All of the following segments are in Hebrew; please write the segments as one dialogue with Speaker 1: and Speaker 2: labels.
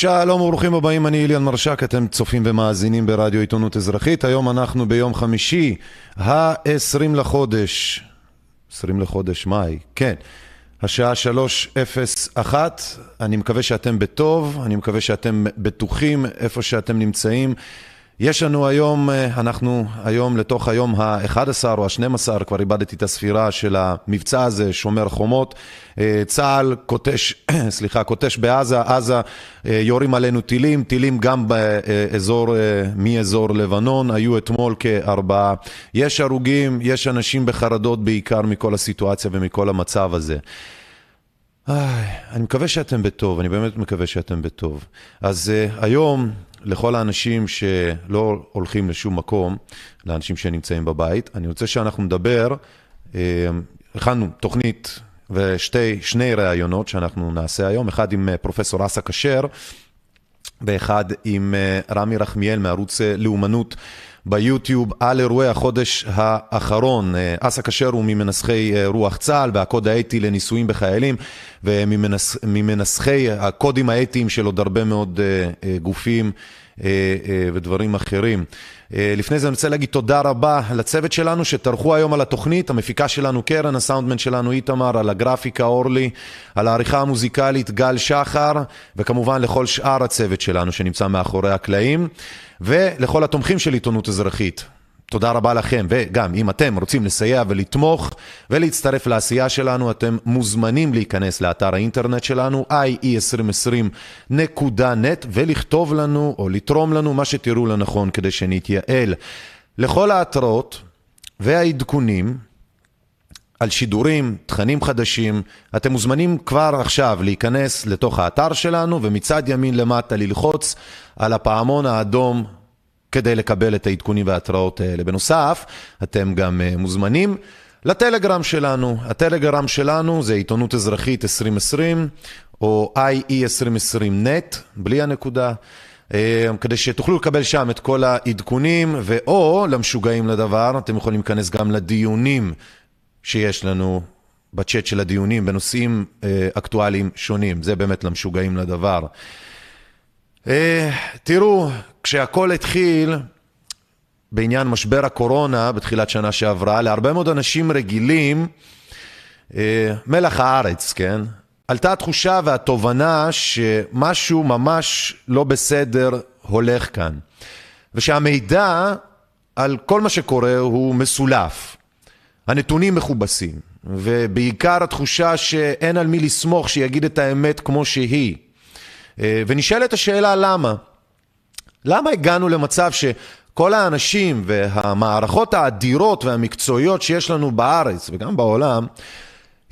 Speaker 1: שלום וברוכים הבאים, אני איליאן מרשק, אתם צופים ומאזינים ברדיו עיתונות אזרחית. היום אנחנו ביום חמישי, ה-20 לחודש, 20 לחודש מאי, כן, השעה 3:01. אני מקווה שאתם בטוב, אני מקווה שאתם בטוחים איפה שאתם נמצאים. יש לנו היום, אנחנו היום לתוך היום ה-11 או ה-12, כבר איבדתי את הספירה של המבצע הזה, שומר חומות. צה"ל קוטש, סליחה, קוטש בעזה, עזה יורים עלינו טילים, טילים גם באזור, מאזור לבנון, היו אתמול כארבעה. יש הרוגים, יש אנשים בחרדות בעיקר מכל הסיטואציה ומכל המצב הזה. אני מקווה שאתם בטוב, אני באמת מקווה שאתם בטוב. אז uh, היום, לכל האנשים שלא הולכים לשום מקום, לאנשים שנמצאים בבית, אני רוצה שאנחנו נדבר, uh, הכנו תוכנית ושני ראיונות שאנחנו נעשה היום, אחד עם פרופסור אסא כשר, ואחד עם uh, רמי רחמיאל מערוץ לאומנות. ביוטיוב על אירועי החודש האחרון. אסא כשר הוא ממנסחי רוח צה"ל והקוד האתי לניסויים בחיילים וממנסחי הקודים האתיים של עוד הרבה מאוד גופים ודברים אחרים. לפני זה אני רוצה להגיד תודה רבה לצוות שלנו שטרחו היום על התוכנית, המפיקה שלנו קרן, הסאונדמן שלנו איתמר, על הגרפיקה אורלי, על העריכה המוזיקלית גל שחר, וכמובן לכל שאר הצוות שלנו שנמצא מאחורי הקלעים, ולכל התומכים של עיתונות אזרחית. תודה רבה לכם, וגם אם אתם רוצים לסייע ולתמוך ולהצטרף לעשייה שלנו, אתם מוזמנים להיכנס לאתר האינטרנט שלנו, ie2020.net, ולכתוב לנו או לתרום לנו מה שתראו לנכון כדי שנתייעל. לכל ההתראות והעדכונים על שידורים, תכנים חדשים, אתם מוזמנים כבר עכשיו להיכנס לתוך האתר שלנו, ומצד ימין למטה ללחוץ על הפעמון האדום כדי לקבל את העדכונים וההתראות האלה. בנוסף, אתם גם מוזמנים לטלגרם שלנו. הטלגרם שלנו זה עיתונות אזרחית 2020, או IE2020net, בלי הנקודה, כדי שתוכלו לקבל שם את כל העדכונים, ואו למשוגעים לדבר, אתם יכולים להיכנס גם לדיונים שיש לנו בצ'אט של הדיונים בנושאים אקטואליים שונים. זה באמת למשוגעים לדבר. תראו, כשהכל התחיל בעניין משבר הקורונה בתחילת שנה שעברה, להרבה מאוד אנשים רגילים, מלח הארץ, כן? עלתה התחושה והתובנה שמשהו ממש לא בסדר הולך כאן. ושהמידע על כל מה שקורה הוא מסולף. הנתונים מכובסים, ובעיקר התחושה שאין על מי לסמוך שיגיד את האמת כמו שהיא. ונשאלת השאלה למה. למה הגענו למצב שכל האנשים והמערכות האדירות והמקצועיות שיש לנו בארץ וגם בעולם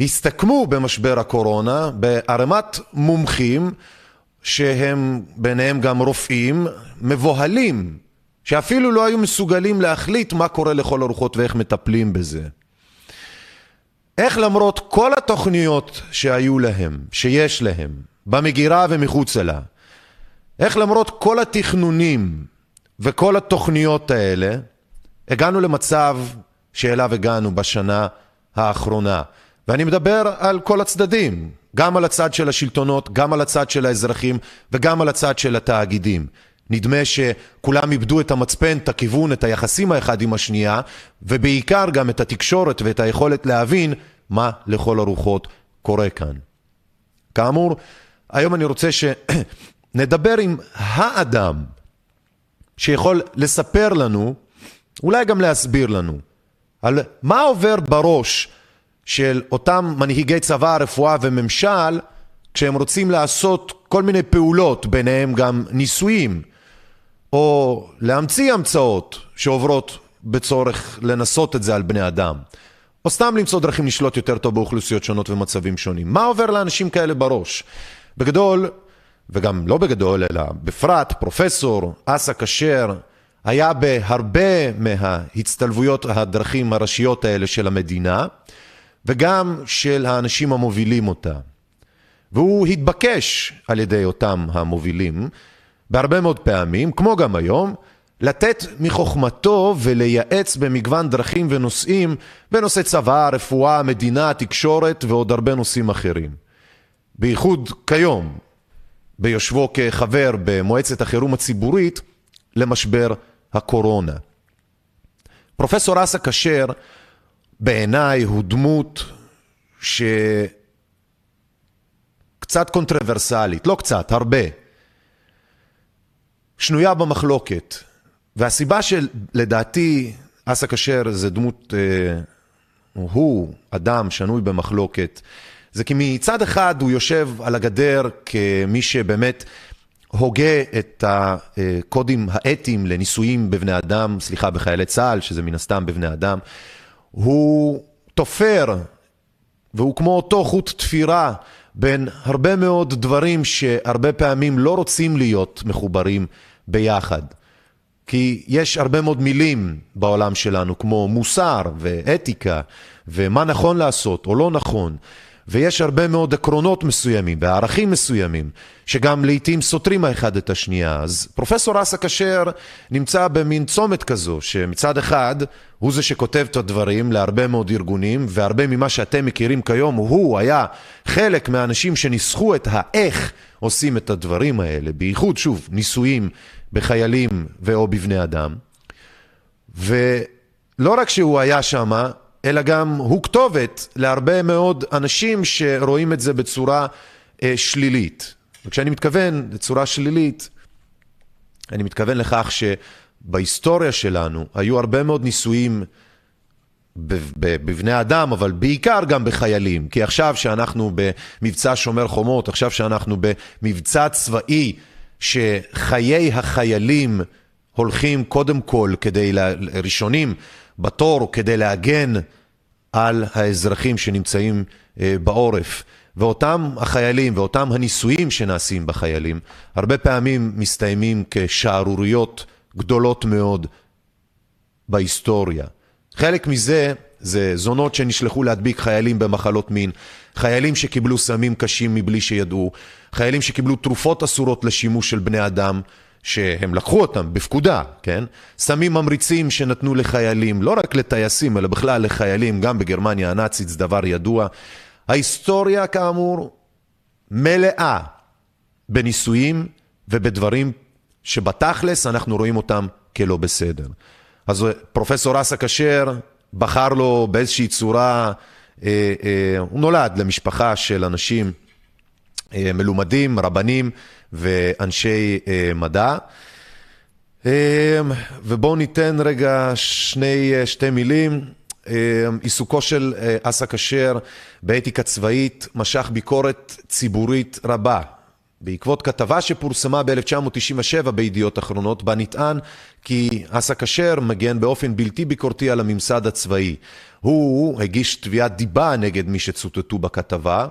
Speaker 1: הסתכמו במשבר הקורונה בערמת מומחים שהם ביניהם גם רופאים מבוהלים שאפילו לא היו מסוגלים להחליט מה קורה לכל הרוחות ואיך מטפלים בזה. איך למרות כל התוכניות שהיו להם, שיש להם, במגירה ומחוצה לה, איך למרות כל התכנונים וכל התוכניות האלה, הגענו למצב שאליו הגענו בשנה האחרונה. ואני מדבר על כל הצדדים, גם על הצד של השלטונות, גם על הצד של האזרחים וגם על הצד של התאגידים. נדמה שכולם איבדו את המצפן, את הכיוון, את היחסים האחד עם השנייה, ובעיקר גם את התקשורת ואת היכולת להבין מה לכל הרוחות קורה כאן. כאמור, היום אני רוצה שנדבר עם האדם שיכול לספר לנו, אולי גם להסביר לנו, על מה עובר בראש של אותם מנהיגי צבא, רפואה וממשל, כשהם רוצים לעשות כל מיני פעולות, ביניהם גם ניסויים, או להמציא המצאות שעוברות בצורך לנסות את זה על בני אדם, או סתם למצוא דרכים לשלוט יותר טוב באוכלוסיות שונות ומצבים שונים. מה עובר לאנשים כאלה בראש? בגדול, וגם לא בגדול, אלא בפרט, פרופסור אסא כשר היה בהרבה מההצטלבויות הדרכים הראשיות האלה של המדינה, וגם של האנשים המובילים אותה. והוא התבקש על ידי אותם המובילים בהרבה מאוד פעמים, כמו גם היום, לתת מחוכמתו ולייעץ במגוון דרכים ונושאים בנושא צבא, רפואה, מדינה, תקשורת ועוד הרבה נושאים אחרים. בייחוד כיום, ביושבו כחבר במועצת החירום הציבורית למשבר הקורונה. פרופסור אסא כשר בעיניי הוא דמות שקצת קונטרוברסלית, לא קצת, הרבה, שנויה במחלוקת. והסיבה שלדעתי אסא כשר זה דמות, אה, הוא אדם שנוי במחלוקת, זה כי מצד אחד הוא יושב על הגדר כמי שבאמת הוגה את הקודים האתיים לניסויים בבני אדם, סליחה, בחיילי צה"ל, שזה מן הסתם בבני אדם. הוא תופר, והוא כמו אותו חוט תפירה בין הרבה מאוד דברים שהרבה פעמים לא רוצים להיות מחוברים ביחד. כי יש הרבה מאוד מילים בעולם שלנו, כמו מוסר ואתיקה, ומה נכון לעשות או לא נכון. ויש הרבה מאוד עקרונות מסוימים וערכים מסוימים, שגם לעיתים סותרים האחד את השנייה. אז פרופסור אסא כשר נמצא במין צומת כזו, שמצד אחד הוא זה שכותב את הדברים להרבה מאוד ארגונים, והרבה ממה שאתם מכירים כיום, הוא היה חלק מהאנשים שניסחו את האיך עושים את הדברים האלה, בייחוד, שוב, ניסויים בחיילים ו/או בבני אדם. ולא רק שהוא היה שם, אלא גם הוא כתובת להרבה מאוד אנשים שרואים את זה בצורה אה, שלילית. וכשאני מתכוון לצורה שלילית, אני מתכוון לכך שבהיסטוריה שלנו היו הרבה מאוד ניסויים בבני אדם, אבל בעיקר גם בחיילים. כי עכשיו שאנחנו במבצע שומר חומות, עכשיו שאנחנו במבצע צבאי, שחיי החיילים הולכים קודם כל כדי, ראשונים בתור, כדי להגן על האזרחים שנמצאים אה, בעורף. ואותם החיילים ואותם הניסויים שנעשים בחיילים, הרבה פעמים מסתיימים כשערוריות גדולות מאוד בהיסטוריה. חלק מזה זה זונות שנשלחו להדביק חיילים במחלות מין, חיילים שקיבלו סמים קשים מבלי שידעו, חיילים שקיבלו תרופות אסורות לשימוש של בני אדם, שהם לקחו אותם בפקודה, כן? סמים ממריצים שנתנו לחיילים, לא רק לטייסים, אלא בכלל לחיילים, גם בגרמניה הנאצית, זה דבר ידוע. ההיסטוריה, כאמור, מלאה בניסויים ובדברים שבתכלס אנחנו רואים אותם כלא בסדר. אז פרופסור אסא כשר בחר לו באיזושהי צורה, אה, אה, הוא נולד למשפחה של אנשים אה, מלומדים, רבנים ואנשי אה, מדע. אה, ובואו ניתן רגע שני, שתי מילים. עיסוקו של אסא כשר באתיקה צבאית משך ביקורת ציבורית רבה. בעקבות כתבה שפורסמה ב-1997 בידיעות אחרונות, בה נטען כי אסא כשר מגן באופן בלתי ביקורתי על הממסד הצבאי. הוא הגיש תביעת דיבה נגד מי שצוטטו בכתבה.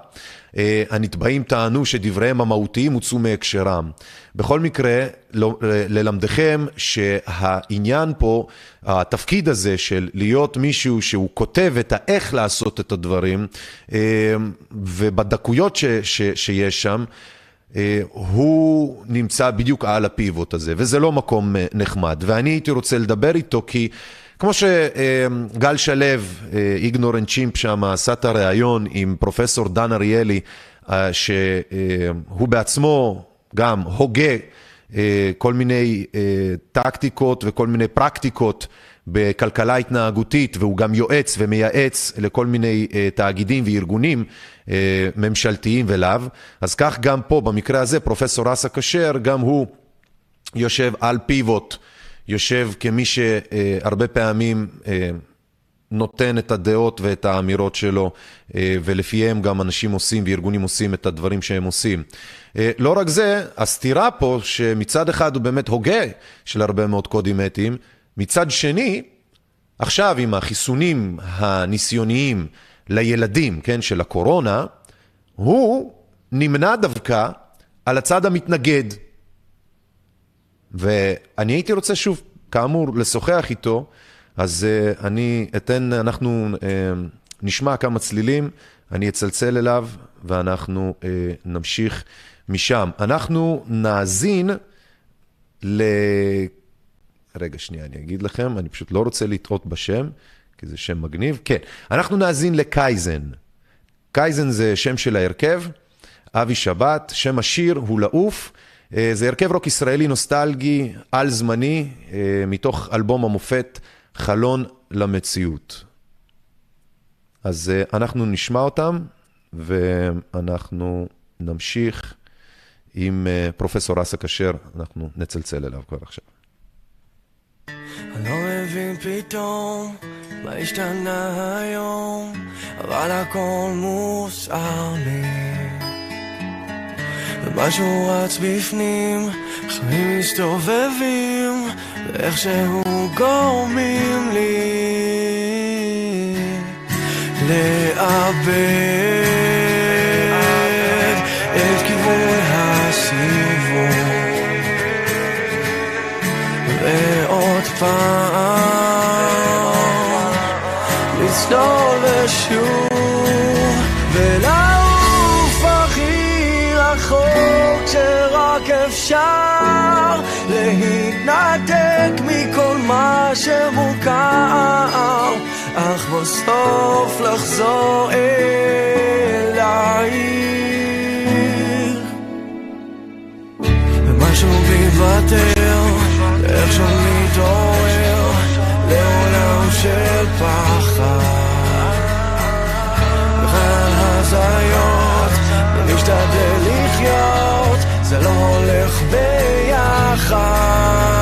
Speaker 1: אה, הנתבעים טענו שדבריהם המהותיים הוצאו מהקשרם. בכל מקרה, לא, ללמדכם שהעניין פה, התפקיד הזה של להיות מישהו שהוא כותב את האיך לעשות את הדברים, אה, ובדקויות ש, ש, שיש שם, אה, הוא נמצא בדיוק על הפיבוט הזה, וזה לא מקום נחמד. ואני הייתי רוצה לדבר איתו כי... כמו שגל שלו, איגנורנט צ'ימפ שם, עשה את הריאיון עם פרופסור דן אריאלי, אה, שהוא בעצמו גם הוגה אה, כל מיני אה, טקטיקות וכל מיני פרקטיקות בכלכלה התנהגותית, והוא גם יועץ ומייעץ לכל מיני תאגידים וארגונים ממשלתיים ולאו. אז כך גם פה, במקרה הזה, פרופסור אסא כשר, גם הוא יושב על פיבוט. יושב כמי שהרבה פעמים אה, נותן את הדעות ואת האמירות שלו, אה, ולפיהם גם אנשים עושים וארגונים עושים את הדברים שהם עושים. אה, לא רק זה, הסתירה פה, שמצד אחד הוא באמת הוגה של הרבה מאוד קודים אתיים, מצד שני, עכשיו עם החיסונים הניסיוניים לילדים, כן, של הקורונה, הוא נמנע דווקא על הצד המתנגד. ואני הייתי רוצה שוב, כאמור, לשוחח איתו, אז uh, אני אתן, אנחנו uh, נשמע כמה צלילים, אני אצלצל אליו ואנחנו uh, נמשיך משם. אנחנו נאזין ל... רגע, שנייה, אני אגיד לכם, אני פשוט לא רוצה לטעות בשם, כי זה שם מגניב. כן, אנחנו נאזין לקייזן. קייזן זה שם של ההרכב. אבי שבת, שם השיר הוא לעוף. זה הרכב רוק ישראלי נוסטלגי, על זמני, מתוך אלבום המופת חלון למציאות. אז אנחנו נשמע אותם, ואנחנו נמשיך עם פרופסור אסא כשר, אנחנו נצלצל אליו כבר עכשיו.
Speaker 2: אני לא מבין פתאום מה השתנה היום, אבל הכל מוסר לי. ומשהו רץ בפנים, חיים מסתובבים, ואיכשהו גורמים לי לאבד את כיוון הסיבוב. ועוד פעם לצלול ושוב אפשר להתנתק מכל מה שמוכר אך בסוף לחזור אלייך ומשהו ביוותר איך שם מתעורר לעולם של פחד. וכאן הזיות לחיות זה לא הולך ביחד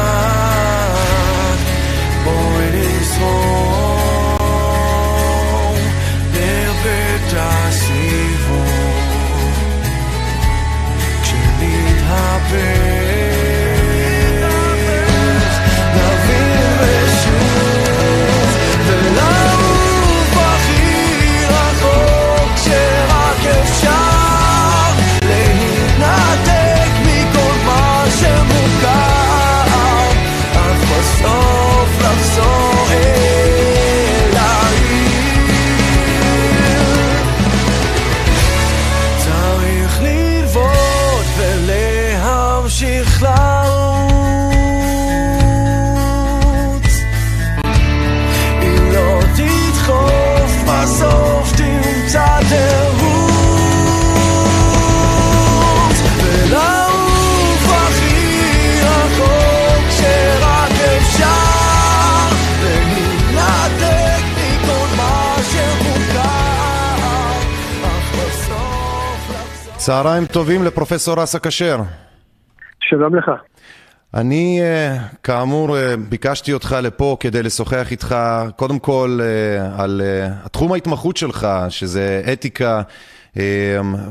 Speaker 1: צהריים טובים לפרופסור אסא כשר.
Speaker 3: שלום לך.
Speaker 1: אני, אה, כאמור, אה, ביקשתי אותך לפה כדי לשוחח איתך, קודם כל, אה, על התחום ההתמחות שלך, שזה אתיקה,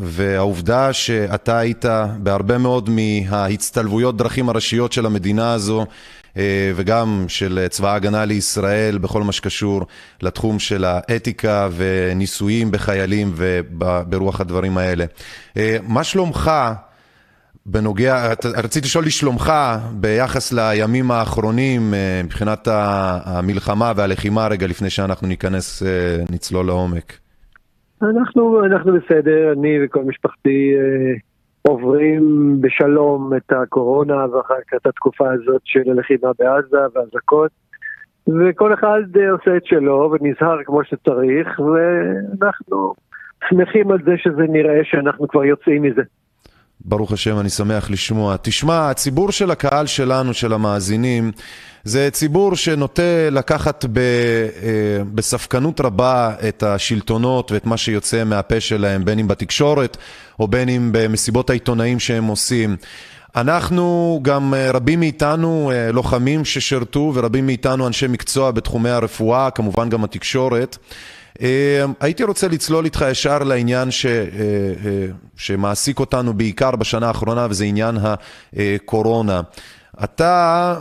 Speaker 1: והעובדה שאתה היית בהרבה מאוד מההצטלבויות דרכים הראשיות של המדינה הזו, וגם של צבא ההגנה לישראל, בכל מה שקשור לתחום של האתיקה וניסויים בחיילים וברוח הדברים האלה. מה שלומך? בנוגע, רציתי לשאול לשלומך ביחס לימים האחרונים מבחינת המלחמה והלחימה רגע לפני שאנחנו ניכנס, נצלול לעומק.
Speaker 3: אנחנו, אנחנו בסדר, אני וכל משפחתי אה, בשלום את הקורונה ואחר כך את התקופה הזאת של הלחימה בעזה והאזעקות וכל אחד אה, עושה את שלו ונזהר כמו שצריך ואנחנו שמחים על זה שזה נראה שאנחנו כבר יוצאים מזה.
Speaker 1: ברוך השם, אני שמח לשמוע. תשמע, הציבור של הקהל שלנו, של המאזינים, זה ציבור שנוטה לקחת ב, בספקנות רבה את השלטונות ואת מה שיוצא מהפה שלהם, בין אם בתקשורת או בין אם במסיבות העיתונאים שהם עושים. אנחנו, גם רבים מאיתנו לוחמים ששירתו ורבים מאיתנו אנשי מקצוע בתחומי הרפואה, כמובן גם התקשורת. הייתי רוצה לצלול איתך ישר לעניין ש, שמעסיק אותנו בעיקר בשנה האחרונה וזה עניין הקורונה. אתה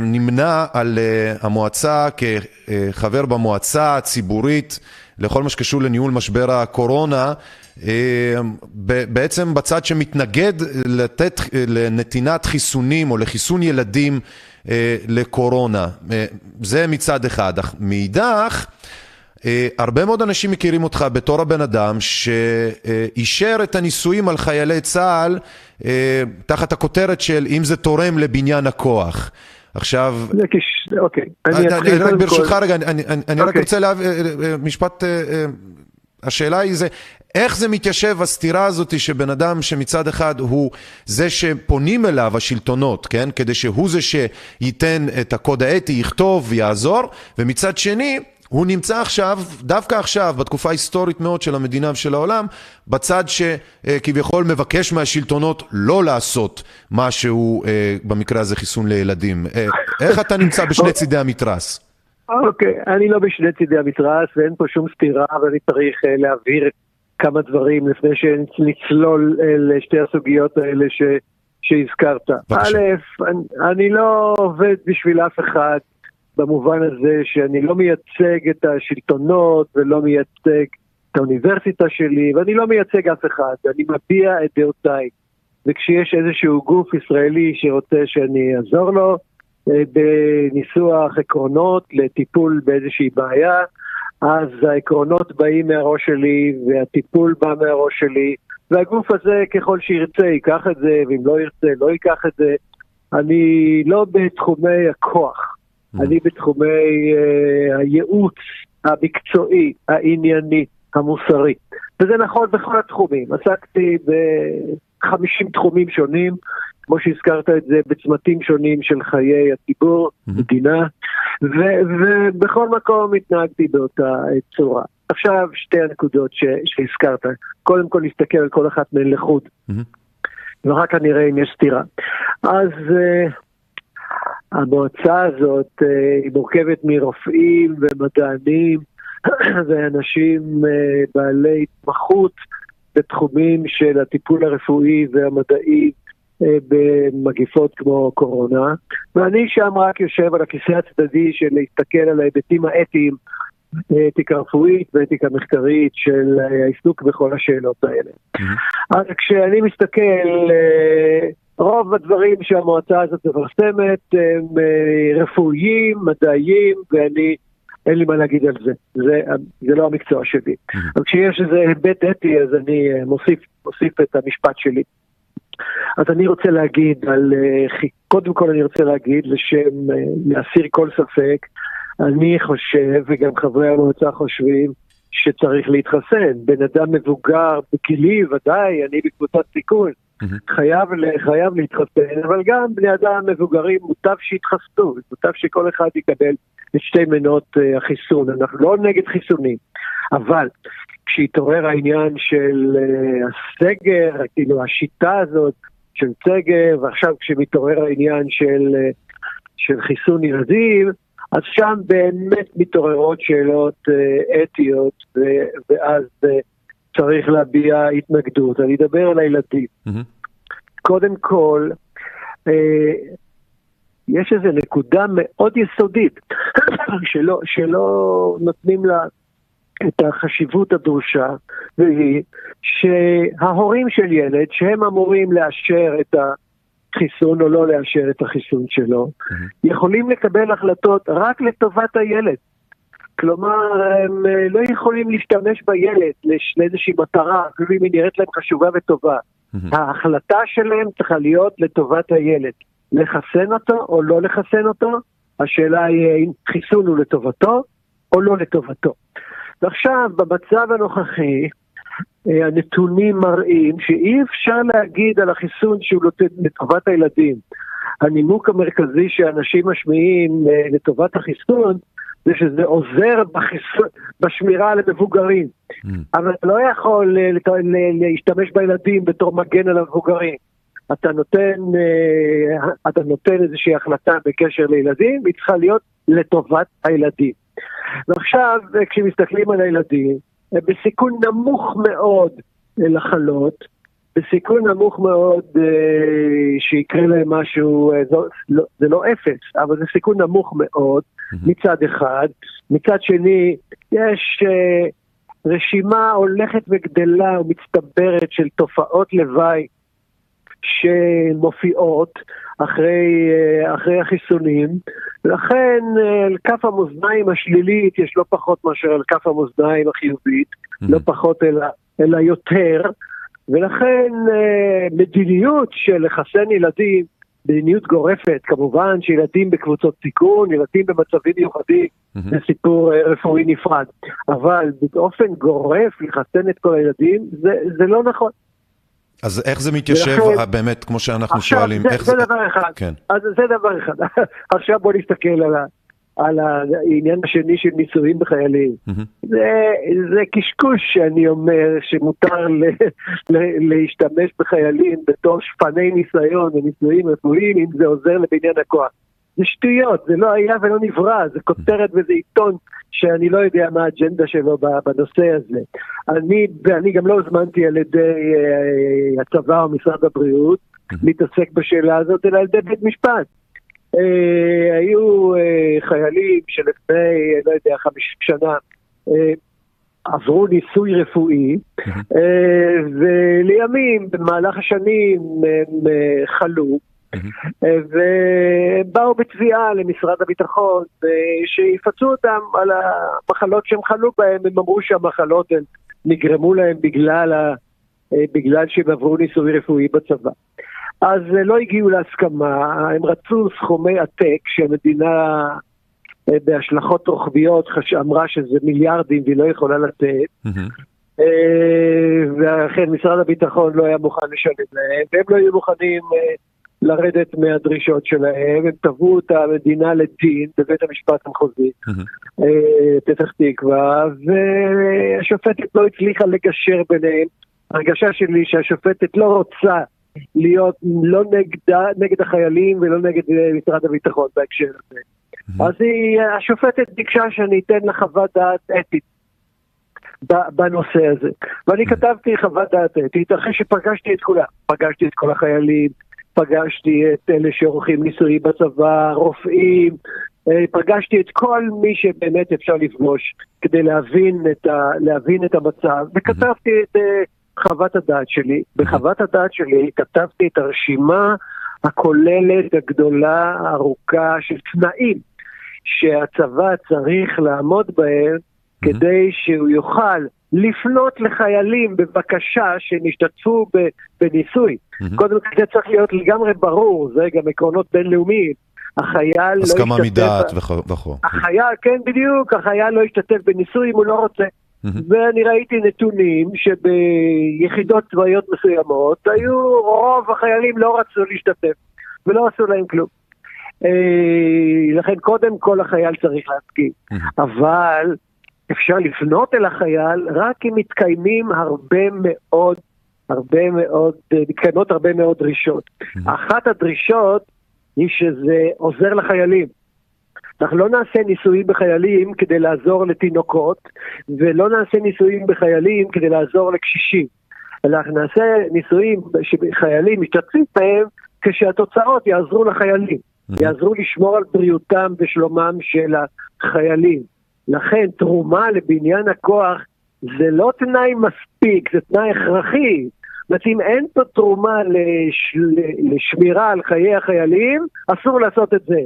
Speaker 1: נמנה על המועצה כחבר במועצה הציבורית לכל מה שקשור לניהול משבר הקורונה, בעצם בצד שמתנגד לתת, לנתינת חיסונים או לחיסון ילדים לקורונה. זה מצד אחד. מאידך, הרבה מאוד אנשים מכירים אותך בתור הבן אדם שאישר את הניסויים על חיילי צה"ל תחת הכותרת של אם זה תורם לבניין הכוח. עכשיו,
Speaker 3: אוקיי,
Speaker 1: אני אתחיל ברשותך רגע, אני רק רוצה להבין, משפט השאלה היא זה, איך זה מתיישב הסתירה הזאת שבן אדם שמצד אחד הוא זה שפונים אליו השלטונות, כן? כדי שהוא זה שייתן את הקוד האתי, יכתוב ויעזור, ומצד שני הוא נמצא עכשיו, דווקא עכשיו, בתקופה ההיסטורית מאוד של המדינה ושל העולם, בצד שכביכול מבקש מהשלטונות לא לעשות משהו, אה, במקרה הזה חיסון לילדים. אה, איך אתה נמצא בשני צידי המתרס?
Speaker 3: אוקיי, okay, אני לא בשני צידי המתרס ואין פה שום סתירה ואני צריך uh, להבהיר כמה דברים לפני שנצלול uh, לשתי הסוגיות האלה ש, שהזכרת. א', אני, אני לא עובד בשביל אף אחד במובן הזה שאני לא מייצג את השלטונות ולא מייצג את האוניברסיטה שלי ואני לא מייצג אף אחד, אני מביע את דעותיי. וכשיש איזשהו גוף ישראלי שרוצה שאני אעזור לו, אה, בניסוח עקרונות לטיפול באיזושהי בעיה, אז העקרונות באים מהראש שלי והטיפול בא מהראש שלי, והגוף הזה ככל שירצה ייקח את זה, ואם לא ירצה לא ייקח את זה. אני לא בתחומי הכוח. אני בתחומי uh, הייעוץ המקצועי, הענייני, המוסרי. וזה נכון בכל התחומים. עסקתי ב-50 תחומים שונים. כמו שהזכרת את זה, בצמתים שונים של חיי הציבור, מדינה, ובכל מקום התנהגתי באותה צורה. עכשיו שתי הנקודות שהזכרת, קודם כל נסתכל על כל אחת מהן לחוד, ואחר כך נראה אם יש סתירה. אז uh, המועצה הזאת uh, היא מורכבת מרופאים ומדענים ואנשים uh, בעלי התמחות בתחומים של הטיפול הרפואי והמדעי אה, במגיפות כמו קורונה, ואני שם רק יושב על הכיסא הצדדי של להסתכל על ההיבטים האתיים, אתיקה רפואית ואתיקה מחקרית של העיסוק בכל השאלות האלה. Mm-hmm. אז כשאני מסתכל, אה, רוב הדברים שהמועצה הזאת מפרסמת הם אה, רפואיים, מדעיים, ואני... אין לי מה להגיד על זה, זה, זה לא המקצוע שלי. Mm-hmm. אבל כשיש איזה היבט אתי, אז אני מוסיף, מוסיף את המשפט שלי. אז אני רוצה להגיד על, אה, קודם כל אני רוצה להגיד לשם אה, להסיר כל ספק, אני חושב, וגם חברי המועצה חושבים, שצריך להתחסן. בן אדם מבוגר, בגילי ודאי, אני בקבוצת סיכון, חייב, חייב להתחסן, אבל גם בני אדם מבוגרים מוטב שיתחסנו, מוטב שכל אחד יקבל את שתי מנות uh, החיסון. אנחנו לא נגד חיסונים, אבל כשהתעורר העניין של uh, הסגר, כאילו השיטה הזאת של סגר, ועכשיו כשמתעורר העניין של, uh, של חיסון ילדים, אז שם באמת מתעוררות שאלות אתיות, ואז צריך להביע התנגדות. אני אדבר על הילדים. Mm-hmm. קודם כל, uh, יש איזו נקודה מאוד יסודית שלא, שלא נותנים לה את החשיבות הדרושה, והיא שההורים של ילד, שהם אמורים לאשר את החיסון או לא לאשר את החיסון שלו, mm-hmm. יכולים לקבל החלטות רק לטובת הילד. כלומר, הם אה, לא יכולים להשתמש בילד לאיזושהי מטרה, אפילו אם היא נראית להם חשובה וטובה. ההחלטה שלהם צריכה להיות לטובת הילד. לחסן אותו או לא לחסן אותו, השאלה היא האם חיסון הוא לטובתו או לא לטובתו. ועכשיו, במצב הנוכחי, אה, הנתונים מראים שאי אפשר להגיד על החיסון שהוא לטובת הילדים. הנימוק המרכזי שאנשים משמיעים אה, לטובת החיסון זה שזה עוזר בחיסון, בשמירה על המבוגרים. Mm. אבל אתה לא יכול אה, להשתמש בילדים בתור מגן על המבוגרים. אתה נותן, אתה נותן איזושהי החלטה בקשר לילדים, היא צריכה להיות לטובת הילדים. ועכשיו, כשמסתכלים על הילדים, הם בסיכון נמוך מאוד לחלות, בסיכון נמוך מאוד אה, שיקרה להם משהו, אה, לא, זה לא אפס, אבל זה סיכון נמוך מאוד מצד אחד. מצד שני, יש אה, רשימה הולכת וגדלה ומצטברת של תופעות לוואי שמופיעות אחרי, אה, אחרי החיסונים, ולכן אה, על כף המאזניים השלילית יש לא פחות מאשר על כף המאזניים החיובית, mm-hmm. לא פחות אלא, אלא יותר, ולכן מדיניות של לחסן ילדים, מדיניות גורפת, כמובן שילדים בקבוצות סיכון, ילדים במצבים מיוחדים, זה סיפור אה, רפואי נפרד. אבל באופן גורף לחסן את כל הילדים, זה, זה לא נכון.
Speaker 1: אז איך זה מתיישב,
Speaker 3: ולכן-
Speaker 1: באמת, כמו שאנחנו
Speaker 3: עכשיו,
Speaker 1: שואלים,
Speaker 3: זה,
Speaker 1: איך
Speaker 3: זה דבר אחד.
Speaker 1: כן.
Speaker 3: אז זה דבר אחד. עכשיו בוא נסתכל על, ה, על העניין השני של ניסויים בחיילים.
Speaker 1: מהמם.
Speaker 3: זה, זה קשקוש שאני אומר שמותר ל, ל, להשתמש בחיילים בתור שפני ניסיון וניסויים רפואיים אם זה עוזר לבניין הכוח. זה שטויות, זה לא היה ולא נברא, זה כותרת וזה עיתון שאני לא יודע מה האג'נדה שלו בנושא הזה. אני, ואני גם לא הוזמנתי על ידי אה, הצבא או משרד הבריאות להתעסק בשאלה הזאת, אלא על ידי בית משפט. אה, היו אה, חיילים שלפני, לא יודע, 50 שנה, אה, עברו ניסוי רפואי, ולימים, במהלך השנים, הם חלו, אה, ובאו בתביעה למשרד הביטחון, שיפצו אותם על המחלות שהם חלו בהן, הם אמרו שהמחלות הן נגרמו להם בגלל, ה, בגלל שהם עברו ניסוי רפואי בצבא. אז אה, לא הגיעו להסכמה, הם רצו סכומי עתק שהמדינה אה, בהשלכות רוחביות אמרה שזה מיליארדים והיא לא יכולה לתת. אה, ואכן משרד הביטחון לא היה מוכן לשלם להם, והם לא היו מוכנים לרדת מהדרישות שלהם, הם תבעו את המדינה לדין בבית המשפט המחוזי, פתח תקווה, והשופטת לא הצליחה לגשר ביניהם. הרגשה שלי שהשופטת לא רוצה להיות לא נגדה, נגד החיילים ולא נגד אה, משרד הביטחון בהקשר הזה. אז היא, השופטת ביקשה שאני אתן לה חוות דעת אתית בנושא הזה. ואני כתבתי חוות דעת אתית אחרי שפגשתי את כולם. פגשתי את כל החיילים, פגשתי את אלה שעורכים ניסויים בצבא, רופאים, אה, פגשתי את כל מי שבאמת אפשר לפגוש כדי להבין את, ה, להבין את המצב, וכתבתי את אה, חוות הדעת שלי. בחוות הדעת שלי כתבתי את הרשימה הכוללת, הגדולה, הארוכה של תנאים שהצבא צריך לעמוד בהם כדי שהוא יוכל לפנות לחיילים בבקשה שהם ישתתפו בניסוי.
Speaker 1: מהמם.
Speaker 3: קודם כל זה צריך להיות לגמרי ברור, זה גם עקרונות בינלאומיים. החייל לא
Speaker 1: הסכמה
Speaker 3: ישתתף...
Speaker 1: מדעת וכ- וכו'.
Speaker 3: החייל, כן בדיוק, החייל לא ישתתף בניסוי אם הוא לא רוצה. ואני ראיתי נתונים שביחידות צבאיות מסוימות היו, רוב החיילים לא רצו להשתתף ולא עשו להם כלום. אה, לכן קודם כל החייל צריך להסכים. אבל אפשר לפנות אל החייל רק אם מתקיימים הרבה מאוד, הרבה מאוד, אה, מתקיימות הרבה מאוד דרישות. אחת הדרישות היא שזה עוזר לחיילים. אנחנו לא נעשה ניסויים בחיילים כדי לעזור לתינוקות, ולא נעשה ניסויים בחיילים כדי לעזור לקשישים. אנחנו נעשה ניסויים שחיילים משתתפים בהם כשהתוצאות יעזרו לחיילים, יעזרו לשמור על בריאותם ושלומם של החיילים. לכן תרומה לבניין הכוח זה לא תנאי מספיק, זה תנאי הכרחי. זאת אומרת, אם אין פה תרומה לש... לשמירה על חיי החיילים, אסור לעשות את זה.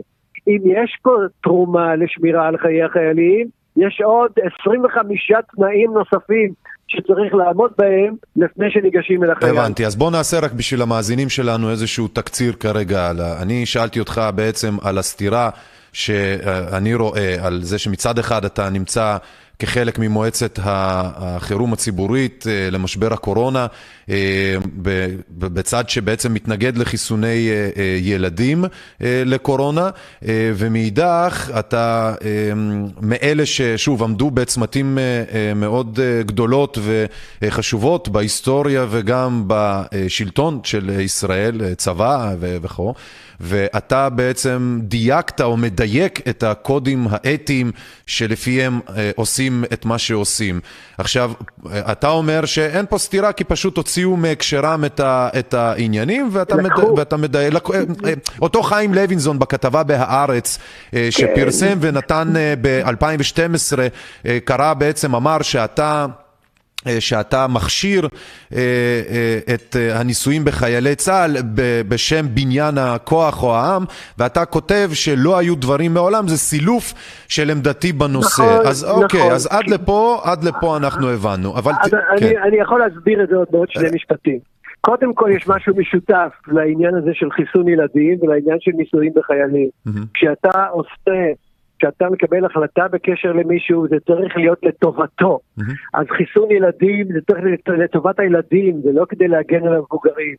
Speaker 3: אם יש פה תרומה לשמירה על חיי החיילים, יש עוד 25 תנאים נוספים שצריך לעמוד בהם לפני שניגשים אל החייל.
Speaker 1: הבנתי, אז בוא נעשה רק בשביל המאזינים שלנו איזשהו תקציר כרגע. אני שאלתי אותך בעצם על הסתירה שאני רואה, על זה שמצד אחד אתה נמצא כחלק ממועצת החירום הציבורית אה, למשבר הקורונה, אה, בצד שבעצם מתנגד לחיסוני אה, ילדים לקורונה, ומאידך אתה מאלה ששוב עמדו בצמתים מאוד גדולות וחשובות בהיסטוריה וגם בשלטון של ישראל, צבא וכו'. ואתה בעצם דייקת או מדייק את הקודים האתיים שלפיהם אה, עושים את מה שעושים. עכשיו, אה, אתה אומר שאין פה סתירה כי פשוט הוציאו מהקשרם את, ה, את העניינים ואתה, מד. ואתה מדייק. אה, אותו חיים לוינזון בכתבה בהארץ אה, שפרסם ונתן ב-2012, קרא בעצם, אמר שאתה... אה, שאתה מכשיר אה, אה, את הניסויים בחיילי צה"ל בשם בניין הכוח או העם, ואתה כותב שלא היו דברים מעולם, זה סילוף של עמדתי בנושא.
Speaker 3: נכון,
Speaker 1: אז אוקיי,
Speaker 3: נכון.
Speaker 1: אז עד לפה, עד לפה אנחנו הבנו. אבל
Speaker 3: אז
Speaker 1: ת- כן.
Speaker 3: אני, אני יכול להסביר את זה עוד בעוד שני משפטים. קודם כל יש משהו משותף לעניין הזה של חיסון ילדים ולעניין של ניסויים בחיילים. כשאתה עושה, כשאתה מקבל החלטה בקשר למישהו, זה צריך להיות לטובתו. אז חיסון ילדים זה צריך להיות לטובת הילדים, זה לא כדי להגן על המבוגרים.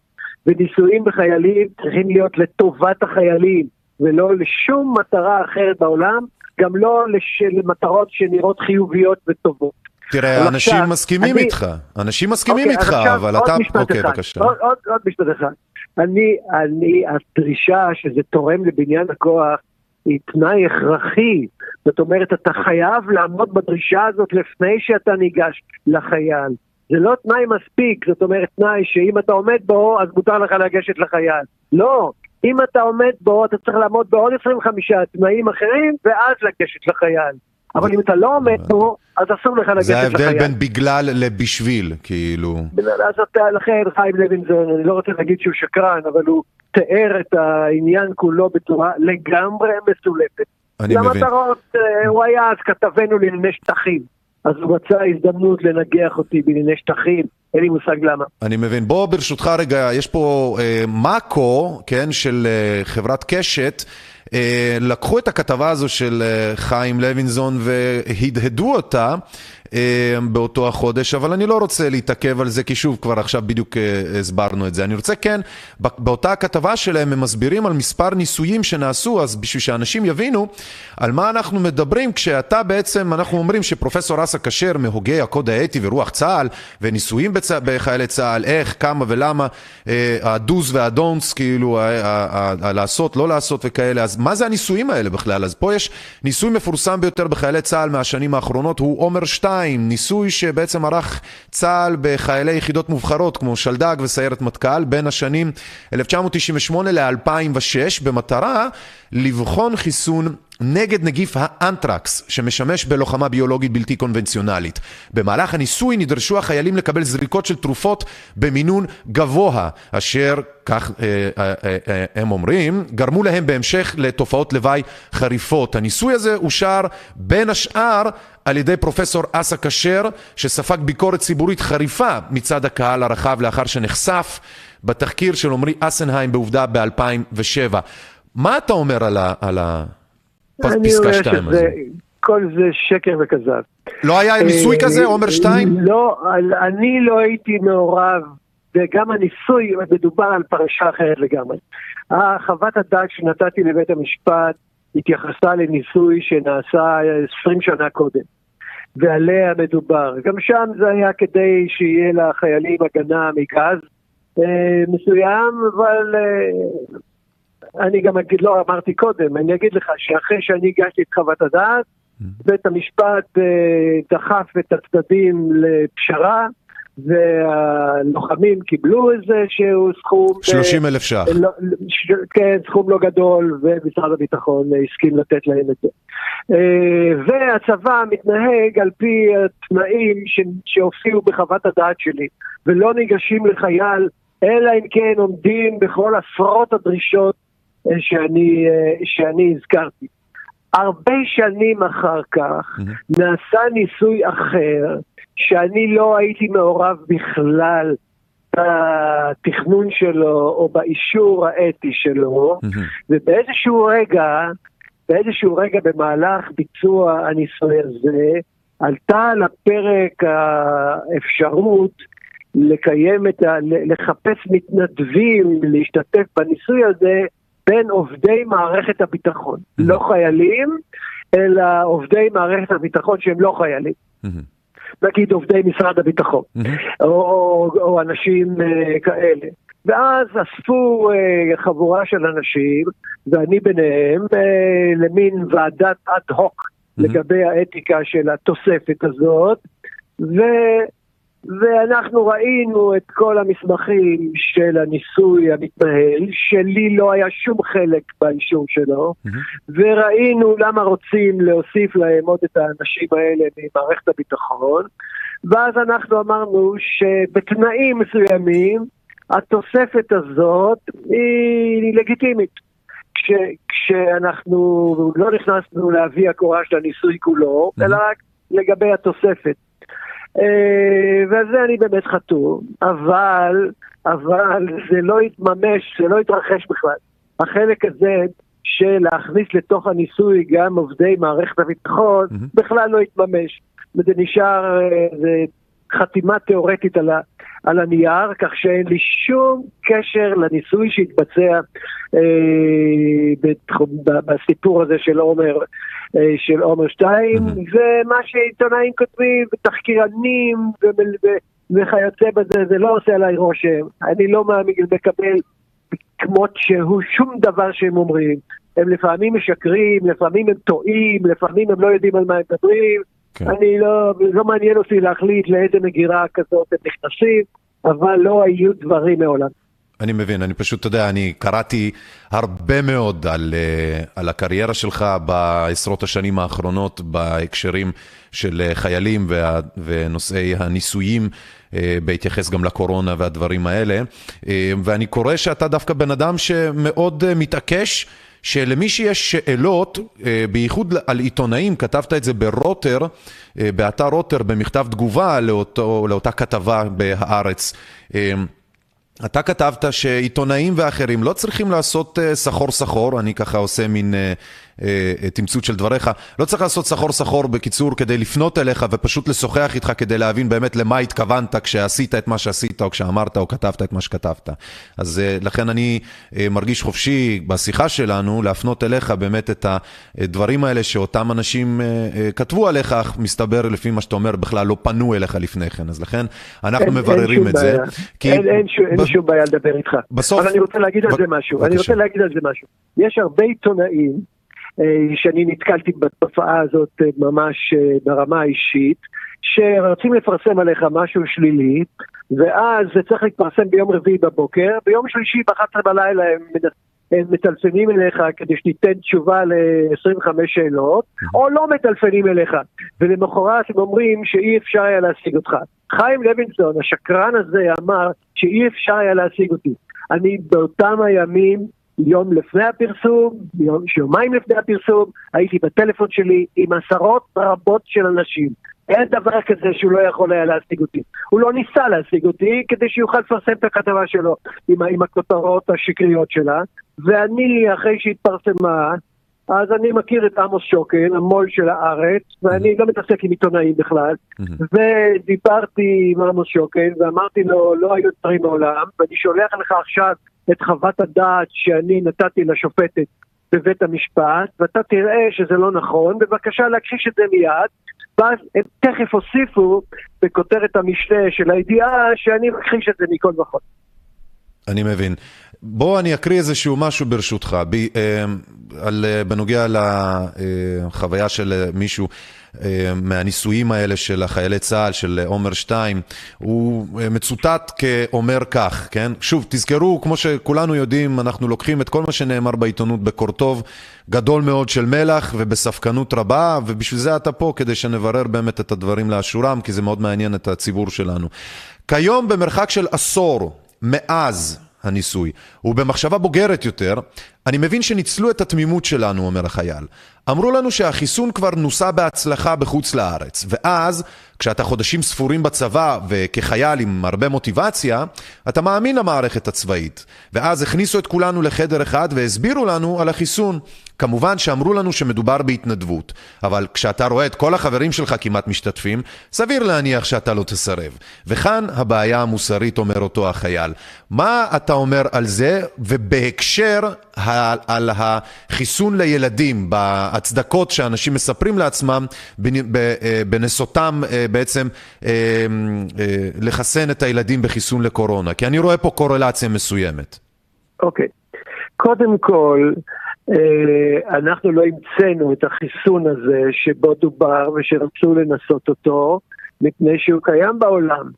Speaker 3: וניסויים בחיילים צריכים להיות לטובת החיילים, ולא לשום מטרה אחרת בעולם, גם לא לש... למטרות שנראות חיוביות וטובות.
Speaker 1: תראה, אנשים עכשיו, מסכימים אני... איתך, אנשים מסכימים אוקיי, איתך,
Speaker 3: עכשיו,
Speaker 1: אבל אתה...
Speaker 3: אוקיי, אחד. בבקשה. עוד, עוד, עוד משפט אחד. אני, אני, הדרישה שזה תורם לבניין הכוח היא תנאי הכרחי. זאת אומרת, אתה חייב לעמוד בדרישה הזאת לפני שאתה ניגש לחייל. זה לא תנאי מספיק, זאת אומרת תנאי שאם אתה עומד בו, אז מותר לך לגשת לחייל. לא, אם אתה עומד בו, אתה צריך לעמוד בעוד 25 תנאים אחרים, ואז לגשת לחייל. אבל אם אתה לא עומד בו, אז אסור לך לגשת לחייל.
Speaker 1: זה ההבדל בין בגלל לבשביל, כאילו.
Speaker 3: אז אתה, לכן חיים לוינזון, אני לא רוצה להגיד שהוא שקרן, אבל הוא תיאר את העניין כולו בצורה לגמרי מסולפת.
Speaker 1: אני מבין.
Speaker 3: למטרות, אה, הוא היה אז כתבנו לענייני שטחים. אז הוא רצה הזדמנות לנגח אותי בענייני שטחים, אין לי מושג למה.
Speaker 1: אני מבין. בוא ברשותך רגע, יש פה אה, מאקו, כן, של אה, חברת קשת. אה, לקחו את הכתבה הזו של אה, חיים לוינזון והדהדו אותה באותו החודש, אבל אני לא רוצה להתעכב על זה, כי שוב, כבר עכשיו בדיוק אה, הסברנו את זה. אני רוצה כן, באותה כתבה שלהם הם מסבירים על מספר ניסויים שנעשו, אז בשביל שאנשים יבינו על מה אנחנו מדברים, כשאתה בעצם, אנחנו אומרים שפרופסור אסא כשר מהוגי הקוד האתי ורוח צה"ל, וניסויים בצ... בחיילי צה"ל, איך, כמה ולמה, אה, הדוז והדונטס, כאילו, לעשות, לא לעשות וכאלה, אז מה זה הניסויים האלה בכלל? אז פה יש ניסוי מפורסם ביותר בחיילי צה"ל מהשנים האחרונות, הוא עומר 2. 2, ניסוי שבעצם ערך צה"ל בחיילי יחידות מובחרות כמו שלדג וסיירת מטכ"ל בין השנים 1998 ל-2006 במטרה לבחון חיסון נגד נגיף האנטרקס שמשמש בלוחמה ביולוגית בלתי קונבנציונלית. במהלך הניסוי נדרשו החיילים לקבל זריקות של תרופות במינון גבוה, אשר, כך אה, אה, אה, אה, הם אומרים, גרמו להם בהמשך לתופעות לוואי חריפות. הניסוי הזה אושר בין השאר על ידי פרופסור אסא כשר, שספג ביקורת ציבורית חריפה מצד הקהל הרחב לאחר שנחשף בתחקיר של עמרי אסנהיים בעובדה ב-2007. מה אתה אומר על, ה, על הפסקה 2 הזו?
Speaker 3: כל זה שקר וכזב.
Speaker 1: לא היה ניסוי כזה, אה, עומר 2?
Speaker 3: לא, אני לא הייתי מעורב, וגם הניסוי, מדובר על פרשה אחרת לגמרי. חוות הדעת שנתתי לבית המשפט התייחסה לניסוי שנעשה 20 שנה קודם. ועליה מדובר. גם שם זה היה כדי שיהיה לחיילים הגנה מגז אה, מסוים, אבל אה, אני גם אגיד, לא אמרתי קודם, אני אגיד לך שאחרי שאני הגשתי את חוות הדעת, mm-hmm. בית המשפט אה, דחף את הצדדים לפשרה, והלוחמים קיבלו איזה שהוא סכום...
Speaker 1: 30 אלף ש"ח.
Speaker 3: לא, כן, סכום לא גדול, ומשרד הביטחון הסכים לתת להם את זה. אה, והצבא מתנהג על פי התנאים שהופיעו בחוות הדעת שלי, ולא ניגשים לחייל, אלא אם כן עומדים בכל עשרות הדרישות אה, שאני, אה, שאני הזכרתי. הרבה שנים אחר כך mm-hmm. נעשה ניסוי אחר, שאני לא הייתי מעורב בכלל בתכנון שלו או באישור האתי שלו, mm-hmm. ובאיזשהו רגע, באיזשהו רגע במהלך ביצוע הניסוי הזה, עלתה על הפרק האפשרות לקיים את ה... לחפש מתנדבים להשתתף בניסוי הזה בין עובדי מערכת הביטחון, mm-hmm. לא חיילים, אלא עובדי מערכת הביטחון שהם לא חיילים. Mm-hmm. נגיד עובדי משרד הביטחון, mm-hmm. או, או, או אנשים uh, כאלה. ואז אספו uh, חבורה של אנשים, ואני ביניהם, uh, למין ועדת אד הוק mm-hmm. לגבי האתיקה של התוספת הזאת, ו... ואנחנו ראינו את כל המסמכים של הניסוי המתנהל, שלי לא היה שום חלק באישור שלו, mm-hmm. וראינו למה רוצים להוסיף להם עוד את האנשים האלה ממערכת הביטחון, ואז אנחנו אמרנו שבתנאים מסוימים התוספת הזאת היא לגיטימית. כש, כשאנחנו לא נכנסנו להביא הקורה של הניסוי כולו, mm-hmm. אלא רק לגבי התוספת. אה, ועל זה אני באמת חתום, אבל, אבל זה לא יתממש, זה לא יתרחש בכלל. החלק הזה שלהכניס לתוך הניסוי גם עובדי מערכת הביטחון
Speaker 1: מהמם.
Speaker 3: בכלל לא יתממש. וזה נשאר אה, זה חתימה תיאורטית על, ה, על הנייר, כך שאין לי שום קשר לניסוי שהתבצע אה, בתחום, ב- בסיפור הזה של עומר, אה, של עומר 2,
Speaker 1: מהמם.
Speaker 3: זה מה שעיתונאים כותבים, ותחקירנים ו- וכיוצא בזה, זה לא עושה עליי רושם. אני לא מאמין לקבל כמות שהוא שום דבר שהם אומרים. הם לפעמים משקרים, לפעמים הם טועים, לפעמים הם לא יודעים על מה הם מדברים.
Speaker 1: כן.
Speaker 3: אני לא, לא מעניין אותי להחליט לאיזה מגירה כזאת הם נכנסים, אבל לא היו דברים מעולם.
Speaker 1: אני מבין, אני פשוט, אתה יודע, אני קראתי הרבה מאוד על, אה, על הקריירה שלך בעשרות השנים האחרונות בהקשרים של אה, חיילים וה, ונושאי הניסויים, אה, בהתייחס גם לקורונה והדברים האלה. ואני קורא שאתה דווקא בן אדם שמאוד מתעקש. שלמי שיש שאלות, אה, בייחוד על עיתונאים, כתבת את זה ברוטר, אה, באתר רוטר, במכתב תגובה לאותו, לאותה כתבה בהארץ. אה, אתה כתבת שעיתונאים ואחרים לא צריכים לעשות סחור סחור, אני ככה עושה מין תמצות של דבריך, לא צריך לעשות סחור סחור בקיצור כדי לפנות אליך ופשוט לשוחח איתך כדי להבין באמת למה התכוונת כשעשית את מה שעשית או כשאמרת או כתבת את מה שכתבת. אז אה, לכן אני אה, מרגיש חופשי בשיחה שלנו להפנות אליך באמת את הדברים האלה שאותם אנשים אה, אה, כתבו עליך, אך מסתבר לפי מה שאתה אומר בכלל לא פנו אליך לפני כן, אז לכן אנחנו
Speaker 3: אין-
Speaker 1: מבררים
Speaker 3: אין
Speaker 1: את
Speaker 3: שום
Speaker 1: זה.
Speaker 3: בעיה.
Speaker 1: כי
Speaker 3: אין, אין, אין
Speaker 1: ב-
Speaker 3: שום בעיה לדבר איתך.
Speaker 1: בסוף-
Speaker 3: אבל אני רוצה להגיד על
Speaker 1: ב-
Speaker 3: זה משהו. אני
Speaker 1: בבקשה.
Speaker 3: רוצה להגיד על זה משהו. יש הרבה עיתונאים אה, שאני נתקלתי בתופעה הזאת אה, ממש אה, ברמה האישית, שרוצים לפרסם עליך משהו שלילי, ואז זה צריך להתפרסם ביום רביעי בבוקר, ביום שלישי ב-11 בלילה הם הם מטלפנים אליך כדי שתיתן תשובה ל-25 שאלות, או לא מטלפנים אליך, ולמחרת הם אומרים שאי אפשר היה להשיג אותך. חיים לוינסון, השקרן הזה, אמר שאי אפשר היה להשיג אותי. אני באותם הימים, יום לפני הפרסום, יום, יומיים לפני הפרסום, הייתי בטלפון שלי עם עשרות רבות של אנשים. אין דבר כזה שהוא לא יכול היה להשיג אותי. הוא לא ניסה להשיג אותי כדי שיוכל לפרסם את הכתבה שלו עם, עם הכותרות השקריות שלה, ואני, אחרי שהתפרסמה, אז אני מכיר את עמוס שוקן, המו"ל של הארץ, ואני לא מתעסק עם עיתונאים בכלל, ודיברתי עם עמוס שוקן, ואמרתי לו, לא היו דברים מעולם, ואני שולח לך עכשיו את חוות הדעת שאני נתתי לשופטת בבית המשפט, ואתה תראה שזה לא נכון, בבקשה להכחיש את זה מיד, ואז הם תכף הוסיפו בכותרת המשנה של הידיעה שאני מכחיש את זה מכל וכל.
Speaker 1: אני מבין. בוא אני אקריא איזשהו משהו ברשותך, ב, אה, על, אה, בנוגע לחוויה של אה, מישהו אה, מהניסויים האלה של החיילי צה"ל, של עומר 2, הוא אה, מצוטט כאומר כך, כן? שוב, תזכרו, כמו שכולנו יודעים, אנחנו לוקחים את כל מה שנאמר בעיתונות בקורטוב גדול מאוד של מלח ובספקנות רבה, ובשביל זה אתה פה, כדי שנברר באמת את הדברים לאשורם, כי זה מאוד מעניין את הציבור שלנו. כיום במרחק של עשור מאז הניסוי, ובמחשבה בוגרת יותר, אני מבין שניצלו את התמימות שלנו, אומר החייל. אמרו לנו שהחיסון כבר נוסה בהצלחה בחוץ לארץ, ואז, כשאתה חודשים ספורים בצבא וכחייל עם הרבה מוטיבציה, אתה מאמין למערכת הצבאית. ואז הכניסו את כולנו לחדר אחד והסבירו לנו על החיסון. כמובן שאמרו לנו שמדובר בהתנדבות, אבל כשאתה רואה את כל החברים שלך כמעט משתתפים, סביר להניח שאתה לא תסרב. וכאן הבעיה המוסרית, אומר אותו החייל. מה אתה אומר על זה, ובהקשר ה- על החיסון לילדים, בהצדקות שאנשים מספרים לעצמם, אה, בנסותם אה, בעצם אה, לחסן את הילדים בחיסון לקורונה? כי אני רואה פה קורלציה מסוימת.
Speaker 3: אוקיי. קודם כל, אנחנו לא המצאנו את החיסון הזה שבו דובר ושרצו לנסות אותו, מפני שהוא קיים בעולם.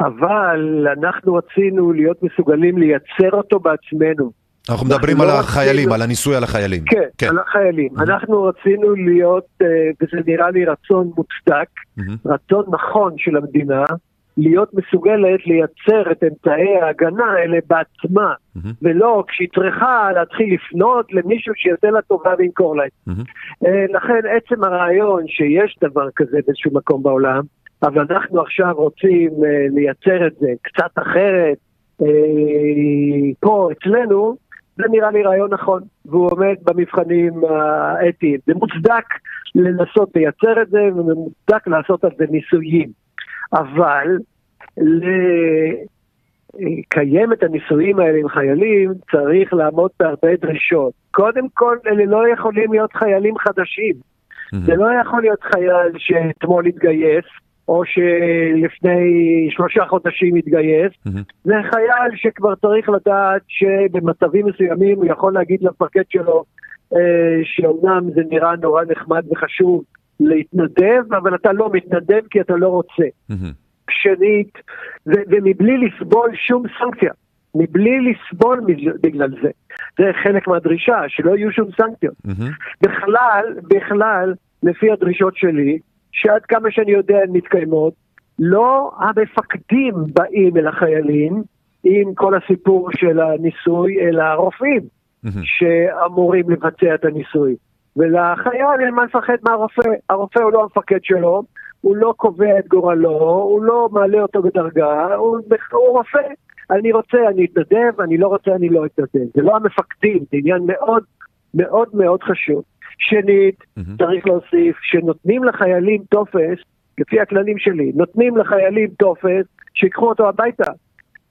Speaker 3: אבל אנחנו רצינו להיות מסוגלים לייצר אותו בעצמנו.
Speaker 1: אנחנו מדברים על
Speaker 3: לא
Speaker 1: החיילים, על הניסוי על החיילים.
Speaker 3: כן, כן. על החיילים. אנחנו רצינו להיות, אה, וזה נראה לי רצון מוצדק. רצון נכון של המדינה, להיות מסוגלת לייצר את אמצעי ההגנה האלה בעצמה. ולא כשהיא צריכה להתחיל לפנות למישהו שיעשה לה טובה וימכור להם. אה, לכן עצם הרעיון שיש דבר כזה באיזשהו מקום בעולם, אבל אנחנו עכשיו רוצים אה, לייצר את זה קצת אחרת פה אצלנו, זה נראה לי רעיון נכון, והוא עומד במבחנים האתיים. זה מוצדק לנסות לייצר את זה, ומוצדק לעשות על זה ניסויים. אבל לקיים את הניסויים האלה עם חיילים, צריך לעמוד בהרבה דרישות. קודם כל, אלה לא יכולים להיות חיילים חדשים. זה לא יכול להיות חייל שאתמול התגייס, או שלפני שלושה חודשים התגייס. זה חייל שכבר צריך לדעת שבמצבים מסוימים הוא יכול להגיד למפקד שלו אה, שאומנם זה נראה נורא נחמד וחשוב להתנדב, אבל אתה לא מתנדב כי אתה לא רוצה. שנית, ומבלי לסבול שום סנקציה. מבלי לסבול בגלל זה. זה חלק מהדרישה, שלא יהיו שום סנקציות. בכלל, בכלל, לפי הדרישות שלי, שעד כמה שאני יודע הן מתקיימות, לא המפקדים באים אל החיילים עם כל הסיפור של הניסוי, אלא הרופאים שאמורים לבצע את הניסוי. ולחייל אין מה לפחד מהרופא, הרופא הוא לא המפקד שלו, הוא לא קובע את גורלו, הוא לא מעלה אותו בדרגה, הוא, הוא רופא. אני רוצה, אני אתנדב, אני לא רוצה, אני לא אתנדב. זה לא המפקדים, זה עניין מאוד מאוד מאוד חשוב. שנית, mm-hmm. צריך להוסיף שנותנים לחיילים טופס, לפי הכללים שלי, נותנים לחיילים טופס שיקחו אותו הביתה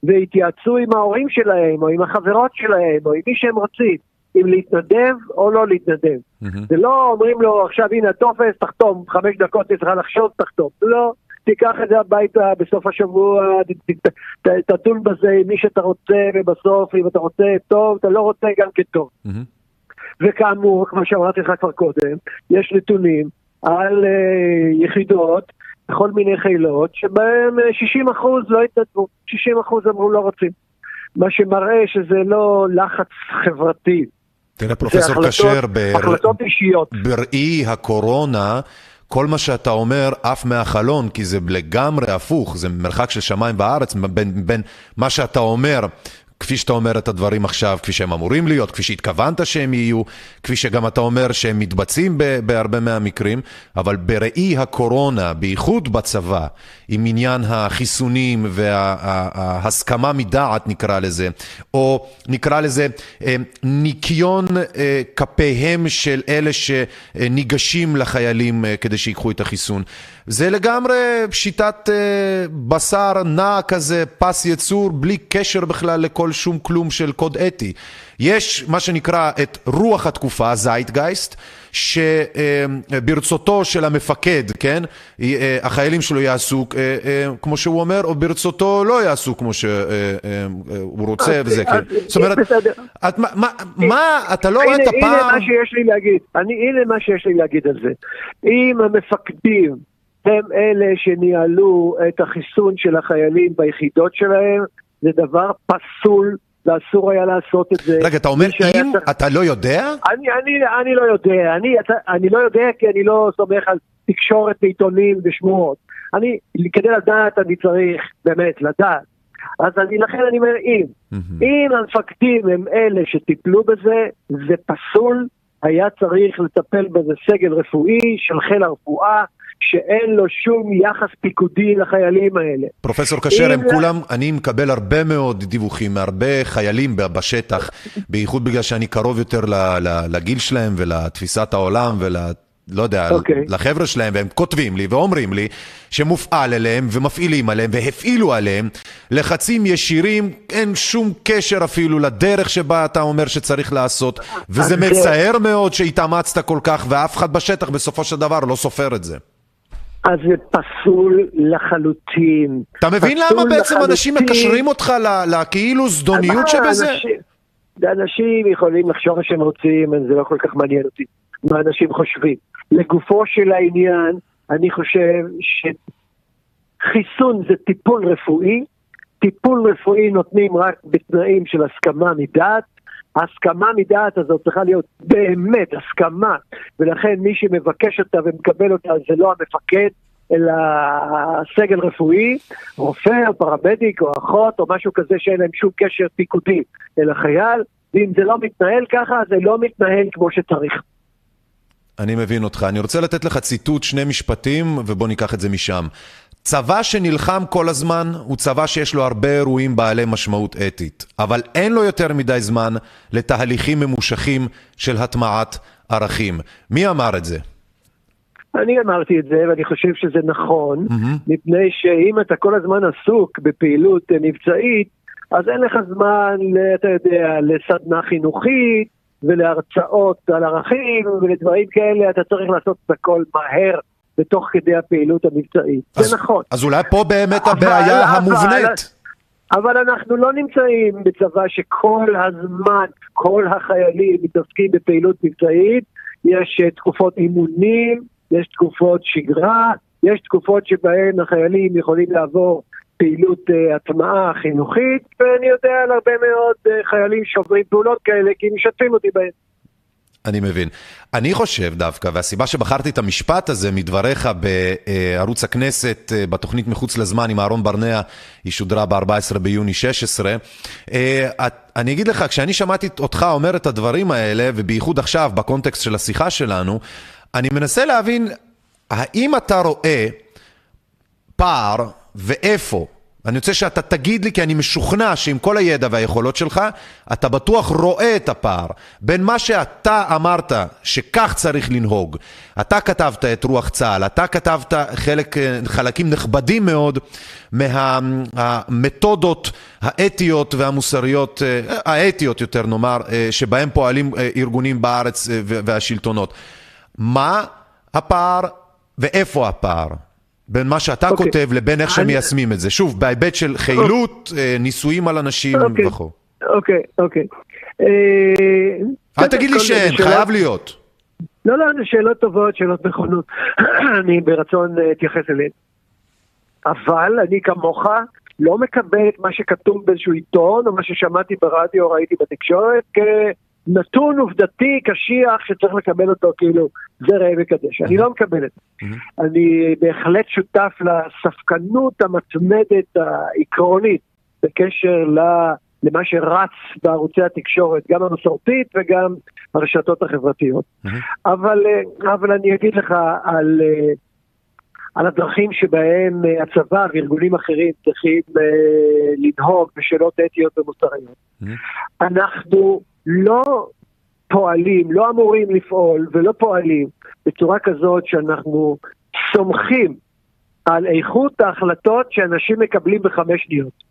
Speaker 3: ויתייעצו עם ההורים שלהם או עם החברות שלהם או עם מי שהם רוצים. אם להתנדב או לא להתנדב. Mm-hmm. זה לא אומרים לו עכשיו הנה הטופס, תחתום, חמש דקות צריך לחשוב, תחתום. לא, תיקח את זה הביתה בסוף השבוע, תדון בזה עם מי שאתה רוצה, ובסוף אם אתה רוצה טוב, אתה לא רוצה גם כטוב. Mm-hmm. וכאמור, כמו שאמרתי לך כבר קודם, יש נתונים על uh, יחידות בכל מיני חילות, שבהם 60% לא התנדבו, 60% אמרו לא רוצים. מה שמראה שזה לא לחץ חברתי,
Speaker 1: תראה, פרופסור כשר. בראי הקורונה, כל מה שאתה אומר עף מהחלון, כי זה לגמרי הפוך, זה מרחק של שמיים וארץ בין, בין מה שאתה אומר כפי שאתה אומר את הדברים עכשיו, כפי שהם אמורים להיות, כפי שהתכוונת שהם יהיו, כפי שגם אתה אומר שהם מתבצעים בהרבה מהמקרים, אבל בראי הקורונה, בייחוד בצבא, עם עניין החיסונים וההסכמה מדעת נקרא לזה, או נקרא לזה אה, ניקיון אה, כפיהם של אלה שניגשים לחיילים אה, כדי שיקחו את החיסון. זה לגמרי שיטת בשר נע כזה, פס יצור, בלי קשר בכלל לכל שום כלום של קוד אתי. יש מה שנקרא את רוח התקופה, זייטגייסט, שברצותו של המפקד, כן, החיילים שלו יעשו כמו שהוא אומר, או ברצותו לא יעשו כמו שהוא רוצה וזה, כן.
Speaker 3: זאת אומרת,
Speaker 1: מה, אתה לא רואה את הפעם...
Speaker 3: הנה מה שיש לי להגיד, הנה מה שיש לי להגיד על זה. אם המפקדים הם אלה שניהלו את החיסון של החיילים ביחידות שלהם, זה דבר פסול ואסור היה לעשות את זה.
Speaker 1: רגע, אתה אומר אם, צריך... אתה לא יודע?
Speaker 3: אני, אני, אני לא יודע, אני, אתה, אני לא יודע כי אני לא סומך על תקשורת ועיתונים ושמועות. אני, כדי לדעת אני צריך באמת לדעת. אז אני, לכן אני אומר אם. Mm-hmm. אם המפקדים הם אלה שטיפלו בזה, זה פסול, היה צריך לטפל בזה סגל רפואי של חיל הרפואה. שאין לו שום יחס פיקודי לחיילים האלה.
Speaker 1: פרופסור כשר, הם כולם, אני מקבל הרבה מאוד דיווחים מהרבה חיילים בשטח, בייחוד בגלל שאני קרוב יותר לגיל שלהם ולתפיסת העולם ול... לא יודע, okay. אוקיי. לחבר'ה שלהם, והם כותבים לי ואומרים לי שמופעל עליהם ומפעילים עליהם והפעילו עליהם לחצים ישירים, אין שום קשר אפילו לדרך שבה אתה אומר שצריך לעשות, וזה מצער מאוד שהתאמצת כל כך ואף אחד בשטח בסופו של דבר לא סופר את זה.
Speaker 3: אז זה פסול לחלוטין.
Speaker 1: אתה מבין למה בעצם לחלוטין. אנשים מקשרים אותך לכאילו זדוניות שבזה?
Speaker 3: אנשים, אנשים יכולים לחשוב מה שהם רוצים, זה לא כל כך מעניין אותי מה אנשים חושבים. לגופו של העניין, אני חושב שחיסון זה טיפול רפואי, טיפול רפואי נותנים רק בתנאים של הסכמה מדעת, ההסכמה מדעת הזאת צריכה להיות באמת הסכמה, ולכן מי שמבקש אותה ומקבל אותה זה לא המפקד, אלא הסגל רפואי, רופא או פרמדיק או אחות או משהו כזה שאין להם שום קשר פיקודי אל החייל, ואם זה לא מתנהל ככה, זה לא מתנהל כמו שצריך.
Speaker 1: אני מבין אותך. אני רוצה לתת לך ציטוט, שני משפטים, ובוא ניקח את זה משם. צבא שנלחם כל הזמן הוא צבא שיש לו הרבה אירועים בעלי משמעות אתית, אבל אין לו יותר מדי זמן לתהליכים ממושכים של הטמעת ערכים. מי אמר את זה?
Speaker 3: אני אמרתי את זה, ואני חושב שזה נכון, mm-hmm. מפני שאם אתה כל הזמן עסוק בפעילות מבצעית, אז אין לך זמן, אתה יודע, לסדנה חינוכית ולהרצאות על ערכים ולדברים כאלה, אתה צריך לעשות את הכל מהר בתוך כדי הפעילות המבצעית. אז, זה נכון.
Speaker 1: אז אולי פה באמת אבל, הבעיה אבל, המובנית.
Speaker 3: אבל אנחנו לא נמצאים בצבא שכל הזמן, כל החיילים מתעסקים בפעילות מבצעית, יש אה, תקופות אימונים, יש תקופות שגרה, יש תקופות שבהן החיילים יכולים לעבור פעילות uh, הטמעה חינוכית, ואני יודע על הרבה מאוד uh, חיילים שעוברים פעולות כאלה, כי משתפים אותי בהן.
Speaker 1: אני מבין. אני חושב דווקא, והסיבה שבחרתי את המשפט הזה מדבריך בערוץ הכנסת, אה, בתוכנית מחוץ לזמן עם אהרון ברנע, היא שודרה ב-14 ביוני 16. אני אגיד לך, כשאני שמעתי אותך אומר את הדברים האלה, ובייחוד עכשיו, בקונטקסט של השיחה שלנו, אני מנסה להבין, האם אתה רואה פער ואיפה? אני רוצה שאתה תגיד לי, כי אני משוכנע שעם כל הידע והיכולות שלך, אתה בטוח רואה את הפער בין מה שאתה אמרת שכך צריך לנהוג. אתה כתבת את רוח צה"ל, אתה כתבת חלק, חלקים נכבדים מאוד מהמתודות האתיות והמוסריות, האתיות יותר נאמר, שבהם פועלים ארגונים בארץ והשלטונות. מה הפער ואיפה הפער? בין מה שאתה okay. אוקיי. כותב לבין איך שמיישמים את זה. שוב, בהיבט של חילוט, okay. אה, ניסויים על אנשים okay. וכו'.
Speaker 3: אוקיי, אוקיי. אה,
Speaker 1: אל תגיד לי שאין, חייב להיות.
Speaker 3: לא, לא, זה שאלות טובות, שאלות נכונות. אני ברצון אה, אתייחס אליהן. אבל אני כמוך לא מקבל את מה שכתוב באיזשהו עיתון, או מה ששמעתי ברדיו או ראיתי בתקשורת, נתון עובדתי קשיח שצריך לקבל אותו כאילו זה ראה וקדש. אני לא מקבל את זה. אני בהחלט שותף לספקנות המתמדת העקרונית בקשר למה שרץ בערוצי התקשורת, גם המסורתית וגם הרשתות החברתיות. אבל, אבל אני אגיד לך על, על הדרכים שבהם הצבא וארגונים אחרים צריכים לנהוג בשאלות אתיות ומוסריות. אנחנו לא פועלים, לא אמורים לפעול ולא פועלים בצורה כזאת שאנחנו סומכים על איכות ההחלטות שאנשים מקבלים בחמש שניות.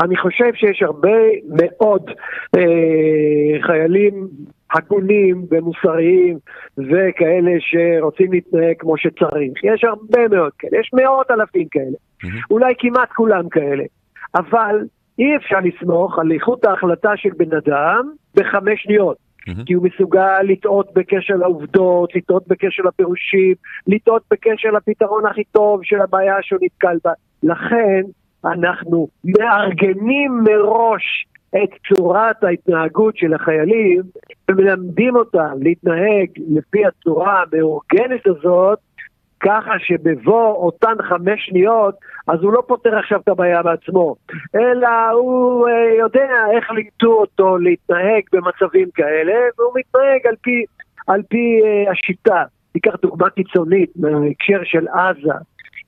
Speaker 3: אני חושב שיש הרבה מאוד אה, חיילים הגונים ומוסריים וכאלה שרוצים להתנהג כמו שצריך. יש הרבה מאוד כאלה, יש מאות אלפים כאלה, mm-hmm. אולי כמעט כולם כאלה. אבל אי אפשר לסמוך על איכות ההחלטה של בן אדם בחמש שניות. Mm-hmm. כי הוא מסוגל לטעות בקשר לעובדות, לטעות בקשר לפירושים, לטעות בקשר לפתרון הכי טוב של הבעיה שהוא נתקל בה. לכן אנחנו מארגנים מראש את צורת ההתנהגות של החיילים ומלמדים אותם להתנהג לפי הצורה המאורגנת הזאת ככה שבבוא אותן חמש שניות, אז הוא לא פותר עכשיו את הבעיה בעצמו, אלא הוא אה, יודע איך לימדו אותו להתנהג במצבים כאלה, והוא מתנהג על פי, על פי אה, השיטה. ניקח דוגמה קיצונית מההקשר של עזה,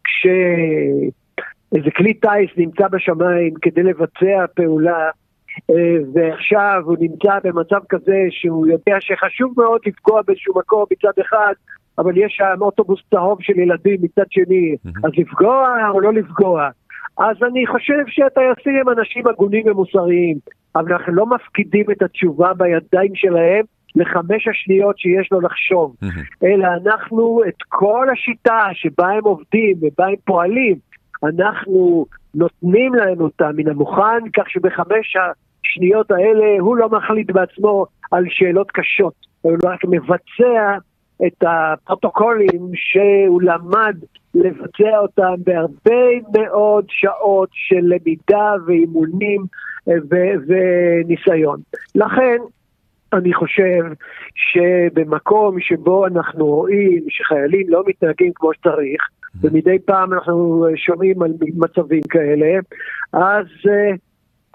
Speaker 3: כשאיזה כלי טיס נמצא בשמיים כדי לבצע פעולה, אה, ועכשיו הוא נמצא במצב כזה שהוא יודע שחשוב מאוד לפגוע באיזשהו מקום מצד אחד, אבל יש שם אוטובוס צהוב של ילדים מצד שני, אז לפגוע או לא לפגוע? אז אני חושב שהטייסים הם אנשים הגונים ומוסריים, אבל אנחנו לא מפקידים את התשובה בידיים שלהם לחמש השניות שיש לו לחשוב, אלא אנחנו את כל השיטה שבה הם עובדים ובה הם פועלים, אנחנו נותנים להם אותה מן המוכן, כך שבחמש השניות האלה הוא לא מחליט בעצמו על שאלות קשות, הוא רק מבצע את הפרוטוקולים שהוא למד לבצע אותם בהרבה מאוד שעות של למידה ואימונים אה, ו- וניסיון. לכן, אני חושב שבמקום שבו אנחנו רואים שחיילים לא מתנהגים כמו שצריך, ומדי פעם אנחנו שומעים על מצבים כאלה, אז uh,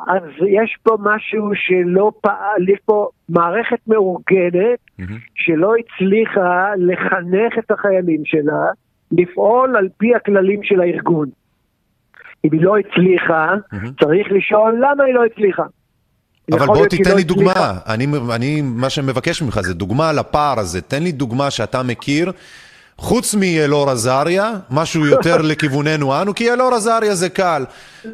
Speaker 3: אז יש פה משהו שלא פעל, יש פה מערכת מאורגנת mm-hmm. שלא הצליחה לחנך את החיילים שלה לפעול על פי הכללים של הארגון. אם היא לא הצליחה, צריך לשאול למה היא לא הצליחה.
Speaker 1: אבל בוא תיתן
Speaker 3: לא
Speaker 1: לי דוגמה,
Speaker 3: הצליחה.
Speaker 1: אני, אני, מה שמבקש ממך זה דוגמה לפער הזה, תן לי דוגמה שאתה מכיר, חוץ מאלאור עזריה, משהו יותר לכיווננו אנו, כי אלאור עזריה זה קל.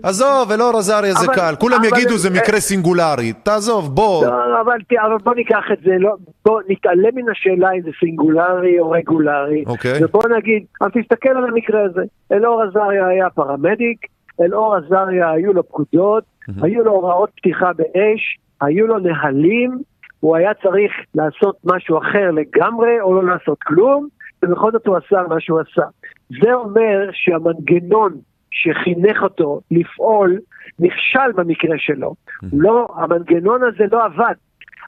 Speaker 1: עזוב, אלאור עזריה זה
Speaker 3: אבל-
Speaker 1: קל, כולם
Speaker 3: אבל-
Speaker 1: יגידו זה מקרה סינגולרי, תעזוב, בוא.
Speaker 3: לא, אבל בוא ניקח את זה, לא, בוא נתעלם מן השאלה אם זה סינגולרי או רגולרי.
Speaker 1: אוקיי.
Speaker 3: ובוא נגיד, אז תסתכל על המקרה הזה. אלאור עזריה היה פרמדיק, אלאור עזריה היו לו פקודות, היו לו הוראות פתיחה באש, היו לו נהלים, הוא היה צריך לעשות משהו אחר לגמרי או לא לעשות כלום, ובכל זאת הוא עשה מה שהוא עשה. זה אומר שהמנגנון שחינך אותו לפעול נכשל במקרה שלו. לא, המנגנון הזה לא עבד.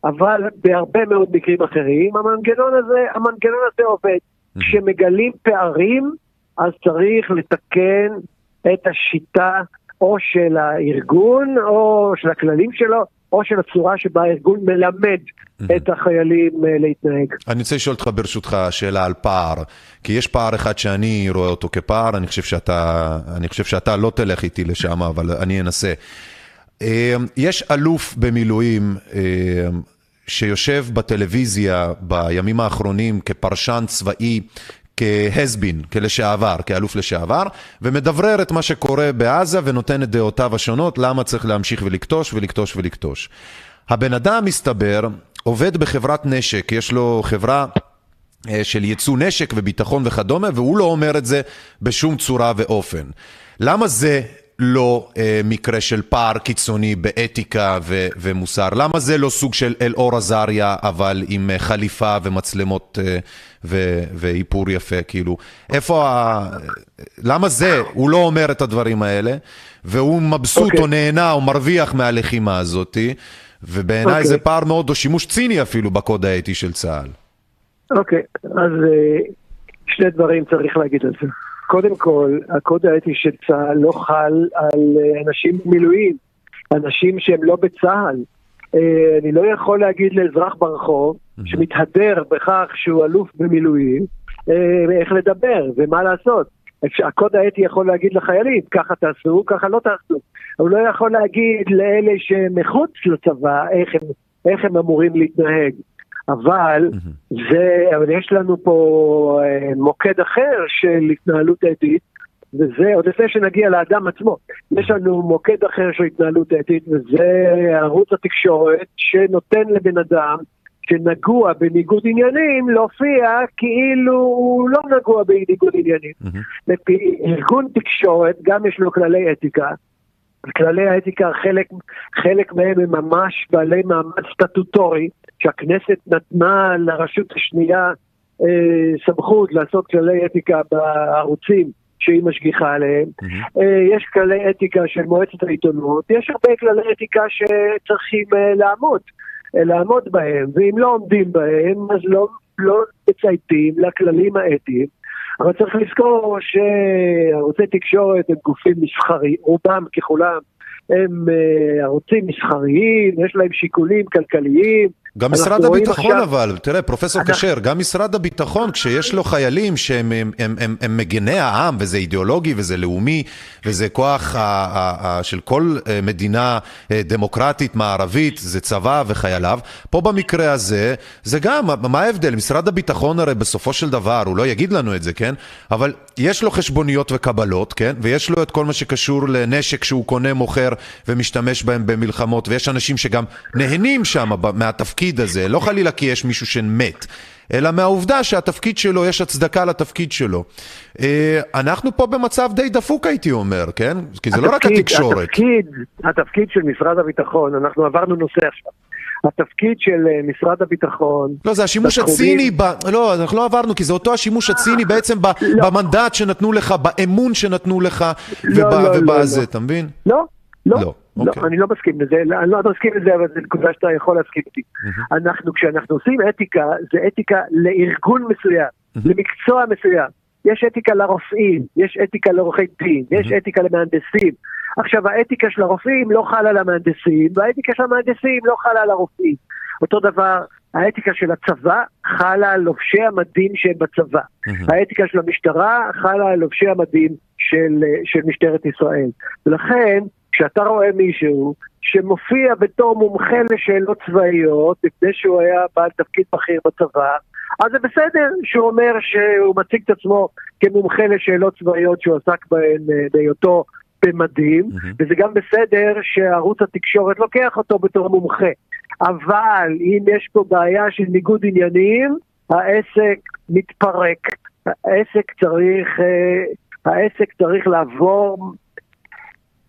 Speaker 3: אבל בהרבה מאוד מקרים אחרים, המנגנון הזה, המנגנון הזה עובד. כשמגלים פערים, אז צריך לתקן את השיטה או של הארגון, או של הכללים שלו, או של הצורה שבה הארגון מלמד את החיילים אה, להתנהג.
Speaker 1: אני רוצה לשאול אותך ברשותך שאלה על פער, כי יש פער אחד שאני רואה אותו כפער, אני חושב שאתה, אני חושב שאתה לא תלך איתי לשם, אבל אני אנסה. אה, יש אלוף במילואים אה, שיושב בטלוויזיה בימים האחרונים כפרשן צבאי, כהזבין, כלשעבר, כאלוף לשעבר, ומדברר את מה שקורה בעזה ונותן את דעותיו השונות, למה צריך להמשיך ולכתוש ולכתוש ולכתוש. הבן אדם, מסתבר, עובד בחברת נשק, יש לו חברה אה, של ייצוא נשק וביטחון וכדומה, והוא לא אומר את זה בשום צורה ואופן. למה זה לא אה, מקרה של פער קיצוני באתיקה ו- ומוסר? למה זה לא סוג של אלאור עזריה, אבל עם אה, חליפה ומצלמות אה, ו- ואיפור יפה, כאילו? איפה ה... למה זה? הוא לא אומר את הדברים האלה, והוא מבסוט
Speaker 3: אוקיי.
Speaker 1: או נהנה או מרוויח מהלחימה הזאתי, ובעיניי
Speaker 3: אוקיי.
Speaker 1: זה פער מאוד, או שימוש ציני אפילו בקוד האתי של צה"ל.
Speaker 3: אוקיי, אז אה, שני דברים צריך להגיד על זה. קודם כל, הקוד האתי של צה"ל לא חל על אה, אנשים במילואים, אנשים שהם לא בצה"ל. אה, אני לא יכול להגיד לאזרח ברחוב שמתהדר בכך שהוא אלוף במילואים, אה, איך לדבר ומה לעשות. הקוד האתי יכול להגיד לחיילים, ככה תעשו, ככה לא תעשו. הוא לא יכול להגיד לאלה שמחוץ לצבא איך הם, איך הם אמורים להתנהג. אבל זה, אבל יש לנו פה אה, מוקד אחר של התנהלות אתית, וזה עוד לפני שנגיע לאדם עצמו. יש לנו מוקד אחר של התנהלות אתית, וזה ערוץ התקשורת שנותן לבן אדם שנגוע בניגוד עניינים להופיע כאילו הוא לא נגוע בניגוד עניינים. לפי ארגון תקשורת גם יש לו כללי אתיקה. כללי האתיקה, חלק, חלק מהם הם ממש בעלי מעמד סטטוטורי, שהכנסת נתנה לרשות השנייה אה, סמכות לעשות כללי אתיקה בערוצים שהיא משגיחה עליהם. אה, יש כללי אתיקה של מועצת העיתונות, יש הרבה כללי אתיקה שצריכים אה, לעמוד, אה, לעמוד בהם, ואם לא עומדים בהם, אז לא, לא מצייתים לכללים האתיים. אבל צריך לזכור שערוצי תקשורת הם גופים מסחריים, רובם ככולם הם אה, ערוצים מסחריים, יש להם שיקולים כלכליים.
Speaker 1: גם משרד הביטחון
Speaker 3: עכשיו-
Speaker 1: אבל, תראה, פרופסור
Speaker 3: אנחנו-
Speaker 1: כשר, גם משרד הביטחון, כשיש לו חיילים שהם הם, הם, הם, הם מגני העם, וזה אידיאולוגי וזה לאומי, וזה כוח ה, ה, ה, של כל אה, מדינה אה, דמוקרטית מערבית, זה צבא וחייליו. פה במקרה הזה, זה גם, מה ההבדל? משרד הביטחון הרי בסופו של דבר, הוא לא יגיד לנו את זה, כן? אבל יש לו חשבוניות וקבלות, כן? ויש לו את כל מה שקשור לנשק שהוא קונה, מוכר ומשתמש בהם במלחמות, ויש אנשים שגם נהנים שם ב- מהתפקיד הזה, לא חלילה כי יש מישהו שמת. אלא מהעובדה שהתפקיד שלו, יש הצדקה לתפקיד שלו. אה, אנחנו פה במצב די דפוק הייתי אומר, כן? כי זה לא רק
Speaker 3: התפקיד-
Speaker 1: התקשורת.
Speaker 3: התפקיד, התפקיד של משרד הביטחון, אנחנו עברנו נושא עכשיו. התפקיד של אה, משרד הביטחון...
Speaker 1: לא, זה השימוש
Speaker 3: בתחומים-
Speaker 1: הציני, ב... לא, אנחנו לא עברנו, כי זה אותו השימוש הציני בעצם ב...
Speaker 3: לא.
Speaker 1: במנדט שנתנו לך, באמון שנתנו לך,
Speaker 3: לא,
Speaker 1: וב...
Speaker 3: לא, לא,
Speaker 1: ובזה,
Speaker 3: לא.
Speaker 1: אתה מבין?
Speaker 3: לא, לא,
Speaker 1: לא,
Speaker 3: לא,
Speaker 1: אוקיי.
Speaker 3: אני לא מסכים לזה, לא, אני לא מסכים לזה, אבל זו נקודה שאתה יכול להסכים איתי. אנחנו, כשאנחנו עושים אתיקה, זה אתיקה לארגון מסוים, למקצוע מסוים. יש אתיקה לרופאים, יש אתיקה לעורכי דין, יש אתיקה למהנדסים. עכשיו, האתיקה של הרופאים לא חלה על המהנדסים, והאתיקה של המהנדסים לא חלה על הרופאים. אותו דבר, האתיקה של הצבא חלה על לובשי המדים שהם בצבא.
Speaker 1: מהמם.
Speaker 3: האתיקה של המשטרה חלה על לובשי המדים של, של משטרת ישראל. ולכן, כשאתה רואה מישהו שמופיע בתור מומחה לשאלות צבאיות, לפני שהוא היה בעל תפקיד בכיר בצבא, אז זה בסדר שהוא אומר שהוא מציג את עצמו כמומחה לשאלות צבאיות שהוא עסק בהן אה, בהיותו במדים,
Speaker 1: מהמם.
Speaker 3: וזה גם בסדר שערוץ התקשורת לוקח אותו בתור מומחה. אבל אם יש פה בעיה של ניגוד עניינים, העסק מתפרק. העסק צריך, אה, העסק צריך לעבור,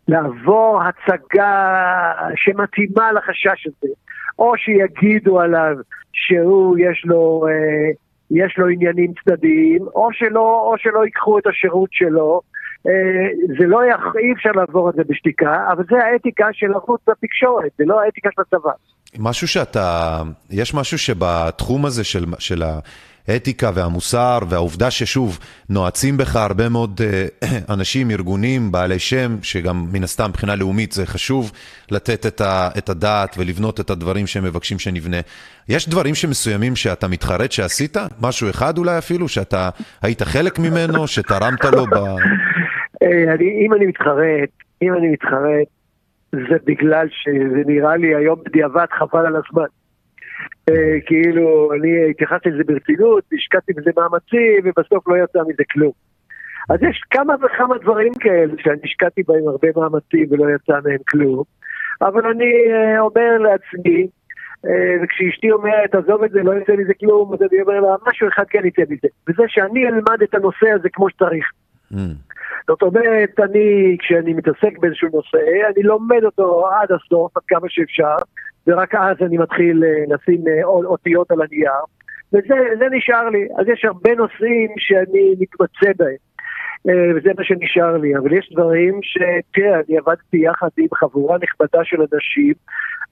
Speaker 3: לעבור הצגה שמתאימה לחשש הזה. או שיגידו עליו שהוא יש לו, אה, יש לו עניינים צדדיים, או שלא, או שלא ייקחו את השירות שלו. אה, זה לא, יכ... אי אפשר לעבור את זה בשתיקה, אבל זה האתיקה של ערוץ התקשורת, זה לא האתיקה של הצבא.
Speaker 1: משהו שאתה, יש משהו שבתחום הזה של, של האתיקה והמוסר והעובדה ששוב, נועצים בך הרבה מאוד אה, אנשים, ארגונים, בעלי שם, שגם מן הסתם מבחינה לאומית זה חשוב לתת את, ה, את הדעת ולבנות את הדברים שהם מבקשים שנבנה. יש דברים שמסוימים שאתה מתחרט שעשית? משהו אחד אולי אפילו, שאתה היית חלק ממנו, שתרמת לו ב...
Speaker 3: אה, אם אני מתחרט, אם אני מתחרט, זה בגלל שזה נראה לי היום בדיעבד חבל על הזמן. אה, כאילו, אני התייחסתי לזה ברצינות, השקעתי בזה מאמצים, ובסוף לא יצא מזה כלום. אז יש כמה וכמה דברים כאלה שאני השקעתי בהם הרבה מאמצים ולא יצא מהם כלום, אבל אני אה, אומר לעצמי, אה, וכשאשתי אומרת, עזוב את זה, לא יצא מזה כלום, אז אני אומר לה, משהו אחד כן יצא מזה, וזה שאני אלמד את הנושא הזה כמו שצריך.
Speaker 1: Mm,
Speaker 3: זאת אומרת, אני, כשאני מתעסק באיזשהו נושא, אני לומד אותו עד הסוף, עד כמה שאפשר, ורק אז אני מתחיל אה, לשים אה, אותיות על הנייר, וזה זה נשאר לי. אז יש הרבה נושאים שאני מתמצא בהם, אה, וזה מה שנשאר לי. אבל יש דברים שתראה, אני עבדתי יחד עם חבורה נכבדה של אנשים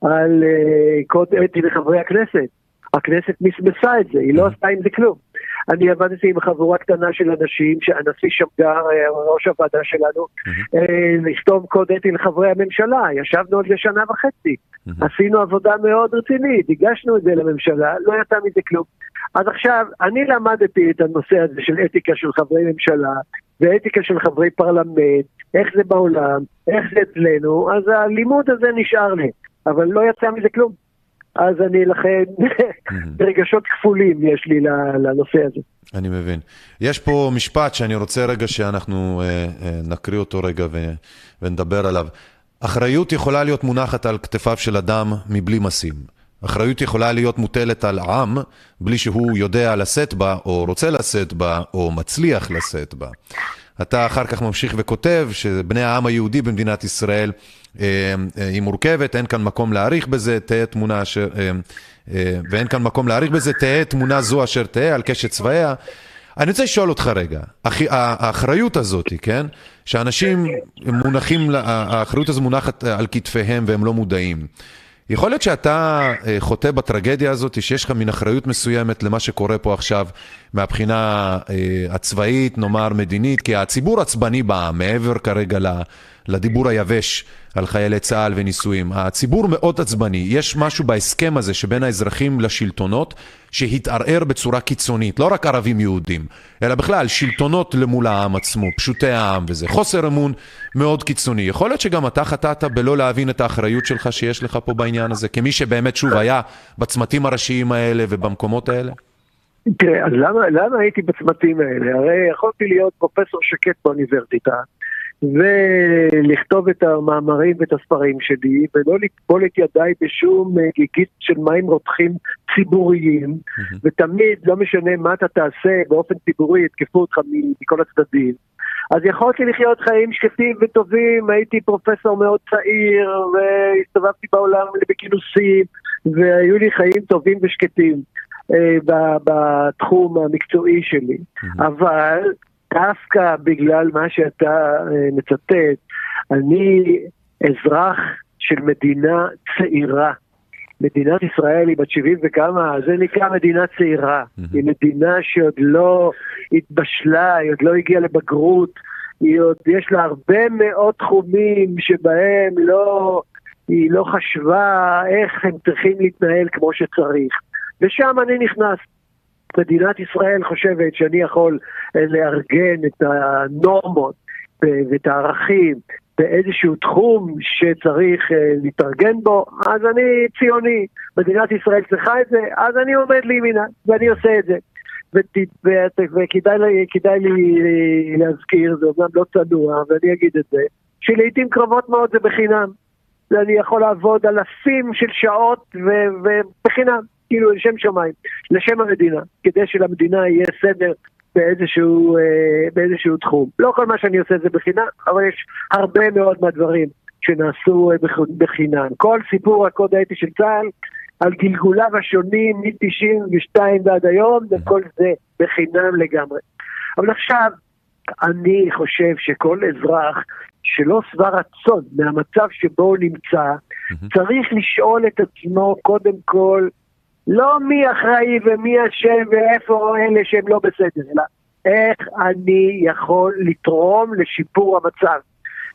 Speaker 3: על קוד אתי לחברי הכנסת. הכנסת מסמסה את זה, היא לא עשתה עם זה כלום. אני עבדתי עם חבורה קטנה של אנשים, שהנשיא שמגר, אה, ראש הוועדה שלנו, אה, לכתוב קוד אתי לחברי הממשלה, ישבנו על זה שנה וחצי. עשינו עבודה מאוד רצינית, הגשנו את זה לממשלה, לא יצא מזה כלום. אז עכשיו, אני למדתי את הנושא הזה של אתיקה של חברי ממשלה, ואתיקה של חברי פרלמנט, איך זה בעולם, איך זה אצלנו, אז הלימוד הזה נשאר לי, אבל לא יצא מזה כלום. אז אני לכן, רגשות כפולים יש לי לנושא הזה.
Speaker 1: אני מבין. יש פה משפט שאני רוצה רגע שאנחנו אה, אה, נקריא אותו רגע ו, ונדבר עליו. אחריות יכולה להיות מונחת על כתפיו של אדם מבלי משים. אחריות יכולה להיות מוטלת על עם בלי שהוא יודע לשאת בה, או רוצה לשאת בה, או מצליח לשאת בה. אתה אחר כך ממשיך וכותב שבני העם היהודי במדינת ישראל היא מורכבת, אין כאן מקום להעריך בזה, תהא תמונה אשר... אה, אה, ואין כאן מקום להעריך בזה, תהא תמונה זו אשר תהא על קשת צבאיה. אני רוצה לשאול אותך רגע, האחריות הזאת, כן? שאנשים מונחים, האחריות הזו מונחת על כתפיהם והם לא מודעים. יכול להיות שאתה אה, חוטא בטרגדיה הזאת, שיש לך מין אחריות מסוימת למה שקורה פה עכשיו מהבחינה אה, הצבאית, נאמר מדינית, כי הציבור עצבני בעם, מעבר כרגע לדיבור היבש על חיילי צה"ל ונישואים. הציבור מאוד עצבני. יש משהו בהסכם הזה שבין האזרחים לשלטונות שהתערער בצורה קיצונית, לא רק ערבים יהודים, אלא בכלל שלטונות למול העם עצמו, פשוטי העם וזה. חוסר אמון מאוד קיצוני. יכול להיות שגם אתה חטאת בלא להבין את האחריות שלך שיש לך פה בעניין הזה, כמי שבאמת שוב היה בצמתים הראשיים האלה ובמקומות האלה?
Speaker 3: תראה, אז למה, למה הייתי בצמתים האלה? הרי יכולתי להיות פרופסור שקט באוניברסיטה, ולכתוב את המאמרים ואת הספרים שלי, ולא לטבול את ידיי בשום אה, גיגית של מים רותחים ציבוריים, ותמיד, לא משנה מה אתה תעשה באופן ציבורי, יתקפו אותך מכל הצדדים. אז יכולתי לחיות חיים שקטים וטובים, הייתי פרופסור מאוד צעיר, והסתובבתי בעולם בכינוסים, והיו לי חיים טובים ושקטים אה, בתחום המקצועי שלי. אבל דווקא בגלל מה שאתה אה, מצטט, אני אזרח של מדינה צעירה. מדינת ישראל היא בת 70 וכמה, זה נקרא מדינה צעירה. היא מדינה שעוד לא התבשלה, היא עוד לא הגיעה לבגרות, היא עוד, יש לה הרבה מאוד תחומים שבהם לא, היא לא חשבה איך הם צריכים להתנהל כמו שצריך. ושם אני נכנס. מדינת ישראל חושבת שאני יכול לארגן את הנורמות ואת הערכים באיזשהו תחום שצריך uh, להתארגן בו, אז אני ציוני. מדינת ישראל צריכה את זה, אז אני עומד לימינה, ואני עושה את זה. וכדאי לי להזכיר, זה אומנם לא צנוע, ואני אגיד את זה, שלעיתים קרבות מאוד זה בחינם. ואני יכול לעבוד אלפים של שעות ובחינם, כאילו לשם שמיים, לשם המדינה, כדי שלמדינה יהיה סדר באיזשהו, אה, באיזשהו תחום. לא כל מה שאני עושה זה בחינם, אבל יש הרבה מאוד מהדברים שנעשו אה, בחינם. כל סיפור הקוד האתי של צה"ל על גלגוליו השונים מ-92 ועד היום, וכל זה בחינם לגמרי. אבל עכשיו, אני חושב שכל אזרח שלא שבע רצון מהמצב שבו הוא נמצא, צריך לשאול את עצמו קודם כל, לא מי אחראי ומי אשם ואיפה אלה שהם לא בסדר, אלא איך אני יכול לתרום לשיפור המצב.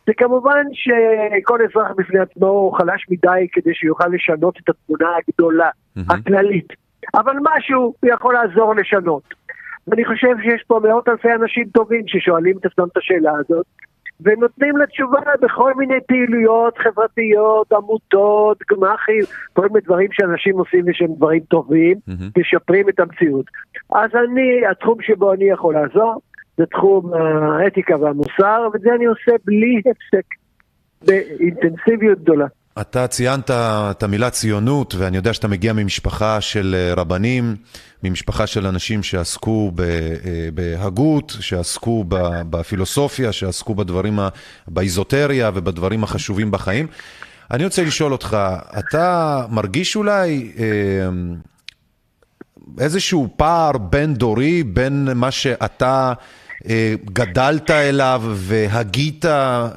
Speaker 3: זה כמובן שכל אזרח בפני עצמו הוא חלש מדי כדי שיוכל לשנות את התמונה הגדולה, mm-hmm. הכללית. אבל משהו יכול לעזור לשנות. ואני חושב שיש פה מאות אלפי אנשים טובים ששואלים את עצמם את השאלה הזאת, ונותנים לה תשובה בכל מיני פעילויות חברתיות, עמותות, גמ"חים, כל מיני דברים שאנשים עושים ושהם דברים טובים, mm-hmm. משפרים את המציאות. אז אני, התחום שבו אני יכול לעזור, זה תחום האתיקה והמוסר, ואת זה אני עושה בלי הפסק, באינטנסיביות גדולה.
Speaker 1: אתה ציינת את המילה ציונות, ואני יודע שאתה מגיע ממשפחה של אה, רבנים, ממשפחה של אנשים שעסקו אה, בהגות, שעסקו בפילוסופיה, שעסקו בדברים, באיזוטריה ובדברים החשובים בחיים. אני רוצה לשאול אותך, אתה מרגיש אולי אה, איזשהו פער בין דורי, בין מה שאתה... אה, גדלת אליו והגית אה,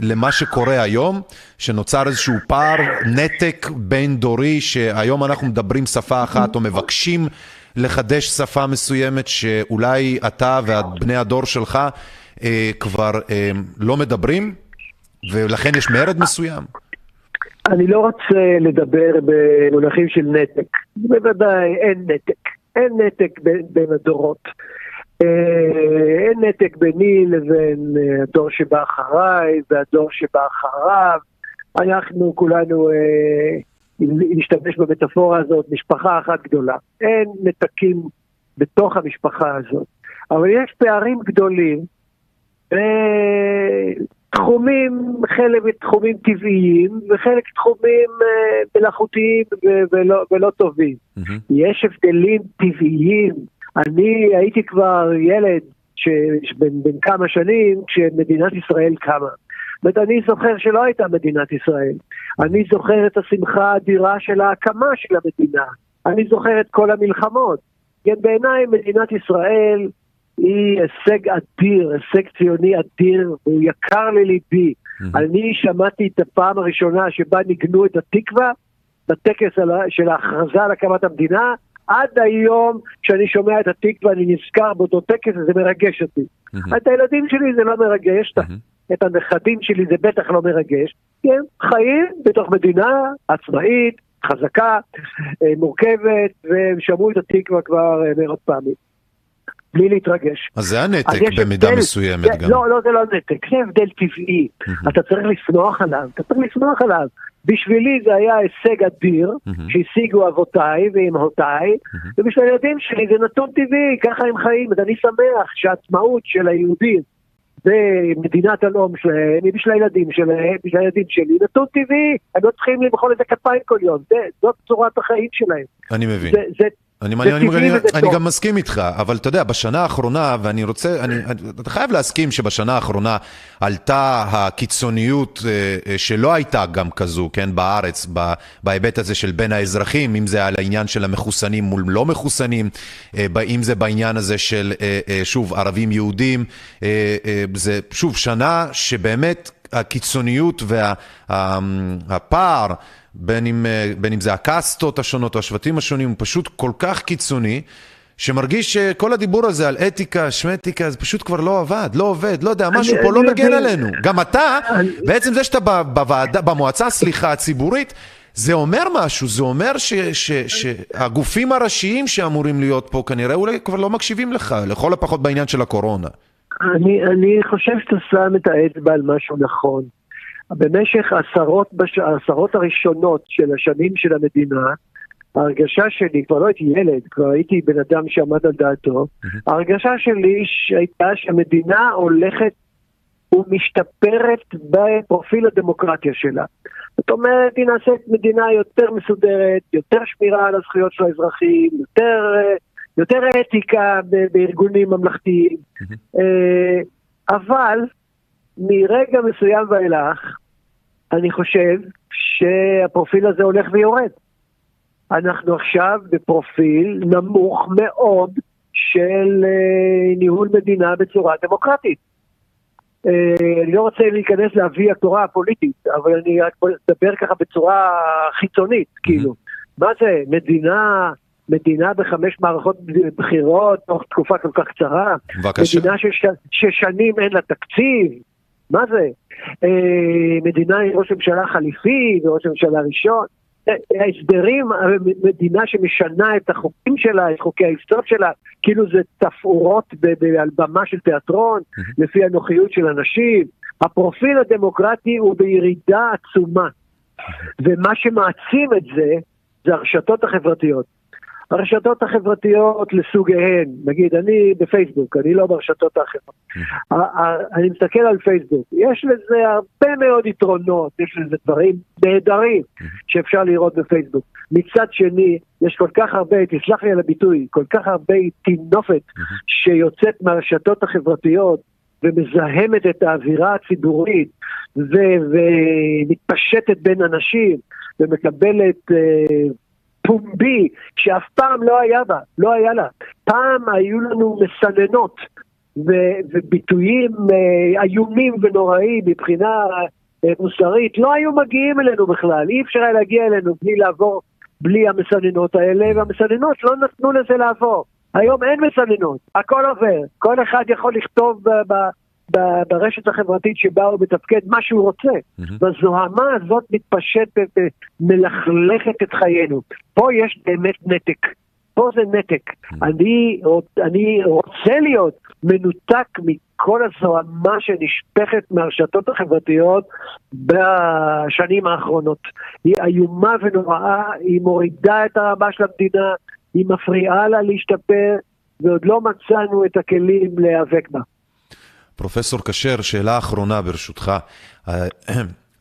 Speaker 1: למה שקורה היום, שנוצר איזשהו פער, נתק בין דורי, שהיום אנחנו מדברים שפה אחת או מבקשים לחדש שפה מסוימת שאולי אתה ובני הדור שלך אה, כבר לא מדברים, ולכן יש מרד מסוים?
Speaker 3: אני לא רוצה לדבר במונחים של נתק. בוודאי אין נתק. אין נתק בין, בין הדורות. אה, אין נתק ביני לבין אה, הדור שבא אחריי והדור שבא אחריו. אנחנו כולנו, אה, נשתמש במטאפורה הזאת, משפחה אחת גדולה. אין נתקים בתוך המשפחה הזאת, אבל יש פערים גדולים. תחומים, חלק תחומים טבעיים וחלק תחומים מלאכותיים ולא, ולא טובים. Mm-hmm. יש הבדלים טבעיים אני הייתי כבר ילד בן, בן כמה שנים כשמדינת ישראל קמה. זאת אני זוכר שלא הייתה מדינת ישראל. אני זוכר את השמחה האדירה של ההקמה של המדינה. אני זוכר את כל המלחמות. כן, בעיניי מדינת ישראל היא הישג אדיר, הישג ציוני אדיר, והוא יקר לליבי. Mm-hmm. אני שמעתי את הפעם הראשונה שבה ניגנו את התקווה, בטקס של ההכרזה על הקמת המדינה, עד היום, כשאני שומע את התקווה, אני נזכר באותו טקס, וזה מרגש אותי. Mm-hmm. את הילדים שלי זה לא מרגש, mm-hmm. את הנכדים שלי זה בטח לא מרגש. כן, חיים בתוך מדינה עצמאית, חזקה, אה, מורכבת, והם שמעו את התקווה כבר אה, מאות פעמים. בלי להתרגש.
Speaker 1: אז זה הנתק במידה הבדל, מסוימת
Speaker 3: זה,
Speaker 1: גם.
Speaker 3: לא, לא, זה לא נתק, זה הבדל טבעי. Mm-hmm. אתה צריך לסמוך עליו, אתה צריך לסמוך עליו. בשבילי זה היה הישג אדיר mm-hmm. שהשיגו אבותיי ואמהותיי, mm-hmm. ובשביל הילדים שלי זה נתון טבעי, ככה הם חיים. אז אני שמח שהעצמאות של היהודים במדינת הלאום שלהם היא בשביל הילדים שלהם, בשביל הילדים שלי, נתון טבעי, הם לא צריכים למחול את הכפיים כל יום, זה, זאת צורת החיים שלהם.
Speaker 1: אני מבין. זה, זה, אני, אני, אני, אני, אני גם מסכים איתך, אבל אתה יודע, בשנה האחרונה, ואני רוצה, אני, אתה חייב להסכים שבשנה האחרונה עלתה הקיצוניות אה, אה, שלא הייתה גם כזו, כן, בארץ, בהיבט הזה של בין האזרחים, אם זה על העניין של המחוסנים מול לא מחוסנים, אה, אם זה בעניין הזה של, שוב, ערבים יהודים, זה שוב שנה שבאמת הקיצוניות והפער, וה, בין אם, אה, בין אם זה הקאסטות השונות או השבטים השונים, הוא פשוט כל כך קיצוני, שמרגיש שכל הדיבור הזה על אתיקה, שמטיקה, זה פשוט כבר לא עבד, לא עובד, לא יודע, משהו אני, פה אני לא מגן עלינו. גם אתה, אני... בעצם זה שאתה בוועדה, במועצה, סליחה, הציבורית, זה אומר משהו, זה אומר ש, ש, שהגופים הראשיים שאמורים להיות פה כנראה אולי כבר לא מקשיבים לך, לכל הפחות בעניין של הקורונה.
Speaker 3: אני, אני חושב שאתה שם את האצבע על משהו נכון. במשך עשרות, בש... העשרות הראשונות של השנים של המדינה, ההרגשה שלי, כבר לא הייתי ילד, כבר הייתי בן אדם שעמד על דעתו, ההרגשה שלי הייתה שהמדינה הולכת ומשתפרת בפרופיל הדמוקרטיה שלה. זאת אומרת, היא נעשית מדינה יותר מסודרת, יותר שמירה על הזכויות של האזרחים, יותר, יותר אתיקה בארגונים ממלכתיים. אה, אבל מרגע מסוים ואילך, אני חושב שהפרופיל הזה הולך ויורד. אנחנו עכשיו בפרופיל נמוך מאוד של אה, ניהול מדינה בצורה דמוקרטית. אה, אני לא רוצה להיכנס לאבי התורה הפוליטית, אבל אני רק אדבר ככה בצורה חיצונית, כאילו. מה זה, מדינה, מדינה בחמש מערכות בחירות תוך תקופה כל כך קצרה?
Speaker 1: בבקשה.
Speaker 3: מדינה שש, ששנים אין לה תקציב? מה זה? אה, מדינה עם ראש ממשלה חליפי וראש ממשלה ראשון? ההסדרים, מדינה שמשנה את החוקים שלה, את חוקי היסוד שלה, כאילו זה תפאורות על במה של תיאטרון, לפי הנוחיות של אנשים. הפרופיל הדמוקרטי הוא בירידה עצומה. ומה שמעצים את זה, זה הרשתות החברתיות. הרשתות החברתיות לסוגיהן, נגיד אני בפייסבוק, אני לא ברשתות האחרות, אני מסתכל על פייסבוק, יש לזה הרבה מאוד יתרונות, יש לזה דברים נהדרים שאפשר לראות בפייסבוק. מצד שני, יש כל כך הרבה, תסלח לי על הביטוי, כל כך הרבה טינופת שיוצאת מהרשתות החברתיות ומזהמת את האווירה הציבורית ומתפשטת בין אנשים ומקבלת uh, פומבי, שאף פעם לא היה בה, לא היה לה. פעם היו לנו מסננות ו- וביטויים uh, איומים ונוראים מבחינה uh, מוסרית, לא היו מגיעים אלינו בכלל, אי אפשר היה להגיע אלינו בלי לעבור, בלי המסננות האלה, והמסננות לא נתנו לזה לעבור. היום אין מסננות, הכל עובר, כל אחד יכול לכתוב ב- ב- ברשת החברתית שבה הוא מתפקד מה שהוא רוצה. Mm-hmm. והזוהמה הזאת מתפשטת, מלכלכת את חיינו. פה יש באמת נתק. פה זה נתק. Mm-hmm. אני, אני רוצה להיות מנותק מכל הזוהמה שנשפכת מהרשתות החברתיות בשנים האחרונות. היא איומה ונוראה, היא מורידה את הרמה של המדינה, היא מפריעה לה להשתפר, ועוד לא מצאנו את הכלים להיאבק בה.
Speaker 1: פרופסור כשר, שאלה אחרונה ברשותך.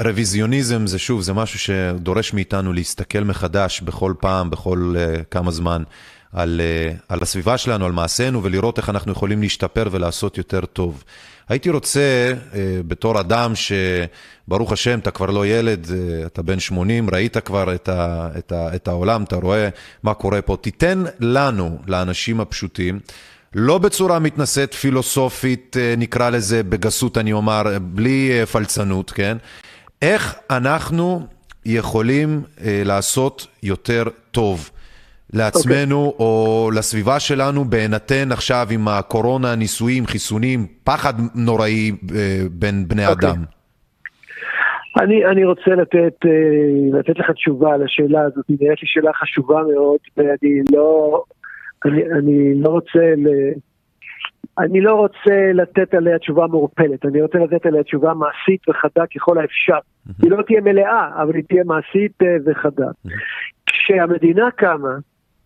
Speaker 1: רוויזיוניזם זה שוב, זה משהו שדורש מאיתנו להסתכל מחדש בכל פעם, בכל uh, כמה זמן, על, uh, על הסביבה שלנו, על מעשינו, ולראות איך אנחנו יכולים להשתפר ולעשות יותר טוב. הייתי רוצה, uh, בתור אדם שברוך השם, אתה כבר לא ילד, uh, אתה בן 80, ראית כבר את, ה, את, ה, את העולם, אתה רואה מה קורה פה. תיתן לנו, לאנשים הפשוטים, לא בצורה מתנשאת פילוסופית, אה, נקרא לזה בגסות אני אומר, בלי אה, פלצנות, כן? איך אנחנו יכולים אה, לעשות יותר טוב לעצמנו okay. אוקיי. או לסביבה שלנו בהינתן עכשיו עם הקורונה, ניסויים, חיסונים, פחד נוראי בין בני okay. אוקיי. אדם?
Speaker 3: אני, אני רוצה לתת, לתת לך תשובה על השאלה הזאת, היא נראית לי שאלה חשובה מאוד, ואני לא, אני, אני לא רוצה ל... אני לא רוצה לתת עליה תשובה מעורפלת, אני רוצה לתת עליה תשובה מעשית וחדה ככל האפשר. היא לא תהיה מלאה, אבל היא תהיה מעשית אה, וחדה. כשהמדינה קמה,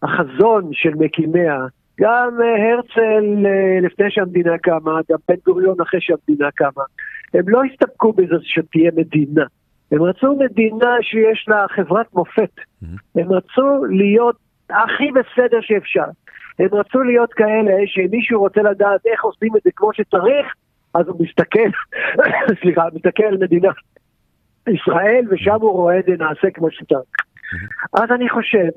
Speaker 3: החזון של מקימיה, גם אה, הרצל אה, לפני שהמדינה קמה, גם בן גוריון אחרי שהמדינה קמה, הם לא הסתפקו בזה שתהיה מדינה. הם רצו מדינה שיש לה חברת מופת. הם רצו להיות הכי בסדר שאפשר. הם רצו להיות כאלה שאם מישהו רוצה לדעת איך עושים את זה כמו שצריך, אז הוא מסתכל, סליחה, מסתכל על מדינת ישראל ושם הוא רואה את זה נעשה כמו שצריך. אז אני חושב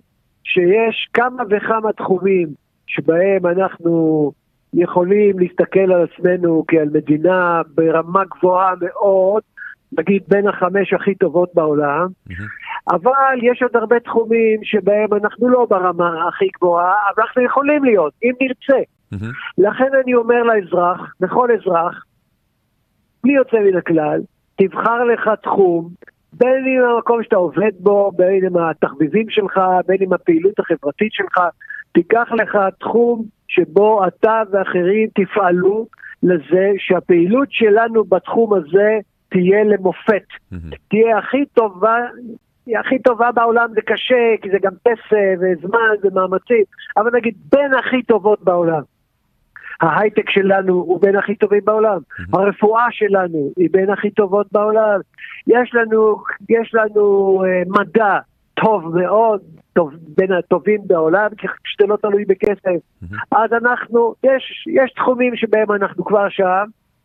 Speaker 3: שיש כמה וכמה תחומים שבהם אנחנו יכולים להסתכל על עצמנו כעל מדינה ברמה גבוהה מאוד, נגיד בין החמש הכי טובות בעולם, אבל יש עוד הרבה תחומים שבהם אנחנו לא ברמה הכי גבוהה, אבל אנחנו יכולים להיות, אם נרצה. לכן אני אומר לאזרח, לכל אזרח, בלי יוצא מן הכלל, תבחר לך תחום בין אם המקום שאתה עובד בו, בין אם התחביבים שלך, בין אם הפעילות החברתית שלך, תיקח לך תחום שבו אתה ואחרים תפעלו לזה שהפעילות שלנו בתחום הזה תהיה למופת.
Speaker 1: מהמם.
Speaker 3: תהיה הכי טובה, היא הכי טובה בעולם, זה קשה, כי זה גם כסף וזמן ומאמצים, אבל נגיד בין הכי טובות בעולם. ההייטק שלנו הוא בין הכי טובים בעולם, הרפואה שלנו היא בין הכי טובות בעולם, יש לנו, יש לנו אה, מדע טוב מאוד, טוב, בין הטובים בעולם, כי שזה לא תלוי בכסף. אז אנחנו, יש, יש תחומים שבהם אנחנו כבר שם,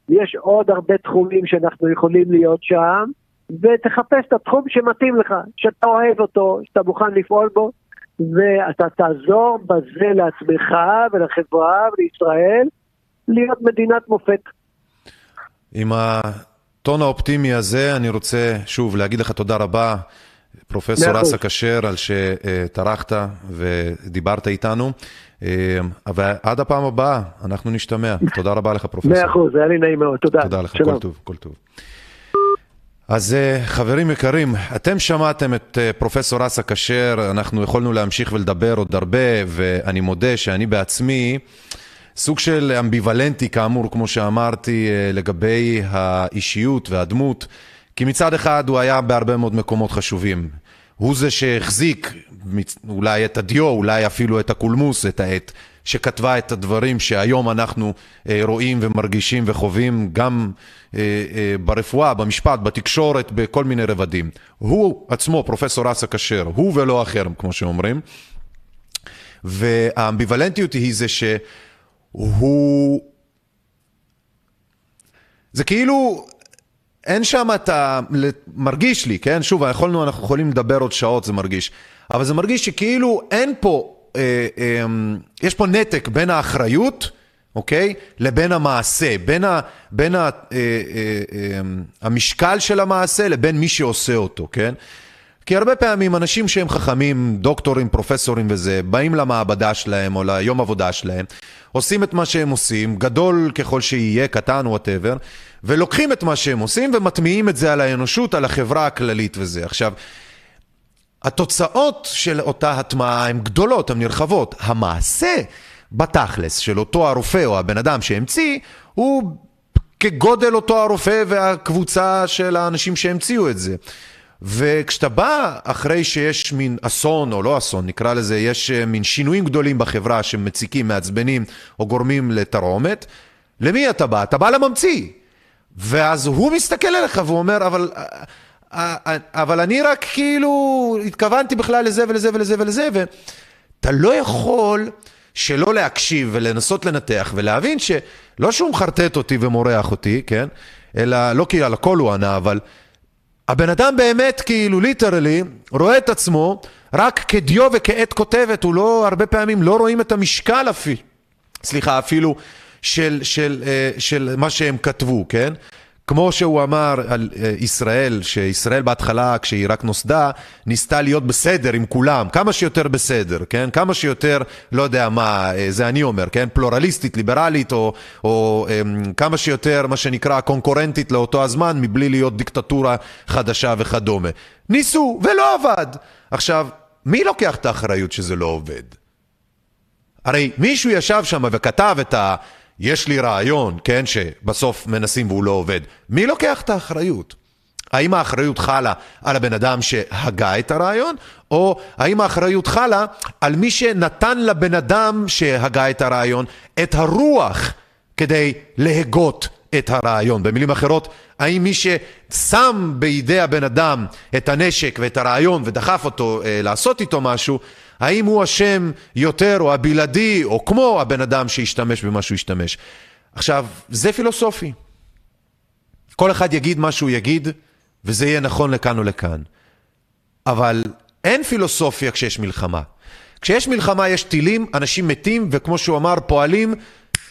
Speaker 3: יש עוד הרבה תחומים שאנחנו יכולים להיות שם, ותחפש את התחום שמתאים לך, שאתה אוהב אותו, שאתה מוכן לפעול בו, ואתה תעזור בזה לעצמך ולחברה ולישראל להיות מדינת מופת.
Speaker 1: עם הטון האופטימי הזה, אני רוצה שוב להגיד לך תודה רבה, פרופסור. אסא כשר, על שטרחת ודיברת איתנו. אה, ועד הפעם הבאה, אנחנו נשתמע. תודה רבה לך, פרופסור.
Speaker 3: מאה אחוז, היה לי נעים מאוד, תודה.
Speaker 1: תודה לך. כל טוב, כל טוב. אז אה, חברים יקרים, אתם שמעתם את אה, פרופסור אסא כשר, אנחנו יכולנו להמשיך ולדבר עוד הרבה, ואני מודה שאני בעצמי סוג של אמביוולנטי, כאמור, כמו שאמרתי, אה, לגבי האישיות והדמות, כי מצד אחד הוא היה בהרבה מאוד מקומות חשובים. הוא זה שהחזיק אולי את הדיו, אולי אפילו את הקולמוס, את העט, שכתבה את הדברים שהיום אנחנו אה, רואים ומרגישים וחווים גם אה, אה, ברפואה, במשפט, בתקשורת, בכל מיני רבדים. הוא עצמו, פרופסור אסא כשר, הוא ולא אחר, כמו שאומרים. והאמביוולנטיות היא זה שהוא... זה כאילו, אין שם את ה... מרגיש לי, כן? שוב, יכולנו, אנחנו יכולים לדבר עוד שעות, זה מרגיש. אבל זה מרגיש שכאילו אין פה, אה, אה, יש פה נתק בין האחריות, אוקיי? לבין המעשה, בין, ה, בין ה, אה, אה, אה, המשקל של המעשה לבין מי שעושה אותו, כן? כי הרבה פעמים אנשים שהם חכמים, דוקטורים, פרופסורים וזה, באים למעבדה שלהם או ליום עבודה שלהם, עושים את מה שהם עושים, גדול ככל שיהיה, קטן, whatever, ולוקחים את מה שהם עושים ומטמיעים את זה על האנושות, על החברה הכללית וזה. עכשיו, התוצאות של אותה הטמעה הן גדולות, הן נרחבות. המעשה בתכלס של אותו הרופא או הבן אדם שהמציא, הוא כגודל אותו הרופא והקבוצה של האנשים שהמציאו את זה. וכשאתה בא אחרי שיש מין אסון, או לא אסון, נקרא לזה, יש אה, מין שינויים גדולים בחברה שמציקים, מעצבנים, או גורמים לתרעומת, למי אתה בא? אתה בא לממציא. ואז הוא מסתכל עליך והוא אומר, אבל, אה, אבל אני רק כאילו התכוונתי בכלל לזה ולזה ולזה ולזה, ואתה לא יכול שלא להקשיב ולנסות לנתח ולהבין שלא שהוא מחרטט אותי ומורח אותי, כן? אלא, לא כי על הכל הוא ענה, אבל הבן אדם באמת, כאילו, ליטרלי, רואה את עצמו רק כדיו וכעת כותבת, הוא לא, הרבה פעמים לא רואים את המשקל אפילו, סליחה, אפילו של, של, אה, של מה שהם כתבו, כן? כמו שהוא אמר על אה, ישראל, שישראל בהתחלה, כשהיא רק נוסדה, ניסתה להיות בסדר עם כולם, כמה שיותר בסדר, כן? כמה שיותר, לא יודע מה, אה, זה אני אומר, כן? פלורליסטית, ליברלית, או, או אמ, כמה שיותר, מה שנקרא, קונקורנטית לאותו הזמן, מבלי להיות דיקטטורה חדשה וכדומה. ניסו, ולא עבד. עכשיו, מי לוקח את האחריות שזה לא עובד? הרי מישהו ישב שם וכתב את ה... יש לי רעיון, כן, שבסוף מנסים והוא לא עובד. מי לוקח את האחריות? האם האחריות חלה על הבן אדם שהגה את הרעיון, או האם האחריות חלה על מי שנתן לבן אדם שהגה את הרעיון את הרוח כדי להגות את הרעיון? במילים אחרות, האם מי ששם בידי הבן אדם את הנשק ואת הרעיון ודחף אותו אה, לעשות איתו משהו, האם הוא אשם יותר או הבלעדי או כמו הבן אדם שהשתמש במה שהוא השתמש? עכשיו, זה פילוסופי. כל אחד יגיד מה שהוא יגיד, וזה יהיה נכון לכאן או לכאן. אבל אין פילוסופיה כשיש מלחמה. כשיש מלחמה יש טילים, אנשים מתים, וכמו שהוא אמר, פועלים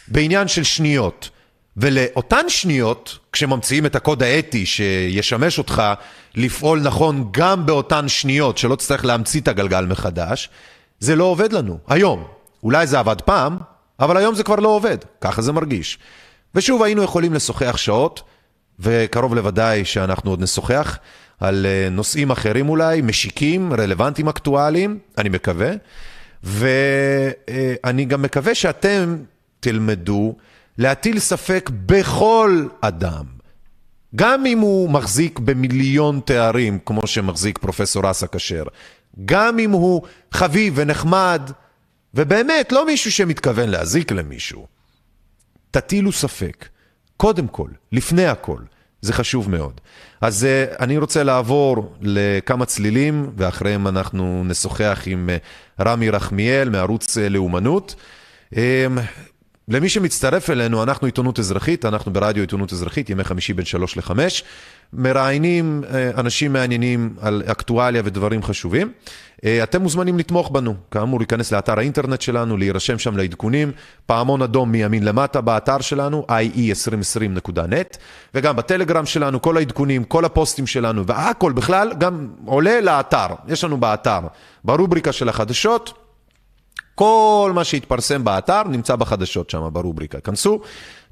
Speaker 1: בעניין של שניות. ולאותן שניות, כשממציאים את הקוד האתי שישמש אותך לפעול נכון גם באותן שניות, שלא תצטרך להמציא את הגלגל מחדש, זה לא עובד לנו, היום. אולי זה עבד פעם, אבל היום זה כבר לא עובד, ככה זה מרגיש. ושוב, היינו יכולים לשוחח שעות, וקרוב לוודאי שאנחנו עוד נשוחח, על אה, נושאים אחרים אולי, משיקים, רלוונטיים, אקטואליים, אני מקווה. ואני גם מקווה שאתם תלמדו להטיל ספק בכל אדם. גם אם הוא מחזיק במיליון תארים, כמו שמחזיק פרופסור אסא כשר, גם אם הוא חביב ונחמד, ובאמת לא מישהו שמתכוון להזיק למישהו, תטילו ספק. קודם כל, לפני הכל. זה חשוב מאוד. אז uh, אני רוצה לעבור לכמה צלילים, ואחריהם אנחנו נשוחח עם uh, רמי רחמיאל מערוץ uh, לאומנות. למי שמצטרף אלינו, אנחנו עיתונות אזרחית, אנחנו ברדיו עיתונות אזרחית, ימי חמישי בין שלוש לחמש. מראיינים אנשים מעניינים על אקטואליה ודברים חשובים. אתם מוזמנים לתמוך בנו, כאמור, להיכנס לאתר האינטרנט שלנו, להירשם שם לעדכונים, פעמון אדום מימין למטה באתר שלנו, ie2020.net, וגם בטלגרם שלנו, כל העדכונים, כל הפוסטים שלנו, והכל בכלל גם עולה לאתר, יש לנו באתר, ברובריקה של החדשות. כל מה שהתפרסם באתר נמצא בחדשות שם, ברובריקה. כנסו,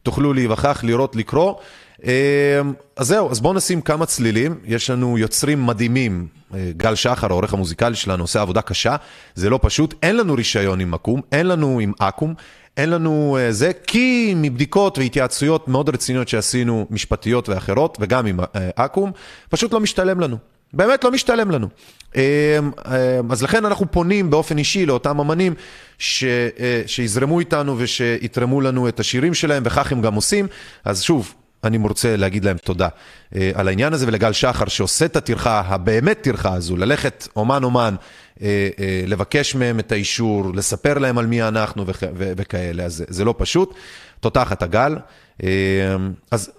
Speaker 1: תוכלו להיווכח, לראות, לקרוא. אמ, אז זהו, אז בואו נשים כמה צלילים. יש לנו יוצרים מדהימים. אה, גל שחר, העורך המוזיקלי שלנו, עושה עבודה קשה. זה לא פשוט. אין לנו רישיון עם אקו"ם, אין לנו עם אקו"ם. אין לנו אה, זה, כי מבדיקות והתייעצויות מאוד רציניות שעשינו, משפטיות ואחרות, וגם עם אה, אקו"ם, פשוט לא משתלם לנו. באמת לא משתלם לנו. אמ, אמ, אז לכן אנחנו פונים באופן אישי לאותם אמנים ש, אה, שיזרמו איתנו ושיתרמו לנו את השירים שלהם, וכך הם גם עושים. אז שוב, אני רוצה להגיד להם תודה אה, על העניין הזה, ולגל שחר שעושה את הטרחה, הבאמת טרחה הזו, ללכת אומן אומן, אה, לבקש מהם את האישור, לספר להם על מי אנחנו וכאלה, אז זה לא פשוט. תותחת הגל. אמ, אז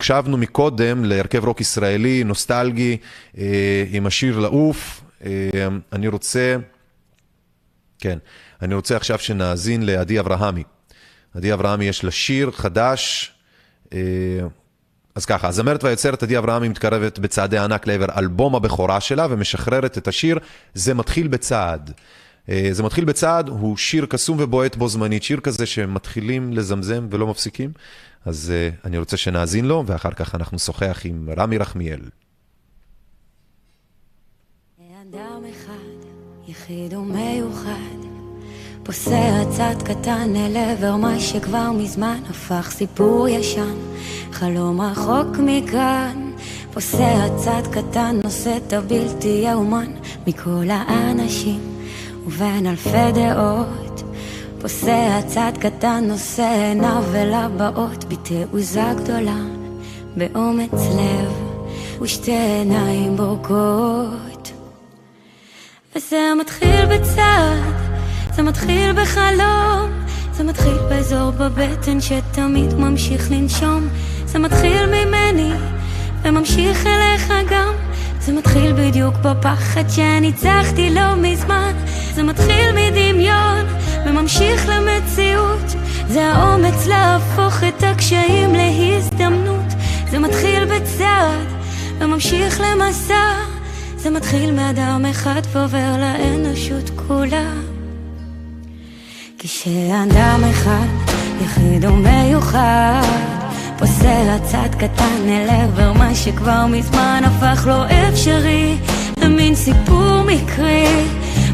Speaker 1: הקשבנו מקודם להרכב רוק ישראלי, נוסטלגי, אה, עם השיר לעוף. אה, אני רוצה, כן, אני רוצה עכשיו שנאזין לעדי אברהמי. עדי אברהמי יש לה שיר חדש. אה, אז ככה, הזמרת והיוצרת עדי אברהמי מתקרבת בצעדי ענק לעבר אלבום הבכורה שלה ומשחררת את השיר "זה מתחיל בצעד". זה מתחיל בצעד, הוא שיר קסום ובועט בו זמנית, שיר כזה שמתחילים לזמזם ולא מפסיקים. אז uh, אני רוצה שנאזין לו, ואחר כך אנחנו נשוחח עם רמי רחמיאל.
Speaker 4: אדם אחד, יחיד ומיוחד, פוסע צעד קטן אל עבר מה שכבר מזמן הפך סיפור ישן, חלום רחוק מכאן. פוסע צעד קטן, נושא את הבלתי יאומן מכל האנשים, ובין אלפי דעות. פוסע צעד קטן, נושא עיניו אל הבאות, בתעוזה גדולה, באומץ לב, ושתי עיניים בורקות. וזה מתחיל בצעד, זה מתחיל בחלום, זה מתחיל באזור בבטן שתמיד ממשיך לנשום, זה מתחיל ממני, וממשיך אליך גם. זה מתחיל בדיוק בפחד שניצחתי לא מזמן. זה מתחיל מדמיון וממשיך למציאות. זה האומץ להפוך את הקשיים להזדמנות. זה מתחיל בצעד וממשיך למסע. זה מתחיל מאדם אחד ועובר לאנושות כולה. כשאדם אחד יחיד ומיוחד פוסע צעד קטן אל עבר מה שכבר מזמן הפך לא אפשרי. למין סיפור מקרי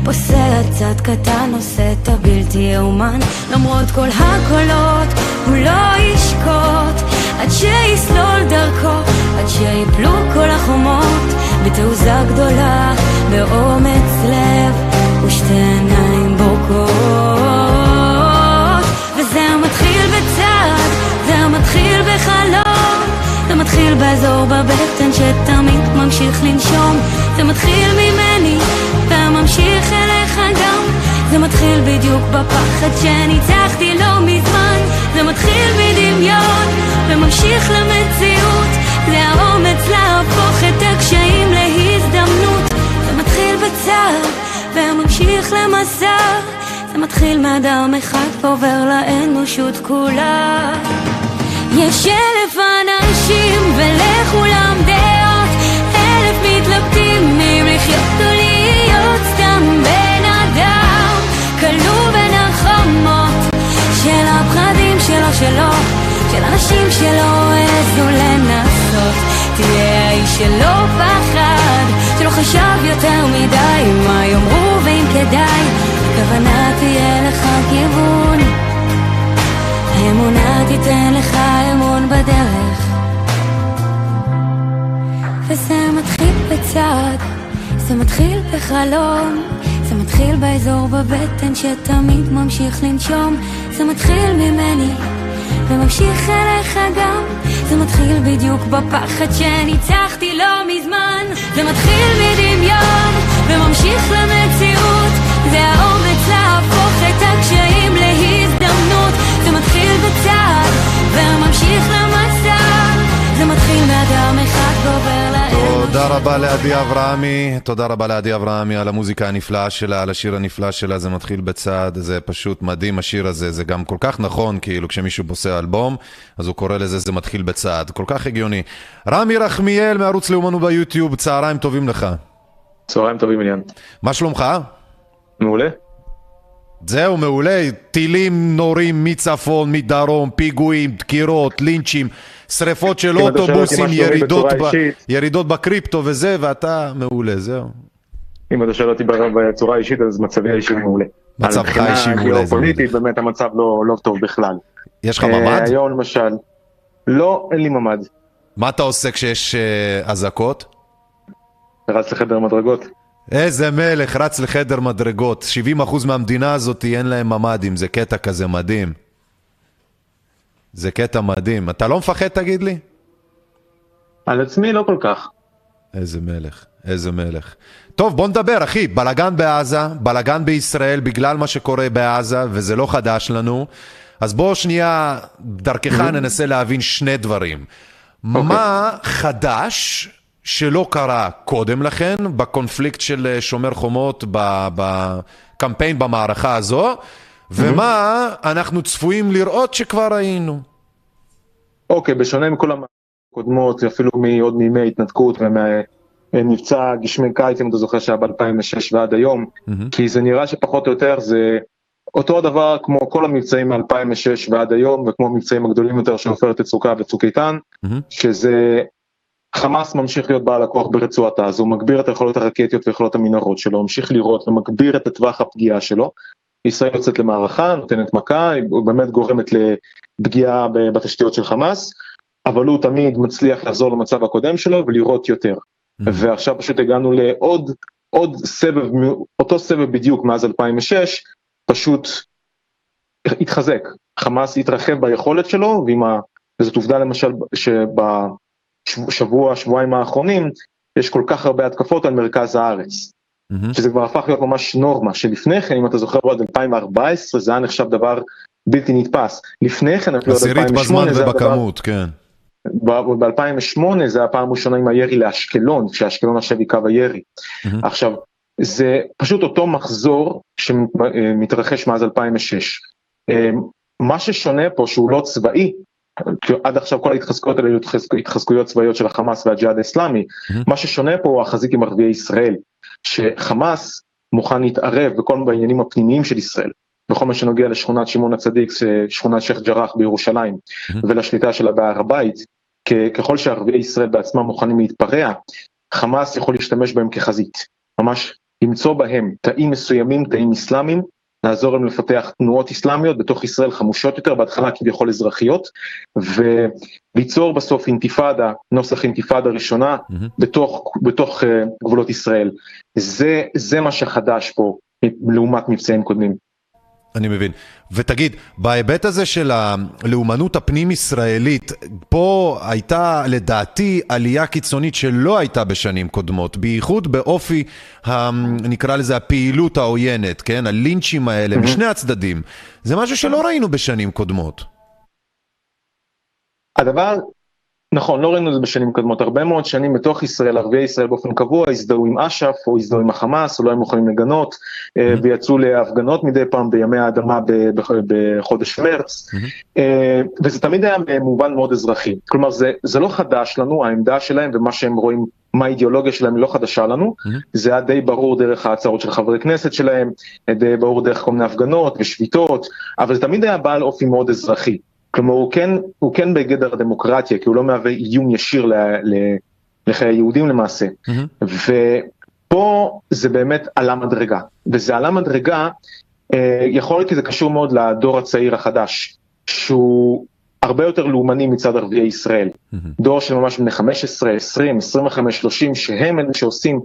Speaker 4: פוסע צעד קטן עושה את הבלתי יאומן. למרות כל הקולות הוא לא ישקוט. עד שיסלול דרכו עד שיפלו כל החומות. בתעוזה גדולה באומץ לב ושתי עיניים מתחיל בחלום. זה מתחיל באזור בבטן שתמיד ממשיך לנשום. זה מתחיל ממני וממשיך אליך גם. זה מתחיל בדיוק בפחד שניצחתי לא מזמן. זה מתחיל מדמיון וממשיך למציאות. זה האומץ להפוך את הקשיים להזדמנות. זה מתחיל בצער וממשיך למסע. זה מתחיל מאדם אחד ועובר לאנושות כולה יש אלף אנשים ולכולם דעות. אלף מתלבטים אם לחיות או להיות סתם בן אדם. כלוא בין החומות של הפחדים שלו שלו של אנשים שלא העזו לנסות. תהיה האיש שלא פחד, שלא חשב יותר מדי מה יאמרו ואם כדאי, הכוונה תהיה לך כיוון. האמונה תיתן לך אמון בדרך. וזה מתחיל בצעד, זה מתחיל בחלום, זה מתחיל באזור בבטן שתמיד ממשיך לנשום, זה מתחיל ממני. וממשיך אליך גם זה מתחיל בדיוק בפחד שניצחתי לא מזמן זה מתחיל מדמיון וממשיך למציאות זה האומץ להפוך את הקשיים וממשיך למסע זה מתחיל מאדם אחד לאנוש
Speaker 1: תודה רבה לעדי אברהמי, תודה רבה לעדי אברהמי על המוזיקה הנפלאה שלה, על השיר הנפלא שלה, זה מתחיל בצעד, זה פשוט מדהים השיר הזה, זה גם כל כך נכון, כאילו כשמישהו בוסע אלבום, אז הוא קורא לזה זה מתחיל בצעד, כל כך הגיוני. רמי רחמיאל מערוץ לאומנו ביוטיוב, צהריים טובים לך.
Speaker 5: צהריים טובים עניין.
Speaker 1: מה שלומך?
Speaker 5: מעולה.
Speaker 1: זהו, מעולה, טילים נורים מצפון, מדרום, פיגועים, דקירות, לינצ'ים, שריפות של אוטובוסים, ירידות, ב... ירידות בקריפטו וזה, ואתה מעולה, זהו.
Speaker 5: אם אתה שואל אותי בצורה אישית אז מצבי האישי מעולה.
Speaker 1: מצבך
Speaker 5: מבחינה
Speaker 1: האישי מעולה, זה
Speaker 5: גיאופוליטית באמת המצב לא לא טוב בכלל.
Speaker 1: יש לך
Speaker 5: אה,
Speaker 1: ממ"ד?
Speaker 5: היום למשל, לא אין לי ממ"ד,
Speaker 1: מה אתה עושה כשיש אה, אזעקות?
Speaker 5: רץ לחדר מדרגות.
Speaker 1: איזה מלך, רץ לחדר מדרגות. 70% מהמדינה הזאת אין להם ממ"דים, זה קטע כזה מדהים. זה קטע מדהים. אתה לא מפחד, תגיד לי?
Speaker 5: על עצמי לא כל כך.
Speaker 1: איזה מלך, איזה מלך. טוב, בוא נדבר, אחי. בלגן בעזה, בלגן בישראל בגלל מה שקורה בעזה, וזה לא חדש לנו. אז בוא שנייה, דרכך ננסה להבין שני דברים. מה חדש שלא קרה קודם לכן, בקונפליקט של אה, שומר חומות, בקמפיין במערכה הזו, ומה אנחנו צפויים לראות שכבר ראינו?
Speaker 5: אוקיי, בשונה מכל המערכות הקודמות, אפילו מעוד מימי ההתנתקות וממבצע גשמי קיץ, אם אתה זוכר שהיה ב-2006 ועד היום. כי זה נראה שפחות או יותר זה אותו הדבר כמו כל המבצעים מ-2006 ועד היום, וכמו המבצעים הגדולים יותר של עופרת יצוקה וצוק איתן. שזה חמאס ממשיך להיות בעל הכוח ברצועת עזה, הוא מגביר את היכולות הרקטיות ויכולות המנהרות שלו, ממשיך לירות ומגביר את טווח הפגיעה שלו. ישראל יוצאת למערכה, נותנת מכה, היא באמת גורמת לפגיעה בתשתיות של חמאס, אבל הוא תמיד מצליח לחזור למצב הקודם שלו ולירות יותר. ועכשיו פשוט הגענו לעוד עוד סבב, אותו סבב בדיוק מאז 2006, פשוט התחזק. חמאס התרחב ביכולת שלו, ועם ה... וזאת עובדה למשל שבשבוע, שבועיים האחרונים, יש כל כך הרבה התקפות על מרכז הארץ.
Speaker 1: מהמם.
Speaker 5: שזה כבר הפך להיות ממש נורמה, שלפני כן, אם אתה זוכר, עד 2014 זה היה נחשב דבר בלתי נתפס. לפני כן, אפילו
Speaker 1: עשירית
Speaker 5: 2008
Speaker 1: בזמן
Speaker 5: זה היה דבר...
Speaker 1: ובכמות, כן.
Speaker 5: ב-2008 זה היה פעם ראשונה עם הירי לאשקלון, כשאשקלון עכשיו היא קו הירי.
Speaker 1: מהמם.
Speaker 5: עכשיו, זה פשוט אותו מחזור שמתרחש מאז 2006. אה, מה ששונה פה שהוא לא צבאי, עד עכשיו כל ההתחזקויות האלה היו התחזק- התחזקויות צבאיות של החמאס והג'יהאד האסלאמי. מה ששונה פה הוא החזיק עם ערביי ישראל, שחמאס מוכן להתערב בכל בעניינים הפנימיים של ישראל. בכל מה שנוגע לשכונת שמעון הצדיק, שכונת שייח' ג'ראח בירושלים, ולשליטה שלה בהר הבית, ככל שערביי ישראל בעצמם מוכנים להתפרע, חמאס יכול להשתמש בהם כחזית. ממש למצוא בהם תאים מסוימים, תאים אסלאמיים, לעזור להם לפתח תנועות אסלאמיות בתוך ישראל חמושות יותר, בהתחלה כביכול אזרחיות, וליצור בסוף אינתיפאדה, נוסח אינתיפאדה ראשונה,
Speaker 1: מהמם.
Speaker 5: בתוך, בתוך uh, גבולות ישראל. זה, זה מה שחדש פה לעומת מבצעים קודמים.
Speaker 1: אני מבין. ותגיד, בהיבט הזה של הלאומנות הפנים-ישראלית, פה הייתה לדעתי עלייה קיצונית שלא הייתה בשנים קודמות, בייחוד באופי, ה, נקרא לזה הפעילות העוינת, כן? הלינצ'ים האלה, משני הצדדים. זה משהו שלא ראינו בשנים קודמות.
Speaker 5: הדבר, נכון, לא ראינו את זה בשנים קודמות, הרבה מאוד שנים בתוך ישראל, ערביי ישראל באופן קבוע הזדהו עם אש"ף או הזדהו עם החמאס, או לא היו מוכנים לגנות, אה, ויצאו להפגנות מדי פעם בימי האדמה בחודש מרץ, אה, וזה תמיד היה במובן מאוד אזרחי. כלומר, זה, זה לא חדש לנו, העמדה שלהם ומה שהם רואים, מה האידיאולוגיה שלהם היא לא חדשה לנו, זה היה די ברור דרך ההצהרות של חברי כנסת שלהם, די ברור דרך כל מיני הפגנות ושביתות, אבל זה תמיד היה בעל אופי מאוד אזרחי. כלומר הוא כן, הוא כן בגדר הדמוקרטיה, כי הוא לא מהווה איום ישיר ל, ל, לחיי היהודים למעשה.
Speaker 1: Mm-hmm.
Speaker 5: ופה זה באמת עלה מדרגה, וזה עלה מדרגה, אה, יכול להיות כי זה קשור מאוד לדור הצעיר החדש, שהוא הרבה יותר לאומני מצד ערביי ישראל. Mm-hmm. דור של ממש בני 15, 20, 25, 30, שהם אלה שעושים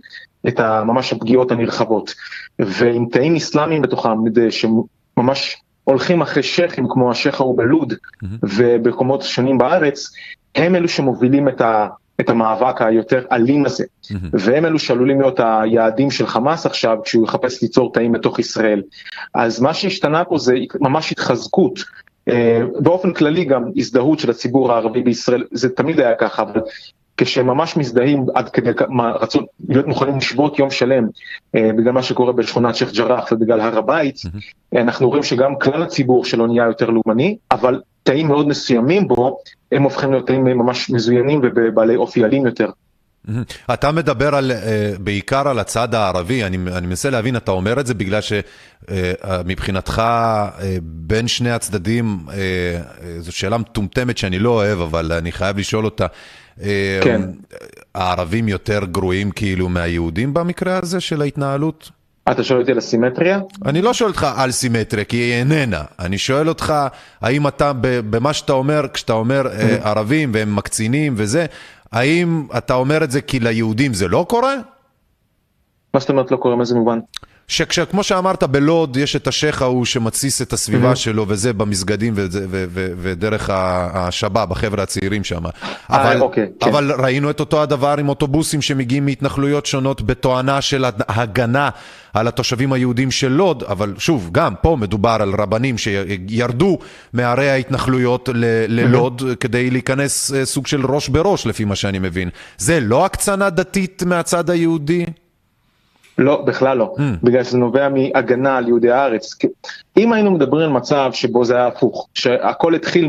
Speaker 5: את ממש הפגיעות הנרחבות. ועם תאים אסלאמיים בתוכם, שממש הולכים אחרי שייחים כמו השייח ההוא בלוד mm-hmm. ובמקומות שונים בארץ, הם אלו שמובילים את, ה, את המאבק היותר אלים הזה. Mm-hmm. והם אלו שעלולים להיות היעדים של חמאס עכשיו, כשהוא יחפש ליצור תאים בתוך ישראל. אז מה שהשתנה פה זה ממש התחזקות. אה, באופן כללי גם הזדהות של הציבור הערבי בישראל, זה תמיד היה ככה, אבל כשהם ממש מזדהים עד כדי רצון להיות מוכנים לשבות יום שלם אה, בגלל מה שקורה בשכונת שייח' ג'ראח ובגלל הר הבית, mm-hmm. אנחנו רואים שגם כלל הציבור שלו נהיה יותר לאומני, אבל תאים מאוד מסוימים בו, הם הופכים להיות תאים ממש מזוינים ובעלי אופי אלים יותר.
Speaker 1: אתה מדבר על, אה, בעיקר על הצד הערבי, אני, אני מנסה להבין, אתה אומר את זה בגלל שמבחינתך אה, בין שני הצדדים, זו שאלה מטומטמת שאני לא אוהב, אבל אני חייב לשאול אותה. כן. הערבים יותר גרועים כאילו מהיהודים במקרה הזה של ההתנהלות?
Speaker 5: אתה שואל אותי על הסימטריה?
Speaker 1: אני לא שואל אותך על סימטריה, כי היא איננה. אני שואל אותך, האם אתה, במה שאתה אומר, כשאתה אומר mm-hmm. ערבים והם מקצינים וזה, האם אתה אומר את זה כי ליהודים זה לא קורה?
Speaker 5: מה זאת אומרת לא קורה? מאיזה מובן?
Speaker 1: שכמו שאמרת, בלוד יש את השייח ההוא שמתסיס את הסביבה mm-hmm. שלו, וזה במסגדים וזה, ו, ו, ודרך השבאב, החבר'ה הצעירים שם.
Speaker 5: אה, אבל, אוקיי,
Speaker 1: כן. אבל ראינו את אותו הדבר עם אוטובוסים שמגיעים מהתנחלויות שונות בתואנה של הגנה על התושבים היהודים של לוד, אבל שוב, גם פה מדובר על רבנים שירדו מערי ההתנחלויות ללוד mm-hmm. כדי להיכנס אה, סוג של ראש בראש, לפי מה שאני מבין. זה לא הקצנה דתית מהצד היהודי?
Speaker 5: לא, בכלל לא, mm. בגלל שזה נובע מהגנה על יהודי הארץ. אם היינו מדברים על מצב שבו זה היה הפוך, שהכל התחיל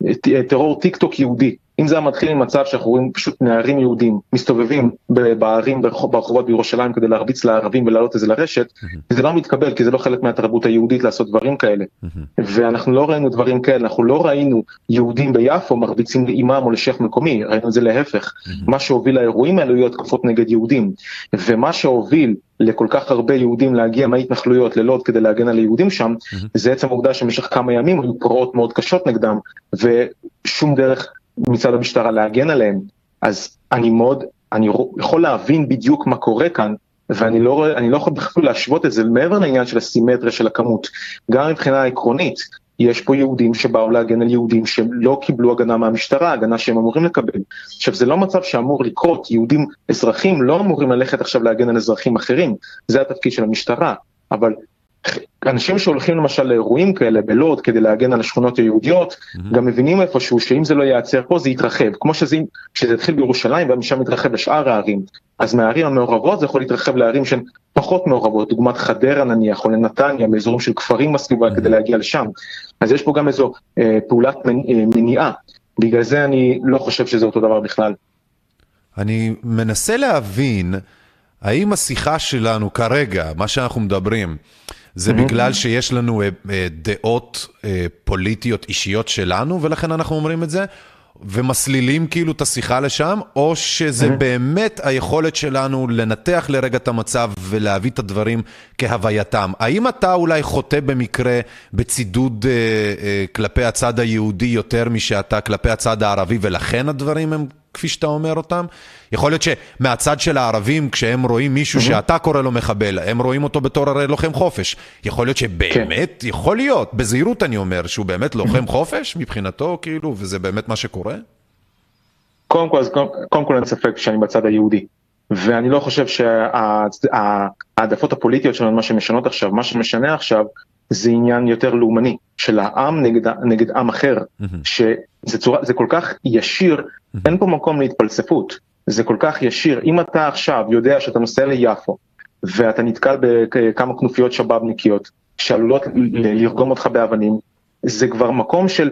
Speaker 5: מטרור טיק טוק יהודי, אם זה היה מתחיל ממצב שאנחנו רואים פשוט נערים יהודים מסתובבים בערים ברחובות בירושלים כדי להרביץ לערבים ולהעלות את זה לרשת, mm-hmm. זה לא מתקבל כי זה לא חלק מהתרבות היהודית לעשות דברים כאלה. Mm-hmm. ואנחנו לא ראינו דברים כאלה, אנחנו לא ראינו יהודים ביפו מרביצים לאימאם או לשייח מקומי, ראינו את זה להפך. Mm-hmm. מה שהוביל לאירועים האלו היו התקפות נגד יהודים. ומה שהוביל לכל כך הרבה יהודים להגיע מההתנחלויות ללוד כדי להגן על היהודים שם, mm-hmm. זה עצם העובדה שבמשך כמה ימים היו פרעות מאוד קשות נגדם, ושום דרך מצד המשטרה להגן עליהם, אז אני מאוד, אני יכול להבין בדיוק מה קורה כאן, ואני לא, לא יכול בכלל להשוות את זה מעבר לעניין של הסימטריה של הכמות, גם מבחינה עקרונית, יש פה יהודים שבאו להגן על יהודים שהם לא קיבלו הגנה מהמשטרה, הגנה שהם אמורים לקבל. עכשיו זה לא מצב שאמור לקרות, יהודים אזרחים לא אמורים ללכת עכשיו להגן על אזרחים אחרים, זה התפקיד של המשטרה, אבל אנשים שהולכים למשל לאירועים כאלה בלוד כדי להגן על השכונות היהודיות, mm-hmm. גם מבינים איפשהו שאם זה לא ייעצר פה זה יתרחב, כמו שזה, התחיל בירושלים ומשם יתרחב לשאר הערים, אז מהערים המעורבות זה יכול להתרחב לערים שהן פחות מעורבות, דוגמת חדרה נניח או לנתניה, באזורים של כפרים בסביבה. כדי להגיע לשם, אז יש פה גם איזו אה, פעולת אה, מניעה, בגלל זה אני לא חושב שזה אותו דבר בכלל.
Speaker 1: אני מנסה להבין האם השיחה שלנו כרגע, מה שאנחנו מדברים, זה בגלל שיש לנו אה, אה, דעות אה, פוליטיות אישיות שלנו, ולכן אנחנו אומרים את זה, ומסלילים כאילו את השיחה לשם, או שזה באמת היכולת שלנו לנתח לרגע את המצב ולהביא את הדברים כהווייתם. האם אתה אולי חוטא במקרה בצידוד אה, אה, כלפי הצד היהודי יותר משאתה כלפי הצד הערבי, ולכן הדברים הם כפי שאתה אומר אותם? יכול להיות שמהצד של הערבים, כשהם רואים מישהו שאתה קורא לו מחבל, הם רואים אותו בתור הרי לוחם חופש. יכול להיות שבאמת, כן. יכול להיות, בזהירות אני אומר, שהוא באמת לוחם חופש מבחינתו, כאילו, וזה באמת מה שקורה?
Speaker 5: קודם כל, קודם כל אין ספק שאני בצד היהודי. ואני לא חושב שהעדפות הפוליטיות שלנו, מה שמשנות עכשיו, מה שמשנה עכשיו, זה עניין יותר לאומני, של העם נגד, נגד עם אחר, שזה צורה, זה כל כך ישיר, אין פה מקום להתפלספות. זה כל כך ישיר. אם אתה עכשיו יודע שאתה נוסע ליפו, ואתה נתקל בכמה כנופיות שבאבניקיות, שעלולות לרגום אותך באבנים, זה כבר מקום של,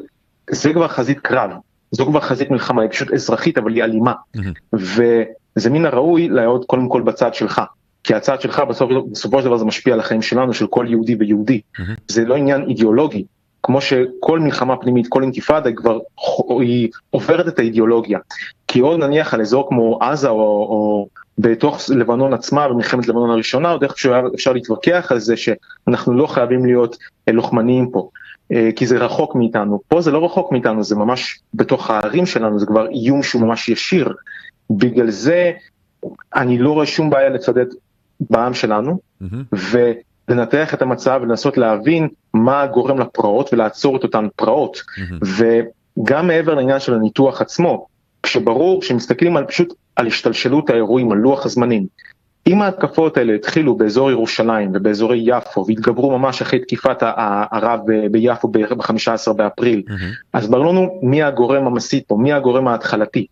Speaker 5: זה כבר חזית קרב, זו כבר חזית מלחמה, היא פשוט אזרחית, אבל היא אלימה. וזה מן הראוי לעוד קודם כל בצד שלך. כי הצד שלך בסוף, בסופו של דבר זה משפיע על החיים שלנו, של כל יהודי ויהודי. זה לא עניין אידיאולוגי, כמו שכל מלחמה פנימית, כל אינתיפאדה, כבר היא עוברת את האידיאולוגיה. כי עוד נניח על אזור כמו עזה או, או בתוך לבנון עצמה, במלחמת לבנון הראשונה, עוד איכשהו אפשר להתווכח על זה שאנחנו לא חייבים להיות לוחמניים פה. אה, כי זה רחוק מאיתנו. פה זה לא רחוק מאיתנו, זה ממש בתוך הערים שלנו, זה כבר איום שהוא ממש ישיר. בגלל זה אני לא רואה שום בעיה לצדד בעם שלנו, mm-hmm. ולנתח את המצב ולנסות להבין מה גורם לפרעות ולעצור את אותן פרעות. Mm-hmm. וגם מעבר לעניין של הניתוח עצמו, כשברור, כשמסתכלים על פשוט על השתלשלות האירועים, על לוח הזמנים, אם ההתקפות האלה התחילו באזור ירושלים ובאזורי יפו והתגברו ממש אחרי תקיפת הרב ביפו ב-15 באפריל, mm-hmm. אז ברור לנו מי הגורם המסית פה, מי הגורם ההתחלתי.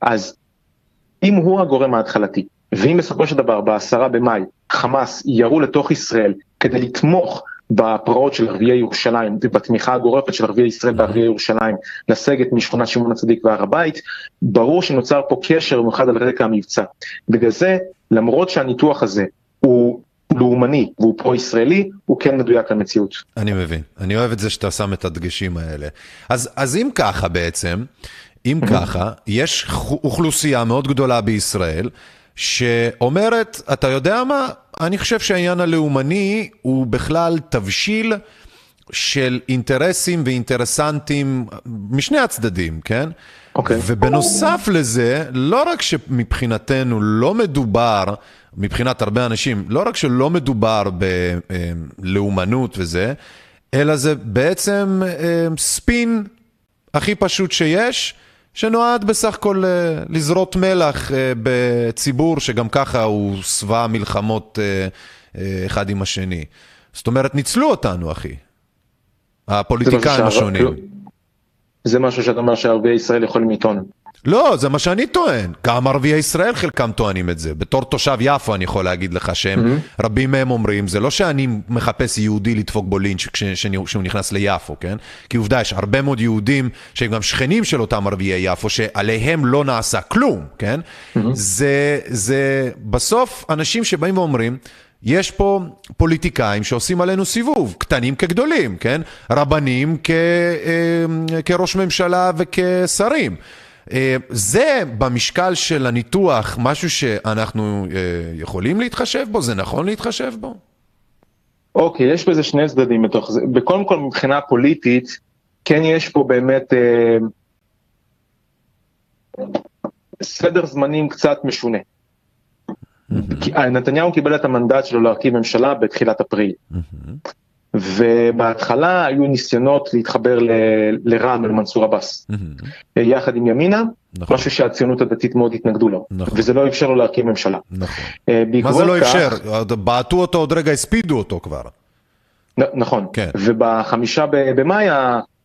Speaker 5: אז אם הוא הגורם ההתחלתי, ואם בסופו של דבר בעשרה במאי חמאס ירו לתוך ישראל כדי לתמוך בפרעות של ערביי ירושלים ובתמיכה הגורפת של ערביי ישראל בערביי ירושלים לסגת משכונת שמעון הצדיק והר הבית, ברור שנוצר פה קשר במיוחד על רקע המבצע. בגלל זה, למרות שהניתוח הזה הוא לאומני והוא פרו-ישראלי, הוא כן מדויק למציאות.
Speaker 1: אני מבין. אני אוהב את זה שאתה שם את הדגשים האלה. אז, אז אם ככה בעצם, אם ככה, יש אוכלוסייה מאוד גדולה בישראל, שאומרת, אתה יודע מה? אני חושב שהעניין הלאומני הוא בכלל תבשיל של אינטרסים ואינטרסנטים משני הצדדים, כן?
Speaker 5: אוקיי. Okay.
Speaker 1: ובנוסף לזה, לא רק שמבחינתנו לא מדובר, מבחינת הרבה אנשים, לא רק שלא מדובר בלאומנות וזה, אלא זה בעצם אה, ספין הכי פשוט שיש. שנועד בסך הכל אה, לזרות מלח אה, בציבור שגם ככה הוא שבע מלחמות אה, אחד עם השני. זאת אומרת, ניצלו אותנו, אחי. הפוליטיקאים השונים.
Speaker 5: זה משהו שאתה אומר שערביי ישראל יכולים לטעון.
Speaker 1: לא, זה מה שאני טוען. גם ערביי ישראל חלקם טוענים את זה. בתור תושב יפו אני יכול להגיד לך שהם, mm-hmm. רבים מהם אומרים, זה לא שאני מחפש יהודי לדפוק בו לינץ' כשהוא נכנס ליפו, כן? כי עובדה, יש הרבה מאוד יהודים שהם גם שכנים של אותם ערביי יפו, שעליהם לא נעשה כלום, כן? Mm-hmm. זה, זה בסוף אנשים שבאים ואומרים, יש פה פוליטיקאים שעושים עלינו סיבוב, קטנים כגדולים, כן? רבנים כ, אה, כראש ממשלה וכשרים. אה, זה במשקל של הניתוח משהו שאנחנו אה, יכולים להתחשב בו? זה נכון להתחשב בו?
Speaker 5: אוקיי, okay, יש בזה שני צדדים בתוך זה. קודם כל מבחינה פוליטית, כן יש פה באמת אה, סדר זמנים קצת משונה. Mm-hmm. נתניהו קיבל את המנדט שלו להרכיב ממשלה בתחילת אפריל. Mm-hmm. ובהתחלה היו ניסיונות להתחבר לרע"מ, למנסור עבאס, יחד עם ימינה, נכון. משהו שהציונות הדתית מאוד התנגדו לו, נכון. וזה לא אפשר לו להקים ממשלה.
Speaker 1: נכון. אה, מה זה לא כך, אפשר? קברו אותו עוד רגע, הספידו אותו כבר.
Speaker 5: נכון, כן. ובחמישה במאי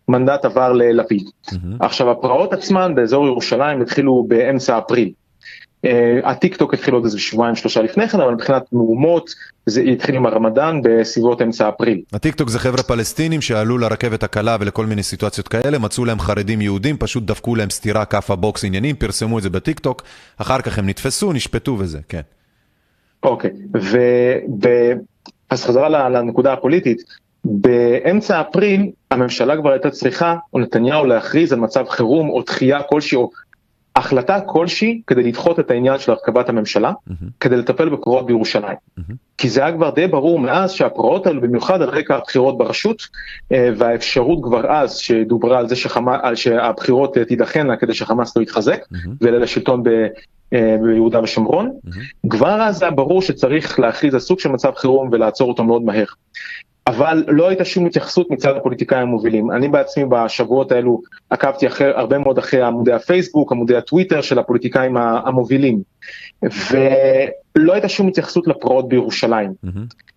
Speaker 5: המנדט עבר ללפיד. עכשיו הפרעות עצמן באזור ירושלים התחילו באמצע אפריל. אה, הטיק טוק התחיל עוד איזה שבועיים שלושה לפני כן, אבל מבחינת מהומות זה התחיל עם הרמדאן בסביבות אמצע אפריל.
Speaker 1: הטיק טוק זה חבר'ה פלסטינים שעלו לרכבת הקלה ולכל מיני סיטואציות כאלה, מצאו להם חרדים יהודים, פשוט דפקו להם סטירה כאפה בוקס עניינים, פרסמו את זה בטיק טוק, אחר כך הם נתפסו, נשפטו וזה, כן.
Speaker 5: אוקיי, ו... אז חזרה לנקודה הפוליטית, באמצע אפריל הממשלה כבר הייתה צריכה, או נתניהו להכריז על מצב חירום או דחייה כלשהי, או החלטה כלשהי כדי לדחות את העניין של הרכבת הממשלה. כדי לטפל בפרעות בירושלים. כי זה היה כבר די ברור מאז שהפרעות האלו, במיוחד על רקע הבחירות ברשות, אה, והאפשרות כבר אז שדוברה על זה שחמה, על שהבחירות אה, תידחנה כדי שחמאס לא יתחזק. ויעלה לשלטון ב... אה, ביהודה ושומרון, mm-hmm. כבר אז היה ברור שצריך להכריז על סוג של מצב חירום ולעצור אותו מאוד מהר. אבל לא הייתה שום התייחסות מצד הפוליטיקאים המובילים. אני בעצמי בשבועות האלו עקבתי אחרי, הרבה מאוד אחרי עמודי הפייסבוק, עמודי הטוויטר של הפוליטיקאים המובילים, ולא הייתה שום התייחסות לפרעות בירושלים. Mm-hmm.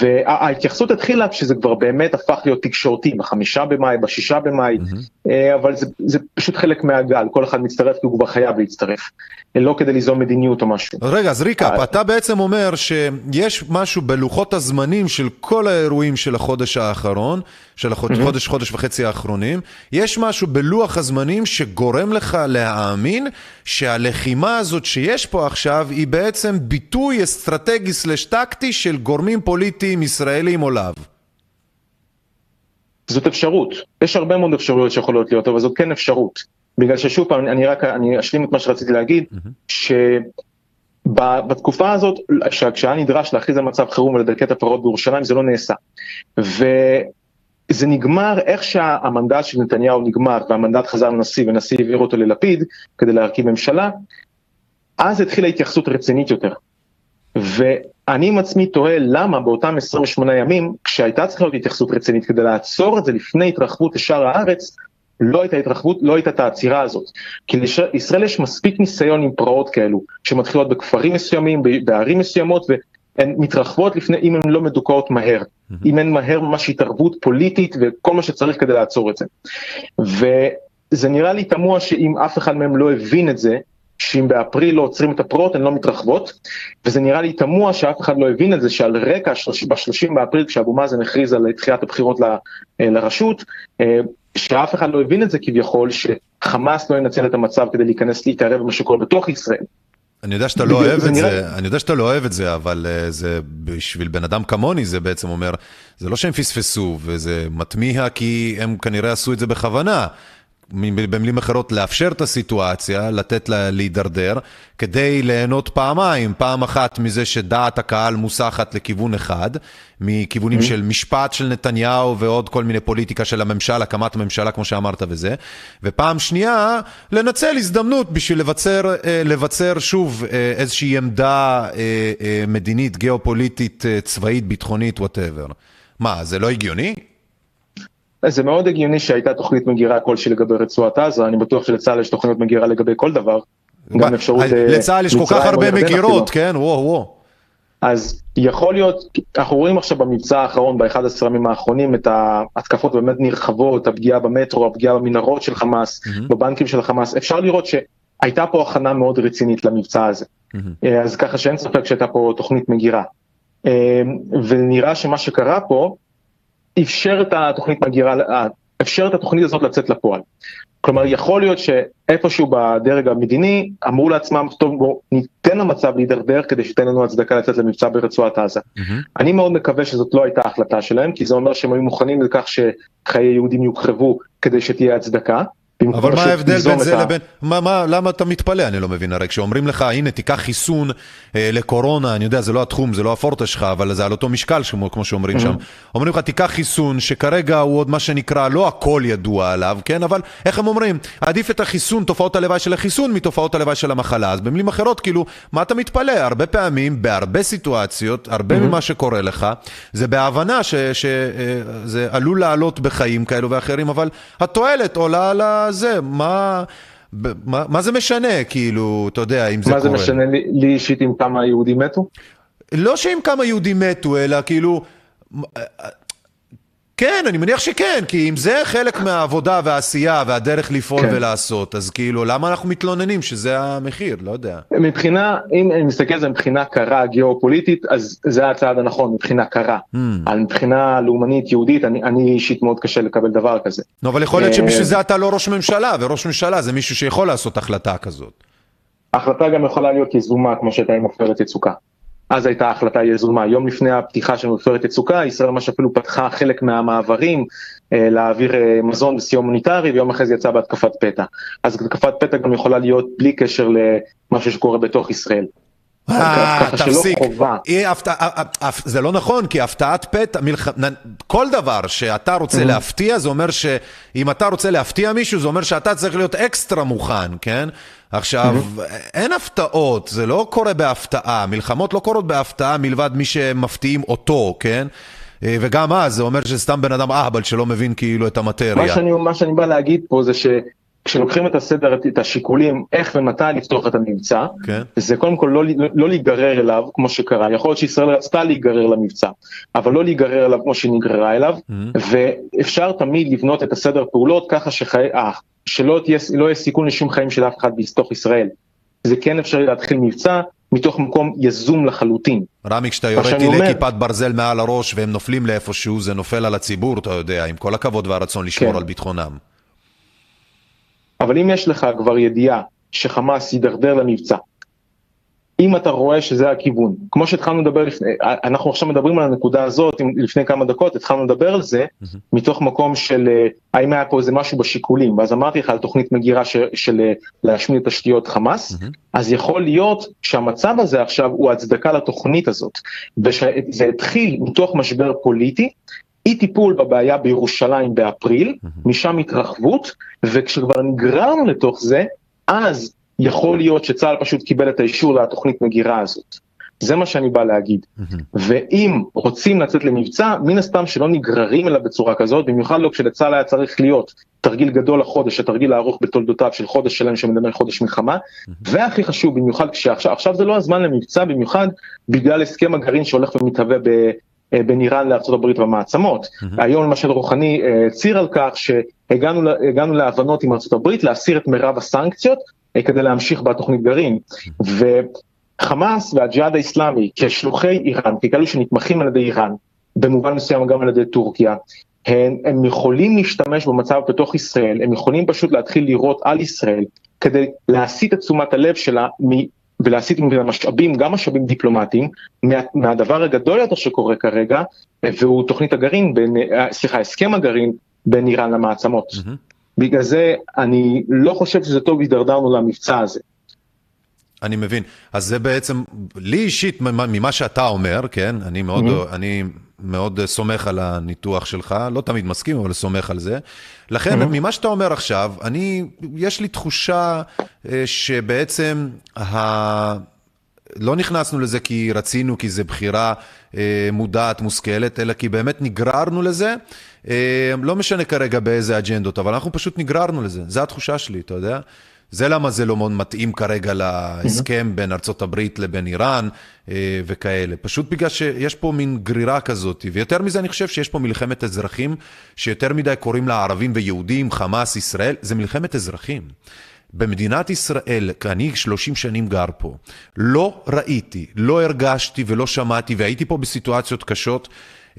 Speaker 5: וההתייחסות התחילה כשזה כבר באמת הפך להיות תקשורתי, בחמישה במאי, בשישה במאי, mm-hmm. אבל זה, זה פשוט חלק מהגל, כל אחד מצטרף כי הוא כבר חייב להצטרף, לא כדי ליזום מדיניות או משהו.
Speaker 1: רגע, אז ריקה, אה, אתה בעצם אומר שיש משהו בלוחות הזמנים של כל האירועים של החודש האחרון, של החודש, mm-hmm. חודש, וחצי האחרונים, יש משהו בלוח הזמנים שגורם לך להאמין שהלחימה הזאת שיש פה עכשיו היא בעצם ביטוי אסטרטגי סלש טקטי של גורמים פוליטיים ישראלים או לאו.
Speaker 5: זאת אפשרות. יש הרבה מאוד אפשרויות שיכולות להיות, אבל זאת כן אפשרות. בגלל ששוב פעם, אני רק, אני אשלים את מה שרציתי להגיד, שבתקופה הזאת, כשהיה נדרש להכריז על מצב חירום ולדכא את הפרעות בירושלים, זה לא נעשה. וזה נגמר איך שהמנדט של נתניהו נגמר, והמנדט חזר לנשיא, ונשיא העביר אותו ללפיד כדי להרכיב ממשלה, אז התחילה התייחסות רצינית יותר. ואני עם עצמי תוהה למה באותם 28 ימים, כשהייתה צריכה להיות התייחסות רצינית כדי לעצור את זה לפני התרחבות לשאר הארץ, לא הייתה התרחבות, לא הייתה את העצירה הזאת. כי לישראל יש מספיק ניסיון עם פרעות כאלו, שמתחילות בכפרים מסוימים, בערים מסוימות, והן מתרחבות לפני, אם הן לא מדוכאות מהר. אם אין מהר ממש התערבות פוליטית וכל מה שצריך כדי לעצור את זה. וזה נראה לי תמוה שאם אף אחד מהם לא הבין את זה, שאם באפריל לא עוצרים את הפרעות הן לא מתרחבות, וזה נראה לי תמוה שאף אחד לא הבין את זה שעל רקע ב-30 באפריל כשאבו מאזן הכריז על דחיית הבחירות ל, אה, לרשות, אה, שאף אחד לא הבין את זה כביכול, שחמאס לא ינצל את המצב כדי להיכנס להתערב במה שקורה בתוך ישראל.
Speaker 1: אני יודע שאתה לא אוהב את זה, אני יודע שאתה לא אוהב את זה, אבל אה, זה בשביל בן אדם כמוני, זה בעצם אומר, זה לא שהם פספסו, וזה מתמיהה כי הם כנראה עשו את זה בכוונה. במילים אחרות, לאפשר את הסיטואציה, לתת לה להידרדר, כדי ליהנות פעמיים, פעם אחת מזה שדעת הקהל מוסחת לכיוון אחד, מכיוונים mm-hmm. של משפט של נתניהו ועוד כל מיני פוליטיקה של הממשל, הקמת הממשלה כמו שאמרת וזה, ופעם שנייה, לנצל הזדמנות בשביל לבצר, אה, לבצר שוב אה, איזושהי עמדה אה, מדינית, גיאופוליטית, צבאית, ביטחונית, וואטאבר. מה, זה לא הגיוני?
Speaker 5: זה מאוד הגיוני שהייתה תוכנית מגירה כלשהי לגבי רצועת עזה, אני בטוח שלצה"ל יש תוכניות מגירה לגבי כל דבר.
Speaker 1: גם אפשרות... אה, לצה"ל יש כל כך הרבה מגירות, כן, וואו וואו.
Speaker 5: אז יכול להיות, אנחנו רואים עכשיו במבצע האחרון, ב-11 ימים האחרונים, את ההתקפות באמת נרחבות, הפגיעה במטרו, הפגיעה במנהרות של חמאס, mm-hmm. בבנקים של החמאס, אפשר לראות שהייתה פה הכנה מאוד רצינית למבצע הזה. Mm-hmm. אז ככה שאין ספק שהייתה פה תוכנית מגירה. אה, ונראה שמה שקרה פה, אפשר את התוכנית מגירה, אה, אפשר את התוכנית הזאת לצאת לפועל. כלומר, יכול להיות שאיפשהו בדרג המדיני אמרו לעצמם, טוב, בואו ניתן למצב להידרדר כדי שתיתן לנו הצדקה לצאת למבצע ברצועת עזה. Mm-hmm. אני מאוד מקווה שזאת לא הייתה החלטה שלהם, כי זה אומר שהם היו מוכנים לכך שחיי יהודים יוקרבו כדי שתהיה הצדקה.
Speaker 1: אבל מה ההבדל בין זה ה... לבין, מה, מה, למה אתה מתפלא? אני לא מבין, הרי כשאומרים לך, הנה, תיקח חיסון אה, לקורונה, אני יודע, זה לא התחום, זה לא הפורטה שלך, אבל זה על אותו משקל, כמו, כמו שאומרים mm-hmm. שם. אומרים לך, תיקח חיסון, שכרגע הוא עוד מה שנקרא, לא הכל ידוע עליו, כן? אבל איך הם אומרים? עדיף את החיסון, תופעות הלוואי של החיסון, מתופעות הלוואי של המחלה. אז במילים אחרות, כאילו, מה אתה מתפלא? הרבה פעמים, בהרבה סיטואציות, הרבה mm-hmm. ממה שקורה לך, זה בהבנה שזה אה, עלול לעלות בחיים כאלו ואחרים, אבל התועלת עולה על זה, מה... מה, מה זה משנה, כאילו, אתה יודע, אם זה
Speaker 5: קורה?
Speaker 1: מה
Speaker 5: זה משנה לי, לי אישית עם כמה יהודים מתו?
Speaker 1: לא שעם כמה יהודים מתו, אלא כאילו, כן, אני מניח שכן, כי אם זה חלק מהעבודה והעשייה והדרך לפעול כן. ולעשות, אז כאילו, למה אנחנו מתלוננים שזה המחיר? לא יודע.
Speaker 5: מבחינה, אם אני מסתכל על זה מבחינה קרה גיאופוליטית, אז זה הצעד הנכון, מבחינה קרה. Mm. על מבחינה לאומנית יהודית, אני, אני אישית מאוד קשה לקבל דבר כזה.
Speaker 1: נו, אבל יכול להיות שבשביל זה אתה לא ראש ממשלה, וראש ממשלה זה מישהו שיכול לעשות החלטה כזאת.
Speaker 5: החלטה גם יכולה להיות יזומה, כמו שהייתה עם עופרת יצוקה. אז הייתה החלטה יזומה. יום לפני הפתיחה של מפרת יצוקה, ישראל ממש אפילו פתחה חלק מהמעברים אה, להעביר אה, מזון בסיום הומניטרי, ויום אחרי זה יצא בהתקפת פתע. אז התקפת פתע גם יכולה להיות בלי קשר למשהו שקורה בתוך ישראל.
Speaker 1: אה, תפסיק. זה לא נכון, כי הפתעת פתע, כל דבר שאתה רוצה להפתיע, זה אומר שאם אתה רוצה להפתיע מישהו, זה אומר שאתה צריך להיות אקסטרה מוכן, כן? עכשיו, אין הפתעות, זה לא קורה בהפתעה, מלחמות לא קורות בהפתעה מלבד מי שמפתיעים אותו, כן? אה, וגם אז זה אומר שסתם בן אדם אהבל שלא מבין כאילו את המטריה.
Speaker 5: מה שאני, מה שאני בא להגיד פה זה ש... כשלוקחים את הסדר, את השיקולים איך ומתי לפתוח את המבצע, okay. כן. זה קודם כל לא, לא, לא להיגרר אליו כמו שקרה, יכול להיות שישראל רצתה להיגרר למבצע, אבל לא להיגרר אליו כמו שהיא נגררה אליו, mm-hmm. ואפשר תמיד לבנות את הסדר פעולות ככה שחי... אה, שלא תהיה, לא יהיה סיכון לשום חיים של אף אחד בתוך ישראל. זה כן אפשרי להתחיל מבצע מתוך מקום יזום לחלוטין.
Speaker 1: רמי, כשאתה יורד טילי אומר... כיפת ברזל מעל הראש והם נופלים לאיפשהו, זה נופל על הציבור, אתה יודע, עם כל הכבוד והרצון לשמור כן. על ביטחונם.
Speaker 5: אבל אם יש לך כבר ידיעה שחמאס יידרדר למבצע, אם אתה רואה שזה הכיוון. כמו שהתחלנו לדבר לפני, אנחנו עכשיו מדברים על הנקודה הזאת לפני כמה דקות, התחלנו לדבר על זה mm-hmm. מתוך מקום של אה, האם היה פה איזה משהו בשיקולים, ואז אמרתי לך על תוכנית מגירה ש, של אה, להשמיד תשתיות חמאס, mm-hmm. אז יכול להיות שהמצב הזה עכשיו הוא הצדקה לתוכנית הזאת, וזה התחיל מתוך משבר פוליטי, אי טיפול בבעיה בירושלים באפריל. משם התרחבות, וכשכבר נגררנו לתוך זה, אז יכול להיות שצה"ל פשוט קיבל את האישור לתוכנית מגירה הזאת. זה מה שאני בא להגיד. ואם רוצים לצאת למבצע, מן הסתם שלא נגררים אליו בצורה כזאת, במיוחד לא כשלצה"ל היה צריך להיות תרגיל גדול לחודש, התרגיל הארוך בתולדותיו של חודש שלם שמדבר חודש מלחמה. והכי חשוב, במיוחד כשעכשיו, עכשיו זה לא הזמן למבצע, במיוחד בגלל הסכם הגרעין שהולך ומתהווה בין איראן לארה"ב והמעצמות. Mm-hmm. היום למשל רוחני אה, הצהיר על כך שהגענו להבנות עם ארה"ב להסיר את מירב הסנקציות אה, כדי להמשיך בתוכנית גרעין. וחמאס והג'יהאד האיסלאמי כשלוחי איראן, ככאלו שנתמכים על ידי איראן, במובן מסוים גם על ידי טורקיה, הם, הם יכולים להשתמש במצב בתוך ישראל, הם יכולים פשוט להתחיל לירות על ישראל כדי להסיט את תשומת הלב שלה ולהסיט ממנה משאבים, גם משאבים דיפלומטיים, מה, מהדבר הגדול יותר שקורה כרגע, והוא תוכנית הגרעין, בין, אה, סליחה, הסכם הגרעין בין איראן למעצמות. Mm-hmm. בגלל זה אני לא חושב שזה טוב הידרדרנו למבצע הזה.
Speaker 1: אני מבין. אז זה בעצם, לי אישית, ממה שאתה אומר, כן, אני מאוד, mm-hmm. אני מאוד סומך על הניתוח שלך, לא תמיד מסכים, אבל סומך על זה. לכן, mm-hmm. ממה שאתה אומר עכשיו, אני, יש לי תחושה אה, שבעצם ה... לא נכנסנו לזה כי רצינו, כי זו בחירה אה, מודעת, מושכלת, אלא כי באמת נגררנו לזה. אה, לא משנה כרגע באיזה אג'נדות, אבל אנחנו פשוט נגררנו לזה, זו התחושה שלי, אתה יודע? זה למה זה לא מתאים כרגע להסכם בין ארצות הברית לבין איראן אה, וכאלה. פשוט בגלל שיש פה מין גרירה כזאת. ויותר מזה, אני חושב שיש פה מלחמת אזרחים, שיותר מדי קוראים לה ערבים ויהודים, חמאס, ישראל, זה מלחמת אזרחים. במדינת ישראל, אני 30 שנים גר פה, לא ראיתי, לא הרגשתי ולא שמעתי, והייתי פה בסיטואציות קשות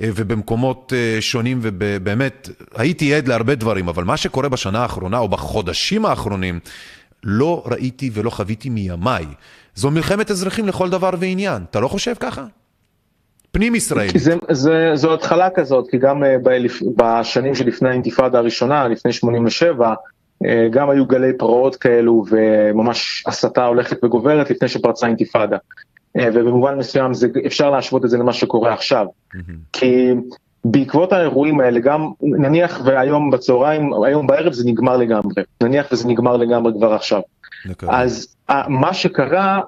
Speaker 1: אה, ובמקומות אה, שונים, ובאמת, הייתי עד להרבה דברים, אבל מה שקורה בשנה האחרונה או בחודשים האחרונים, לא ראיתי ולא חוויתי מימיי. זו מלחמת אזרחים לכל דבר ועניין. אתה לא חושב ככה? פנים ישראלי.
Speaker 5: זה, זה, זו התחלה כזאת, כי גם אה, בשנים שלפני האינתיפאדה הראשונה, לפני 87, אה, גם היו גלי פרעות כאלו וממש הסתה הולכת וגוברת לפני שפרצה אינתיפאדה. אה, ובמובן מסוים זה, אפשר להשוות את זה למה שקורה עכשיו. כי בעקבות האירועים האלה, גם נניח והיום בצהריים, היום בערב זה נגמר לגמרי, נניח וזה נגמר לגמרי כבר עכשיו. אז מה שקרה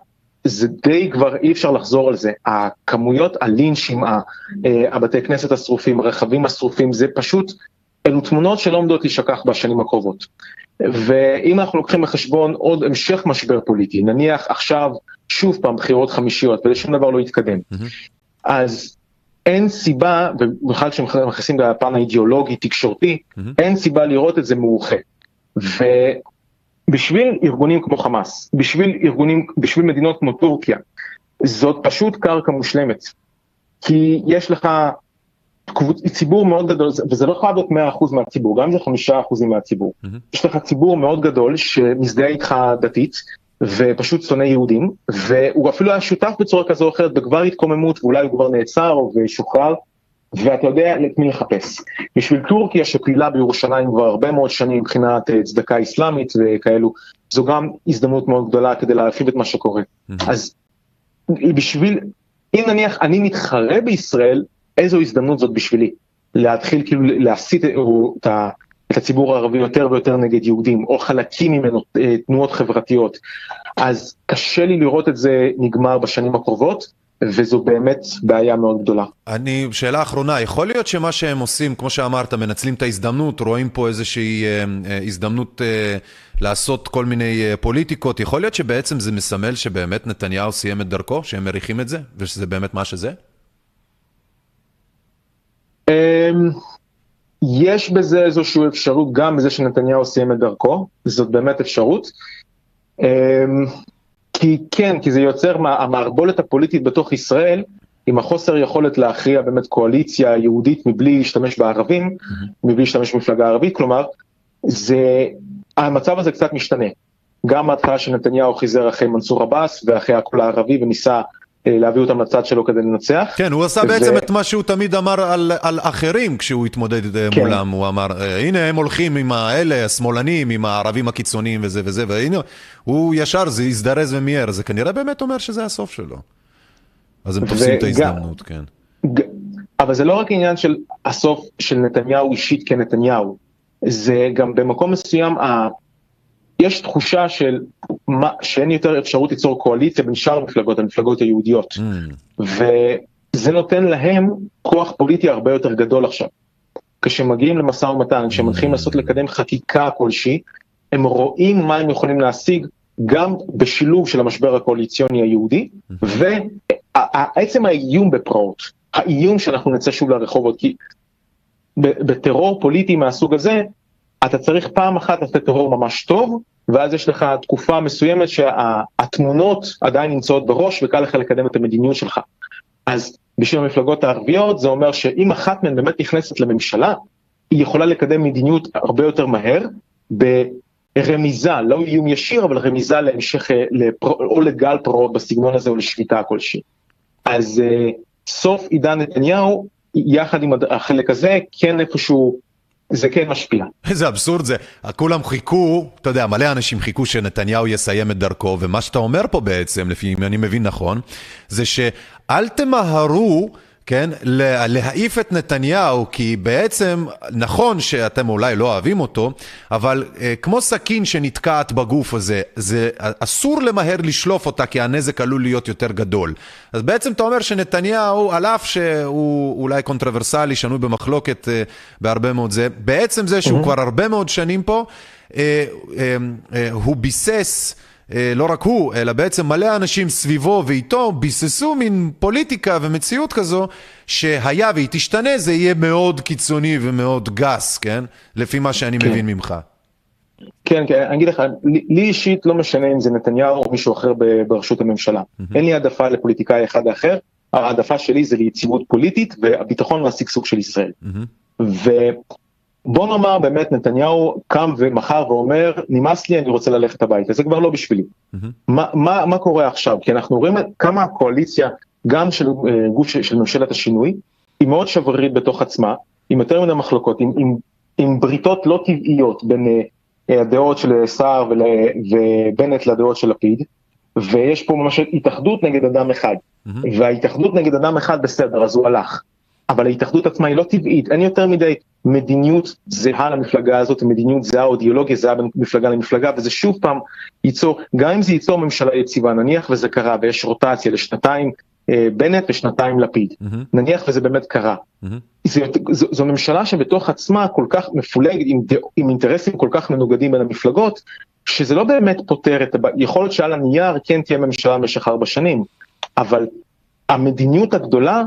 Speaker 5: זה די כבר אי אפשר לחזור על זה, הכמויות הלינצ'ים, אה, הבתי כנסת השרופים, הרכבים השרופים, זה פשוט, אלו תמונות שלא עומדות להישכח בשנים הקרובות. ואם אנחנו לוקחים בחשבון עוד המשך משבר פוליטי, נניח עכשיו שוב פעם בחירות חמישיות ושום דבר לא יתקדם, mm-hmm. אז אין סיבה, ובכלל כשמכניסים לפן האידיאולוגי, תקשורתי, mm-hmm. אין סיבה לראות את זה מאוחד. ובשביל ארגונים כמו חמאס, בשביל ארגונים, בשביל מדינות כמו טורקיה, זאת פשוט קרקע מושלמת. כי יש לך ציבור מאוד גדול, וזה לא חייב להיות 100% מהציבור, גם אם זה 5% מהציבור. Mm-hmm. יש לך ציבור מאוד גדול שמזדהה איתך דתית, ופשוט שונא יהודים, והוא אפילו היה שותף בצורה כזו או אחרת בכבר התקוממות, ואולי הוא כבר נעצר ושוחרר, ואתה יודע את מי לחפש. בשביל טורקיה שפעילה בירושלים כבר הרבה מאוד שנים מבחינת אה, צדקה אסלאמית וכאלו, זו גם הזדמנות מאוד גדולה כדי להרחיב את מה שקורה. אז בשביל, אם נניח אני מתחרה בישראל, איזו הזדמנות זאת בשבילי? להתחיל כאילו להסיט את ה... את הציבור הערבי יותר ויותר נגד יהודים, או חלקים ממנו, אה, תנועות חברתיות. אז קשה לי לראות את זה נגמר בשנים הקרובות, וזו באמת בעיה מאוד גדולה.
Speaker 1: אני, שאלה אחרונה, יכול להיות שמה שהם עושים, כמו שאמרת, מנצלים את ההזדמנות, רואים פה איזושהי אה, אה, הזדמנות אה, לעשות כל מיני אה, פוליטיקות, יכול להיות שבעצם זה מסמל שבאמת נתניהו סיים את דרכו, שהם מריחים את זה, ושזה באמת מה שזה?
Speaker 5: אמ, יש בזה איזושהי אפשרות, גם בזה שנתניהו סיים את דרכו, זאת באמת אפשרות. אמ, כי כן, כי זה יוצר המערבולת הפוליטית בתוך ישראל, עם החוסר יכולת להכריע באמת קואליציה יהודית מבלי להשתמש בערבים, mm-hmm. מבלי להשתמש במפלגה ערבית, כלומר, זה, המצב הזה קצת משתנה. גם בהתחלה שנתניהו חיזר אחרי מנסור עבאס ואחרי הקול הערבי וניסה להביא אותם לצד שלו כדי לנצח.
Speaker 1: כן, הוא עשה בעצם את מה שהוא תמיד אמר על, על אחרים כשהוא התמודד אה, כן. מולם. הוא אמר, אה, הנה הם הולכים עם האלה, השמאלנים, עם הערבים הקיצוניים וזה וזה, והנה, הוא ישר זה הזדרז ומיהר, זה כנראה באמת אומר שזה הסוף שלו. אז הם תופסים את ההזדמנות, כן.
Speaker 5: אבל זה לא רק עניין של הסוף של נתניהו אישית כנתניהו, זה גם במקום מסוים יש תחושה של מה, שאין יותר אפשרות ליצור קואליציה בין שאר המפלגות, המפלגות היהודיות. Mm. וזה נותן להם כוח פוליטי הרבה יותר גדול עכשיו. כשמגיעים למשא ומתן, כשמתחילים mm. לעשות לקדם חקיקה כלשהי, הם רואים מה הם יכולים להשיג גם בשילוב של המשבר הקואליציוני היהודי, mm. ועצם האיום בפרעות, האיום שאנחנו נצא שוב לרחובות, כי בטרור פוליטי מהסוג הזה, אתה צריך פעם אחת לעשות טרור ממש טוב, ואז יש לך תקופה מסוימת שהתמונות עדיין נמצאות בראש וקל לך לקדם את המדיניות שלך. אז בשביל המפלגות הערביות זה אומר שאם אחת מהן באמת נכנסת לממשלה, היא יכולה לקדם מדיניות הרבה יותר מהר, ברמיזה, לא איום ישיר, אבל רמיזה להמשך, לפר... או לגל פרעות בסגנון הזה או לשביתה כלשהי. אז uh, סוף עידן נתניהו, יחד עם החלק הזה, כן איפשהו זה כן משפיע.
Speaker 1: איזה אבסורד זה. כולם חיכו, אתה יודע, מלא אנשים חיכו שנתניהו יסיים את דרכו, ומה שאתה אומר פה בעצם, לפי אם אני מבין נכון, זה שאל תמהרו כן? להעיף את נתניהו, כי בעצם, נכון שאתם אולי לא אוהבים אותו, אבל אה, כמו סכין שנתקעת בגוף הזה, זה אסור למהר לשלוף אותה, כי הנזק עלול להיות יותר גדול. אז בעצם אתה אומר שנתניהו, על אף שהוא אולי קונטרוברסלי, שנוי במחלוקת אה, בהרבה מאוד זה, בעצם זה שהוא mm-hmm. כבר הרבה מאוד שנים פה, אה, אה, אה, הוא ביסס אה, לא רק הוא, אלא בעצם מלא אנשים סביבו ואיתו ביססו מין פוליטיקה ומציאות כזו שהיה והיא תשתנה זה יהיה מאוד קיצוני ומאוד גס, כן? לפי מה שאני כן. מבין ממך.
Speaker 5: כן, כן, אני אגיד לך, לי אישית לא משנה אם זה נתניהו או מישהו אחר בראשות הממשלה. Mm-hmm. אין לי העדפה לפוליטיקאי אחד אחר, העדפה שלי זה ליציבות פוליטית והביטחון והשגשוג של ישראל. Mm-hmm. בוא נאמר באמת נתניהו קם ומחר ואומר נמאס לי אני רוצה ללכת הביתה זה כבר לא בשבילי. Mm-hmm. מה, מה, מה קורה עכשיו כי אנחנו רואים כמה הקואליציה גם של uh, גוף של, של ממשלת השינוי היא מאוד שברירית בתוך עצמה עם יותר מדי מחלוקות עם, עם, עם בריתות לא טבעיות בין uh, הדעות של סער ובנט לדעות של לפיד ויש פה ממש התאחדות נגד אדם אחד mm-hmm. וההתאחדות נגד אדם אחד בסדר אז הוא הלך. אבל ההתאחדות עצמה היא לא טבעית, אין יותר מדי מדיניות זהה למפלגה הזאת, מדיניות זהה או אידיאולוגיה זהה בין מפלגה למפלגה, וזה שוב פעם ייצור, גם אם זה ייצור ממשלה יציבה, נניח וזה קרה ויש רוטציה לשנתיים אה, בנט ושנתיים לפיד, mm-hmm. נניח וזה באמת קרה. Mm-hmm. זו, זו, זו ממשלה שבתוך עצמה כל כך מפולגת, עם, עם אינטרסים כל כך מנוגדים בין המפלגות, שזה לא באמת פותר את הבעיה, יכול להיות שעל הנייר כן תהיה ממשלה במשך ארבע שנים, אבל המדיניות הגדולה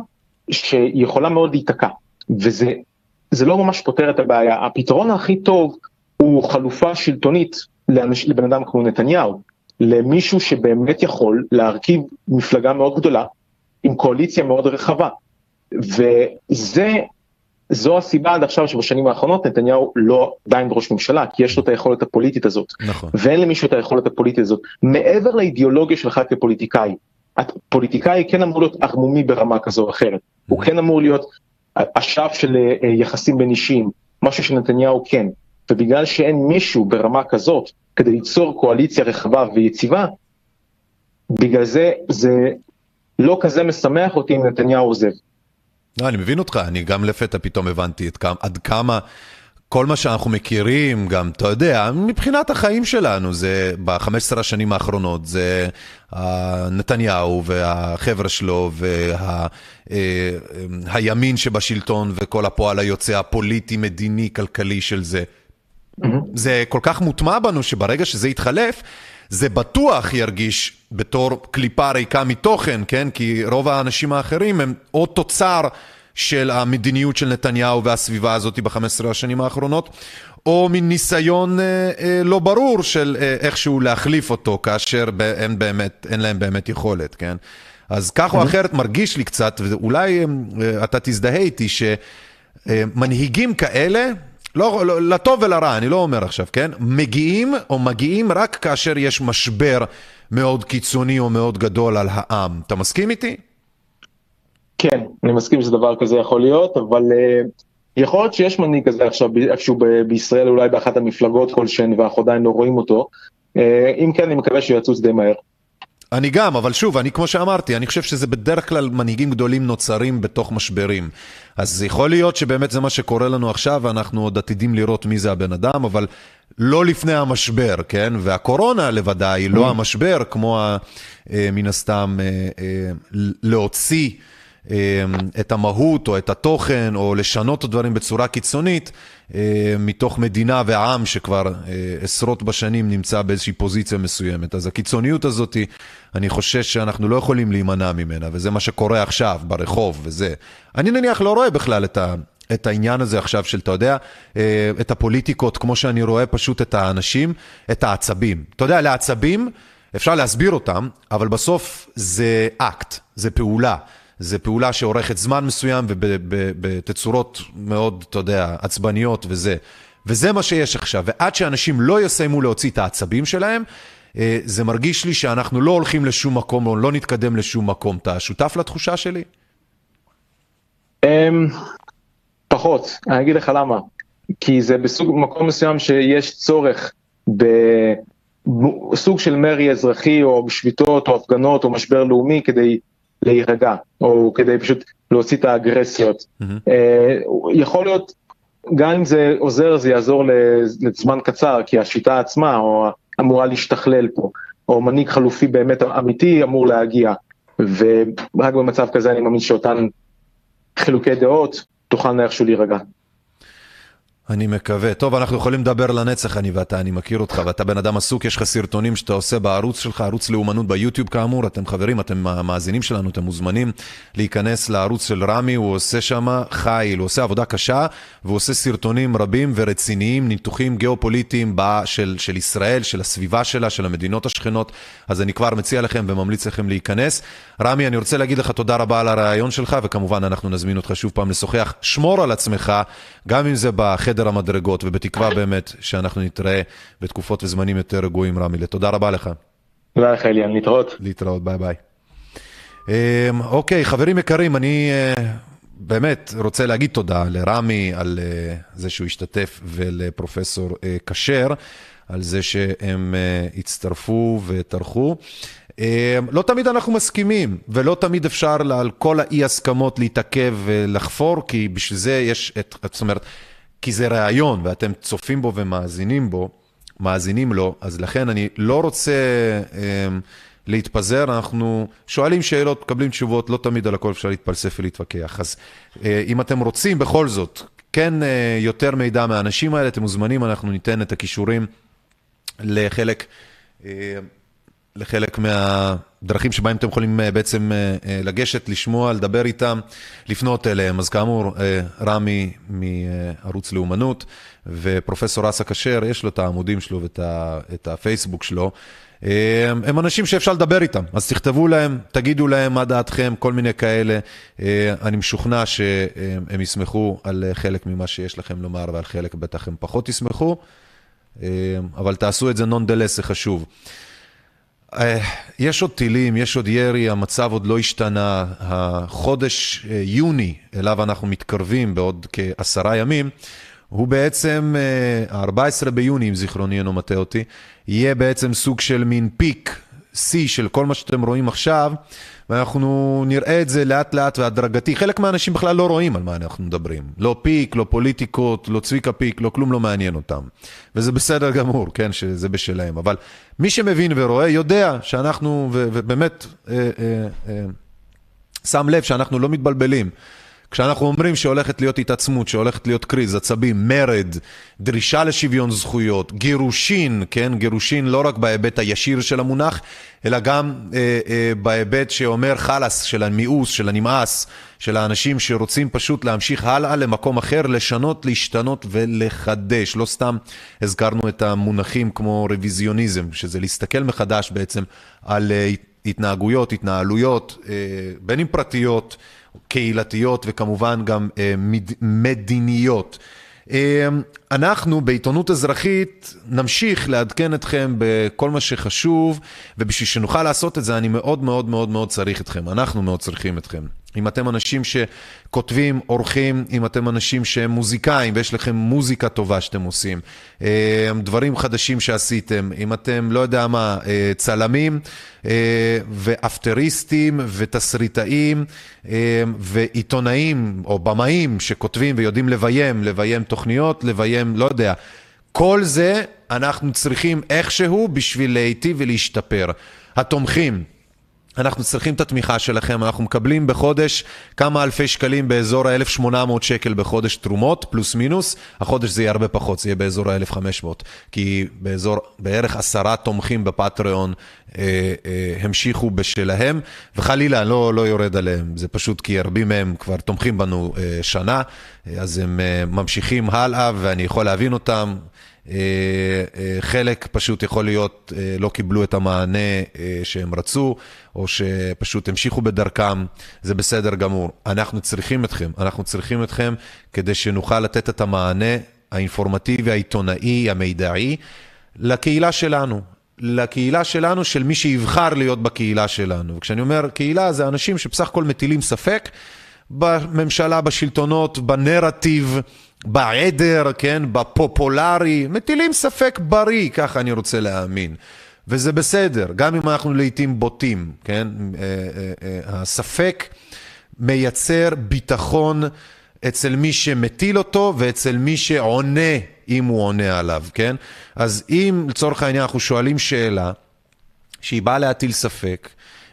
Speaker 5: שיכולה מאוד להיתקע, וזה לא ממש פותר את הבעיה. הפתרון הכי טוב הוא חלופה שלטונית לאנש, לבן אדם כמו נתניהו, למישהו שבאמת יכול להרכיב מפלגה מאוד גדולה, עם קואליציה מאוד רחבה. וזה, זו הסיבה עד עכשיו שבשנים האחרונות נתניהו לא עדיין ראש ממשלה, כי יש לו את היכולת הפוליטית הזאת. נכון. ואין למישהו את היכולת הפוליטית הזאת. מעבר לאידיאולוגיה שלך כפוליטיקאי, הפוליטיקאי כן אמור להיות ערמומי ברמה כזו או אחרת, הוא כן אמור להיות אשף של אה, יחסים בין אישיים, משהו שנתניהו כן, ובגלל שאין מישהו ברמה כזאת כדי ליצור קואליציה רחבה ויציבה, בגלל זה זה לא כזה משמח אותי אם נתניהו עוזב.
Speaker 1: לא, אני מבין אותך, אני גם לפתע פתאום הבנתי עד כמה כל מה שאנחנו מכירים, גם, אתה יודע, מבחינת החיים שלנו, זה ב-15 השנים האחרונות, זה נתניהו והחבר'ה שלו והימין וה, שבשלטון וכל הפועל היוצא הפוליטי, מדיני, כלכלי של זה. Mm-hmm. זה כל כך מוטמע בנו שברגע שזה יתחלף, זה בטוח ירגיש בתור קליפה ריקה מתוכן, כן? כי רוב האנשים האחרים הם או תוצר של המדיניות של נתניהו והסביבה הזאת ב-15 השנים האחרונות, או מין ניסיון אה, אה, לא ברור של אה, איכשהו להחליף אותו, כאשר אין, באמת, אין להם באמת יכולת, כן? אז כך או אחרת מרגיש לי קצת, ואולי אה, אתה תזדהה איתי, שמנהיגים כאלה, לא, לא, לטוב ולרע, אני לא אומר עכשיו, כן? מגיעים או מגיעים רק כאשר יש משבר מאוד קיצוני או מאוד גדול על העם. אתה מסכים איתי?
Speaker 5: כן, אני מסכים שדבר כזה יכול להיות, אבל uh, יכול להיות שיש מנהיג כזה עכשיו איפשהו בישראל, אולי באחת המפלגות כלשהן, ואנחנו עדיין לא רואים אותו. Uh, אם כן, אני מקווה שהוא יצוץ די מהר.
Speaker 1: אני גם, אבל שוב, אני כמו שאמרתי, אני חושב שזה בדרך כלל מנהיגים גדולים נוצרים בתוך משברים. אז יכול להיות שבאמת זה מה שקורה לנו עכשיו, ואנחנו עוד עתידים לראות מי זה הבן אדם, אבל לא לפני המשבר, כן? והקורונה לבדה היא לא המשבר, כמו ה, אה, מן הסתם אה, אה, להוציא את המהות או את התוכן, או לשנות את הדברים בצורה קיצונית, מתוך מדינה ועם שכבר עשרות בשנים נמצא באיזושהי פוזיציה מסוימת. אז הקיצוניות הזאת, אני חושש שאנחנו לא יכולים להימנע ממנה, וזה מה שקורה עכשיו ברחוב וזה. אני נניח לא רואה בכלל את ה... את העניין הזה עכשיו של, אתה יודע, את הפוליטיקות, כמו שאני רואה פשוט את האנשים, את העצבים. אתה יודע, לעצבים אפשר להסביר אותם, אבל בסוף זה אקט, זה פעולה. זה פעולה שאורכת זמן מסוים ובתצורות מאוד, אתה יודע, עצבניות וזה. וזה מה שיש עכשיו. ועד שאנשים לא יסיימו להוציא את העצבים שלהם, אה, זה מרגיש לי שאנחנו לא הולכים לשום מקום, או לא נתקדם לשום מקום. אתה שותף לתחושה שלי?
Speaker 5: אמ, פחות, אני אגיד לך למה. כי זה בסוג, מקום מסוים שיש צורך בסוג של מרי אזרחי, או שביתות, או הפגנות, או משבר לאומי, כדי להירגע, או כדי פשוט להוציא את האגרסיות. Mm-hmm. יכול להיות, גם אם זה עוזר, זה יעזור לזמן קצר, כי השיטה עצמה או אמורה להשתכלל פה, או מנהיג חלופי באמת אמיתי אמור להגיע, ורק במצב כזה אני מאמין שאותן חילוקי דעות תוכלנה איכשהו להירגע.
Speaker 1: אני מקווה. טוב, אנחנו יכולים לדבר לנצח, אני ואתה, אני מכיר אותך, ואתה בן אדם עסוק, יש לך סרטונים שאתה עושה בערוץ שלך, ערוץ לאומנות ביוטיוב כאמור, אתם חברים, אתם המאזינים שלנו, אתם מוזמנים להיכנס לערוץ של רמי, הוא עושה שם חיל, הוא עושה עבודה קשה, והוא עושה סרטונים רבים ורציניים, ניתוחים גיאופוליטיים של, של ישראל, של הסביבה שלה, של המדינות השכנות, אז אני כבר מציע לכם וממליץ לכם להיכנס. רמי, אני רוצה להגיד לך תודה רבה על הרעיון שלך, וכמובן אנחנו נזמין אותך שוב פעם לשוחח. שמור על עצמך, גם אם זה בחדר המדרגות, ובתקווה באמת שאנחנו נתראה בתקופות וזמנים יותר רגועים, רמי. תודה רבה לך.
Speaker 5: תודה לך, אליאן. להתראות.
Speaker 1: להתראות, ביי ביי. אמ, אוקיי, חברים יקרים, אני אה, באמת רוצה להגיד תודה לרמי על אה, זה שהוא השתתף ולפרופסור אה, כשר על זה שהם הצטרפו וטרחו. אמ, לא תמיד אנחנו מסכימים, ולא תמיד אפשר על כל האי הסכמות להתעכב ולחפור, כי בשביל זה יש את, זאת אומרת, כי זה ראיון ואתם צופים בו ומאזינים בו, מאזינים לו, אז לכן אני לא רוצה אמ, להתפזר, אנחנו שואלים שאלות, מקבלים תשובות, לא תמיד על הכל אפשר להתפלסף ולהתווכח. אז אה, אם אתם רוצים בכל זאת, כן אה, יותר מידע מהאנשים האלה, אתם מוזמנים, אנחנו ניתן את הכישורים לחלק אה, לחלק מהדרכים שבהם אתם יכולים אה, בעצם אה, אה, לגשת, לשמוע, לדבר איתם, לפנות אליהם. אז כאמור, רמי מערוץ לאומנות ופרופסור אסא כשר, יש לו את העמודים שלו ואת הפייסבוק שלו. הם אנשים שאפשר לדבר איתם, אז תכתבו להם, תגידו להם מה דעתכם, כל מיני כאלה. אני משוכנע שהם יסמכו על חלק ממה שיש לכם לומר ועל חלק בטח הם פחות יסמכו, אבל תעשו את זה נונדלס, זה חשוב. אה, יש עוד טילים, יש עוד ירי, המצב עוד לא השתנה. החודש אה, יוני, אליו אנחנו מתקרבים בעוד כעשרה ימים, הוא בעצם, ה-14 אה, ביוני, אם זיכרוני אינו מטעה אותי, יהיה בעצם סוג של מין פיק, שיא של כל מה שאתם רואים עכשיו. ואנחנו נראה את זה לאט לאט והדרגתי. חלק מהאנשים בכלל לא רואים על מה אנחנו מדברים. לא פיק, לא פוליטיקות, לא צביקה פיק, לא כלום לא מעניין אותם. וזה בסדר גמור, כן, שזה בשלהם. אבל מי שמבין ורואה יודע שאנחנו, ובאמת אה, אה, אה, שם לב שאנחנו לא מתבלבלים. כשאנחנו אומרים שהולכת להיות התעצמות, שהולכת להיות קריז, עצבים, מרד, דרישה לשוויון זכויות, גירושין, כן, גירושין לא רק בהיבט הישיר של המונח, אלא גם אה, אה, בהיבט שאומר חלאס, של המיאוס, של הנמאס, של האנשים שרוצים פשוט להמשיך הלאה למקום אחר, לשנות, להשתנות ולחדש. לא סתם הזכרנו את המונחים כמו רוויזיוניזם, שזה להסתכל מחדש בעצם על אה, התנהגויות, התנהלויות, אה, בין אם פרטיות, קהילתיות וכמובן גם אה, מדיניות. אנחנו בעיתונות אזרחית נמשיך לעדכן אתכם בכל מה שחשוב, ובשביל שנוכל לעשות את זה אני מאוד מאוד מאוד מאוד צריך אתכם, אנחנו מאוד צריכים אתכם. אם אתם אנשים שכותבים, עורכים, אם אתם אנשים שהם מוזיקאים ויש לכם מוזיקה טובה שאתם עושים, דברים חדשים שעשיתם, אם אתם, לא יודע מה, צלמים ואפטריסטים ותסריטאים ועיתונאים או במאים שכותבים ויודעים לביים, לביים תוכניות, לביים, לא יודע. כל זה אנחנו צריכים איכשהו בשביל להיטיב ולהשתפר. התומכים. אנחנו צריכים את התמיכה שלכם, אנחנו מקבלים בחודש כמה אלפי שקלים באזור ה-1,800 שקל בחודש תרומות, פלוס מינוס, החודש זה יהיה הרבה פחות, זה יהיה באזור ה-1,500, כי באזור, בערך עשרה תומכים בפטריון אה, אה, המשיכו בשלהם, וחלילה, לא, לא יורד עליהם, זה פשוט כי רבים מהם כבר תומכים בנו אה, שנה, אז הם אה, ממשיכים הלאה ואני יכול להבין אותם. חלק פשוט יכול להיות לא קיבלו את המענה שהם רצו, או שפשוט המשיכו בדרכם, זה בסדר גמור. אנחנו צריכים אתכם, אנחנו צריכים אתכם כדי שנוכל לתת את המענה האינפורמטיבי, העיתונאי, המידעי, לקהילה שלנו. לקהילה שלנו, של מי שיבחר להיות בקהילה שלנו. וכשאני אומר קהילה, זה אנשים שבסך הכל מטילים ספק בממשלה, בשלטונות, בנרטיב. בעדר, כן, בפופולרי, מטילים ספק בריא, ככה אני רוצה להאמין. וזה בסדר, גם אם אנחנו לעיתים בוטים, כן? אה, אה, אה, הספק מייצר ביטחון אצל מי שמטיל אותו ואצל מי שעונה, אם הוא עונה עליו, כן? אז אם לצורך העניין אנחנו שואלים שאלה שהיא באה להטיל ספק,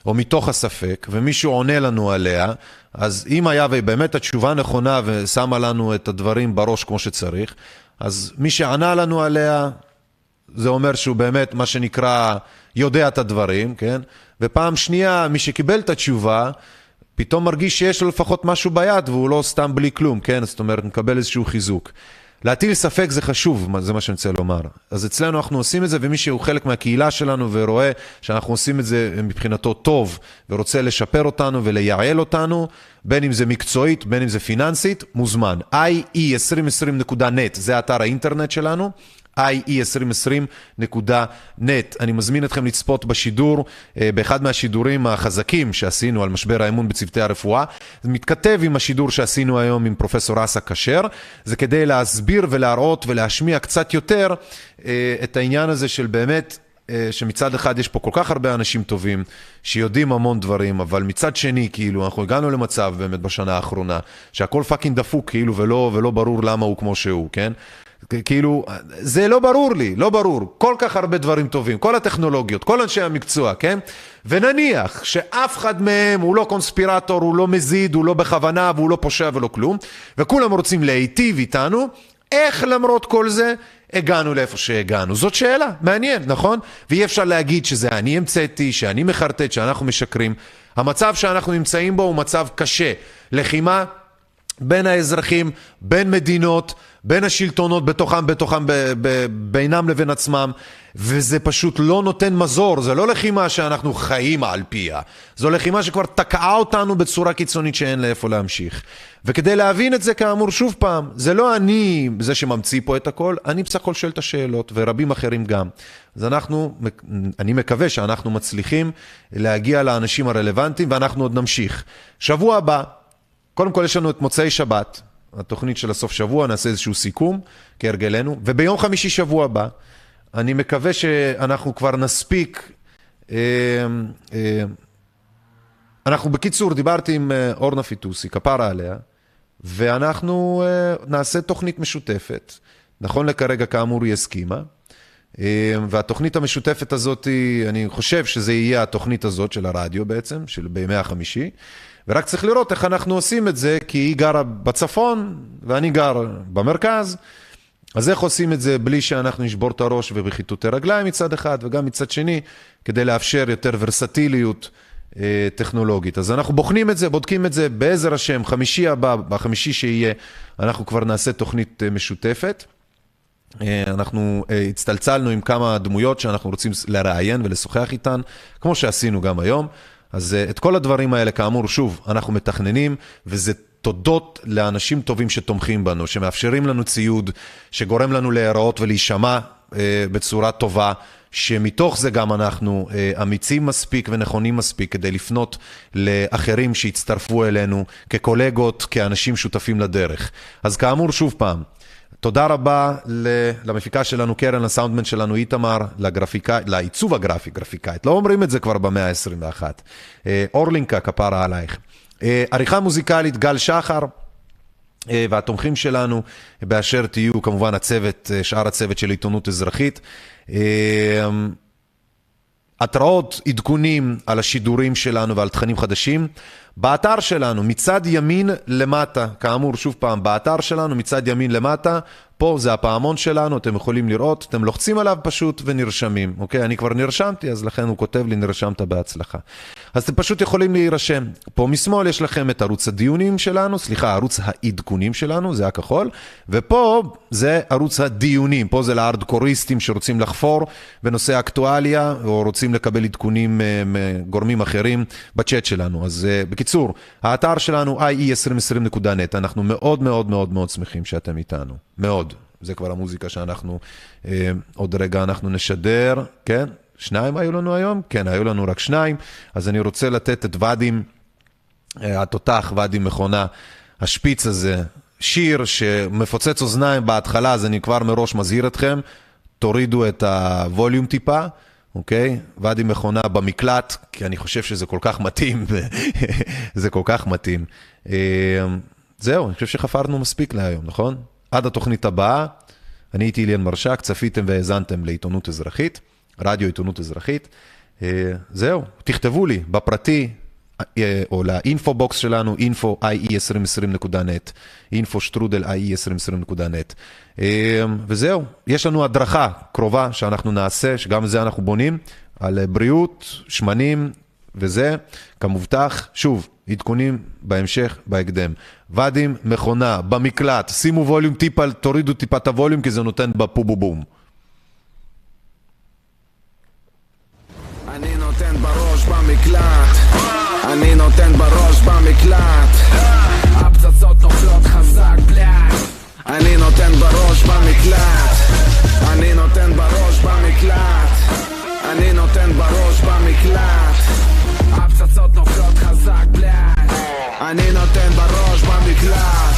Speaker 1: או מתוך הספק, ומישהו עונה לנו עליה, אז אם היה ובאמת התשובה נכונה ושמה לנו את הדברים בראש כמו שצריך, אז מי שענה לנו עליה, זה אומר שהוא באמת, מה שנקרא, יודע את הדברים, כן? ופעם שנייה, מי שקיבל את התשובה, פתאום מרגיש שיש לו לפחות משהו ביד והוא לא סתם בלי כלום, כן? זאת אומרת, מקבל איזשהו חיזוק. להטיל ספק זה חשוב, זה מה שאני רוצה לומר. אז אצלנו אנחנו עושים את זה, ומי שהוא חלק מהקהילה שלנו ורואה שאנחנו עושים את זה מבחינתו טוב, ורוצה לשפר אותנו ולייעל אותנו, בין אם זה מקצועית, בין אם זה פיננסית, מוזמן. ie2020.net, זה אתר האינטרנט שלנו. ie2020.net. אני מזמין אתכם לצפות בשידור, אה, באחד מהשידורים החזקים שעשינו על משבר האמון בצוותי הרפואה. זה מתכתב עם השידור שעשינו היום עם פרופסור אסא כשר. זה כדי להסביר ולהראות ולהשמיע קצת יותר אה, את העניין הזה של באמת אה, שמצד אחד יש פה כל כך הרבה אנשים טובים שיודעים המון דברים, אבל מצד שני, כאילו, אנחנו הגענו למצב באמת בשנה האחרונה, שהכל fucking דפוק, כאילו, ולא, ולא ברור למה הוא כמו שהוא, כן? כאילו, זה לא ברור לי, לא ברור. כל כך הרבה דברים טובים, כל הטכנולוגיות, כל אנשי המקצוע, כן? ונניח שאף אחד מהם הוא לא קונספירטור, הוא לא מזיד, הוא לא בכוונה והוא לא פושע ולא כלום, וכולם רוצים להיטיב איתנו, איך למרות כל זה הגענו לאיפה שהגענו? זאת שאלה, מעניין, נכון? ואי אפשר להגיד שזה אני המצאתי, שאני מחרטט, שאנחנו משקרים. המצב שאנחנו נמצאים בו הוא מצב קשה. לחימה בין האזרחים, בין מדינות, בין השלטונות בתוכם, בתוכם, ב, ב, בינם לבין עצמם, וזה פשוט לא נותן מזור, זה לא לחימה שאנחנו חיים על פיה, זו לחימה שכבר תקעה אותנו בצורה קיצונית שאין לאיפה להמשיך. וכדי להבין את זה, כאמור, שוב פעם, זה לא אני זה שממציא פה את הכל, אני בסך הכל שואל את השאלות, ורבים אחרים גם. אז אנחנו, אני מקווה שאנחנו מצליחים להגיע לאנשים הרלוונטיים, ואנחנו עוד נמשיך. שבוע הבא, קודם כל יש לנו את מוצאי שבת, התוכנית של הסוף שבוע, נעשה איזשהו סיכום, כהרגלנו, וביום חמישי שבוע הבא, אני מקווה שאנחנו כבר נספיק, אה, אה, אנחנו בקיצור, דיברתי עם אה, אורנה פיטוסי, כפרה עליה, ואנחנו נעשה תוכנית משותפת. נכון לכרגע, כאמור, היא הסכימה. והתוכנית המשותפת הזאת, אני חושב שזה יהיה התוכנית הזאת של הרדיו בעצם, של בימי החמישי. ורק צריך לראות איך אנחנו עושים את זה, כי היא גרה בצפון ואני גר במרכז. אז איך עושים את זה בלי שאנחנו נשבור את הראש ובחיטוטי רגליים מצד אחד, וגם מצד שני, כדי לאפשר יותר ורסטיליות אה, טכנולוגית. אז אנחנו בוחנים את זה, בודקים את זה, בעזר השם, חמישי הבא, בחמישי שיהיה, אנחנו כבר נעשה תוכנית אה, משותפת. אה, אנחנו אה, הצטלצלנו עם כמה דמויות שאנחנו רוצים לראיין ולשוחח איתן, כמו שעשינו גם היום. אז אה, את כל הדברים האלה, כאמור, שוב, אנחנו מתכננים, וזה תודות לאנשים טובים שתומכים בנו, שמאפשרים לנו ציוד, שגורם לנו להיראות ולהישמע אה, בצורה טובה, שמתוך זה גם אנחנו אה, אמיצים מספיק ונכונים מספיק כדי לפנות לאחרים שיצטרפו אלינו כקולגות, כאנשים שותפים לדרך. אז כאמור, שוב פעם, תודה רבה למפיקה שלנו, קרן, לסאונדמן שלנו, איתמר, לגרפיקאי, לעיצוב הגרפי, גרפיקאית. לא אומרים את זה כבר במאה ה-21. אה, אורלינקה, כפרה עלייך. אה, עריכה מוזיקלית, גל שחר. אה, והתומכים שלנו באשר תהיו כמובן הצוות, שאר הצוות של עיתונות אזרחית. התראות, עדכונים על השידורים שלנו ועל תכנים חדשים. באתר שלנו, מצד ימין למטה, כאמור, שוב פעם, באתר שלנו, מצד ימין למטה, פה זה הפעמון שלנו, אתם יכולים לראות, אתם לוחצים עליו פשוט ונרשמים, אוקיי? אני כבר נרשמתי, אז לכן הוא כותב לי, נרשמת בהצלחה. אז אתם פשוט יכולים להירשם. פה משמאל יש לכם את ערוץ הדיונים שלנו, סליחה, ערוץ העדכונים שלנו, זה הכחול, ופה זה ערוץ הדיונים, פה זה לארדקוריסטים שרוצים לחפור בנושא אקטואליה, או רוצים לקבל עדכונים אה, מגורמים אחרים בצ'אט שלנו. אז אה, בקיצור, האתר שלנו ie2020.net, אנחנו מאוד מאוד מאוד מאוד שמחים שאתם איתנו, מאוד. זה כבר המוזיקה שאנחנו, אה, עוד רגע אנחנו נשדר, כן? שניים היו לנו היום? כן, היו לנו רק שניים. אז אני רוצה לתת את ואדים, אה, התותח, ואדים מכונה, השפיץ הזה, שיר שמפוצץ אוזניים בהתחלה, אז אני כבר מראש מזהיר אתכם, תורידו את הווליום טיפה. אוקיי? ואדי מכונה במקלט, כי אני חושב שזה כל כך מתאים, זה כל כך מתאים. אה, זהו, אני חושב שחפרנו מספיק להיום, נכון? עד התוכנית הבאה, אני הייתי אליאן מרשק, צפיתם והאזנתם לעיתונות אזרחית, רדיו עיתונות אזרחית. אה, זהו, תכתבו לי בפרטי, או לאינפובוקס שלנו, info.ie2020.net, info שטרודל ie2020.net. וזהו, יש לנו הדרכה קרובה שאנחנו נעשה, שגם זה אנחנו בונים, על בריאות, שמנים וזה, כמובטח, שוב, עדכונים בהמשך, בהקדם. ואדים, מכונה, במקלט, שימו ווליום טיפה, תורידו טיפה את הווליום כי זה נותן בפובו בום. אני נותן בראש במקלט אני נותן בראש במקלט. הפצצות נופלות חזק בלאט. אני נותן בראש במקלט. אני נותן בראש במקלט. אני נותן בראש במקלט. הפצצות נופלות חזק בלאט. אני נותן בראש במקלט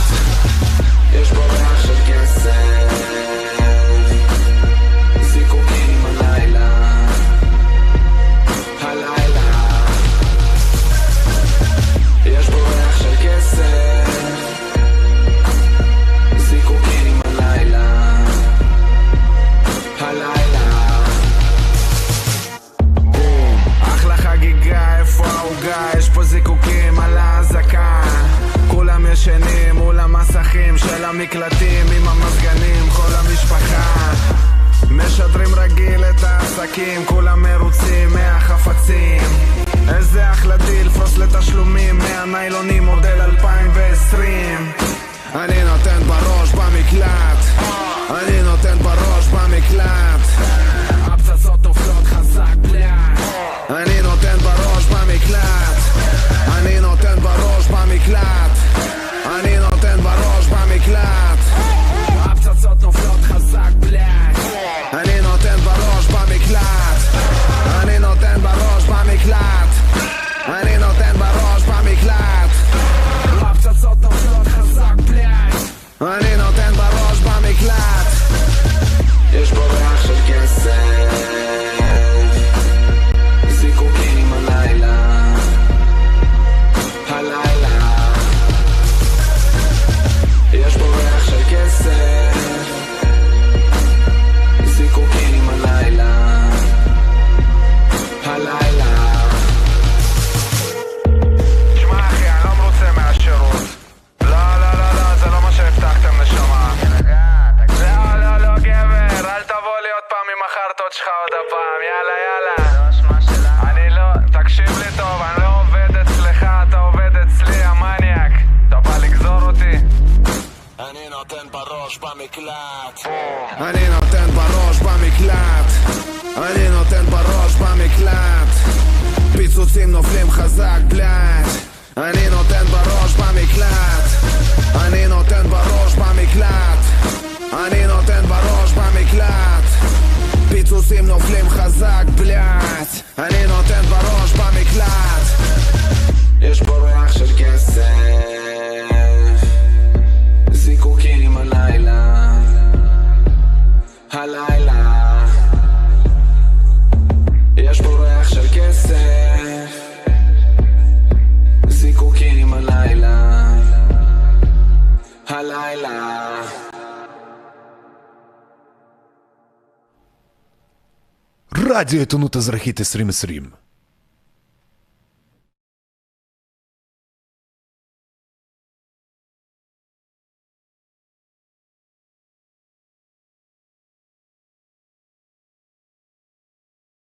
Speaker 1: המקלטים עם המזגנים, כל המשפחה. משדרים רגיל את העסקים, כולם מרוצים מהחפצים. איזה אחלה דיל, פרוס לתשלומים מהניילונים מודל 2020 אני נותן בראש במקלט. אני נותן בראש במקלט השיטות שלך עוד הפעם, יאללה יאללה. אני לא, תקשיב לי טוב, אני לא עובד אצלך, אתה עובד אצלי, המניאק. אתה בא לגזור אותי? אני נותן בראש במקלט. אני נותן בראש במקלט. אני נותן בראש במקלט. פיצוצים נופלים חזק, בלאט. אני נותן בראש במקלט. אני נותן בראש במקלט. אני נותן בראש במקלט.
Speaker 6: פיצוצים נופלים חזק בלאט אני נותן בראש במקלט. יש פה ריח של כסף. זיקוקים הלילה. הלילה. יש פה ריח של כסף. זיקוקים הלילה. הלילה
Speaker 1: רדיו עיתונות אזרחית 2020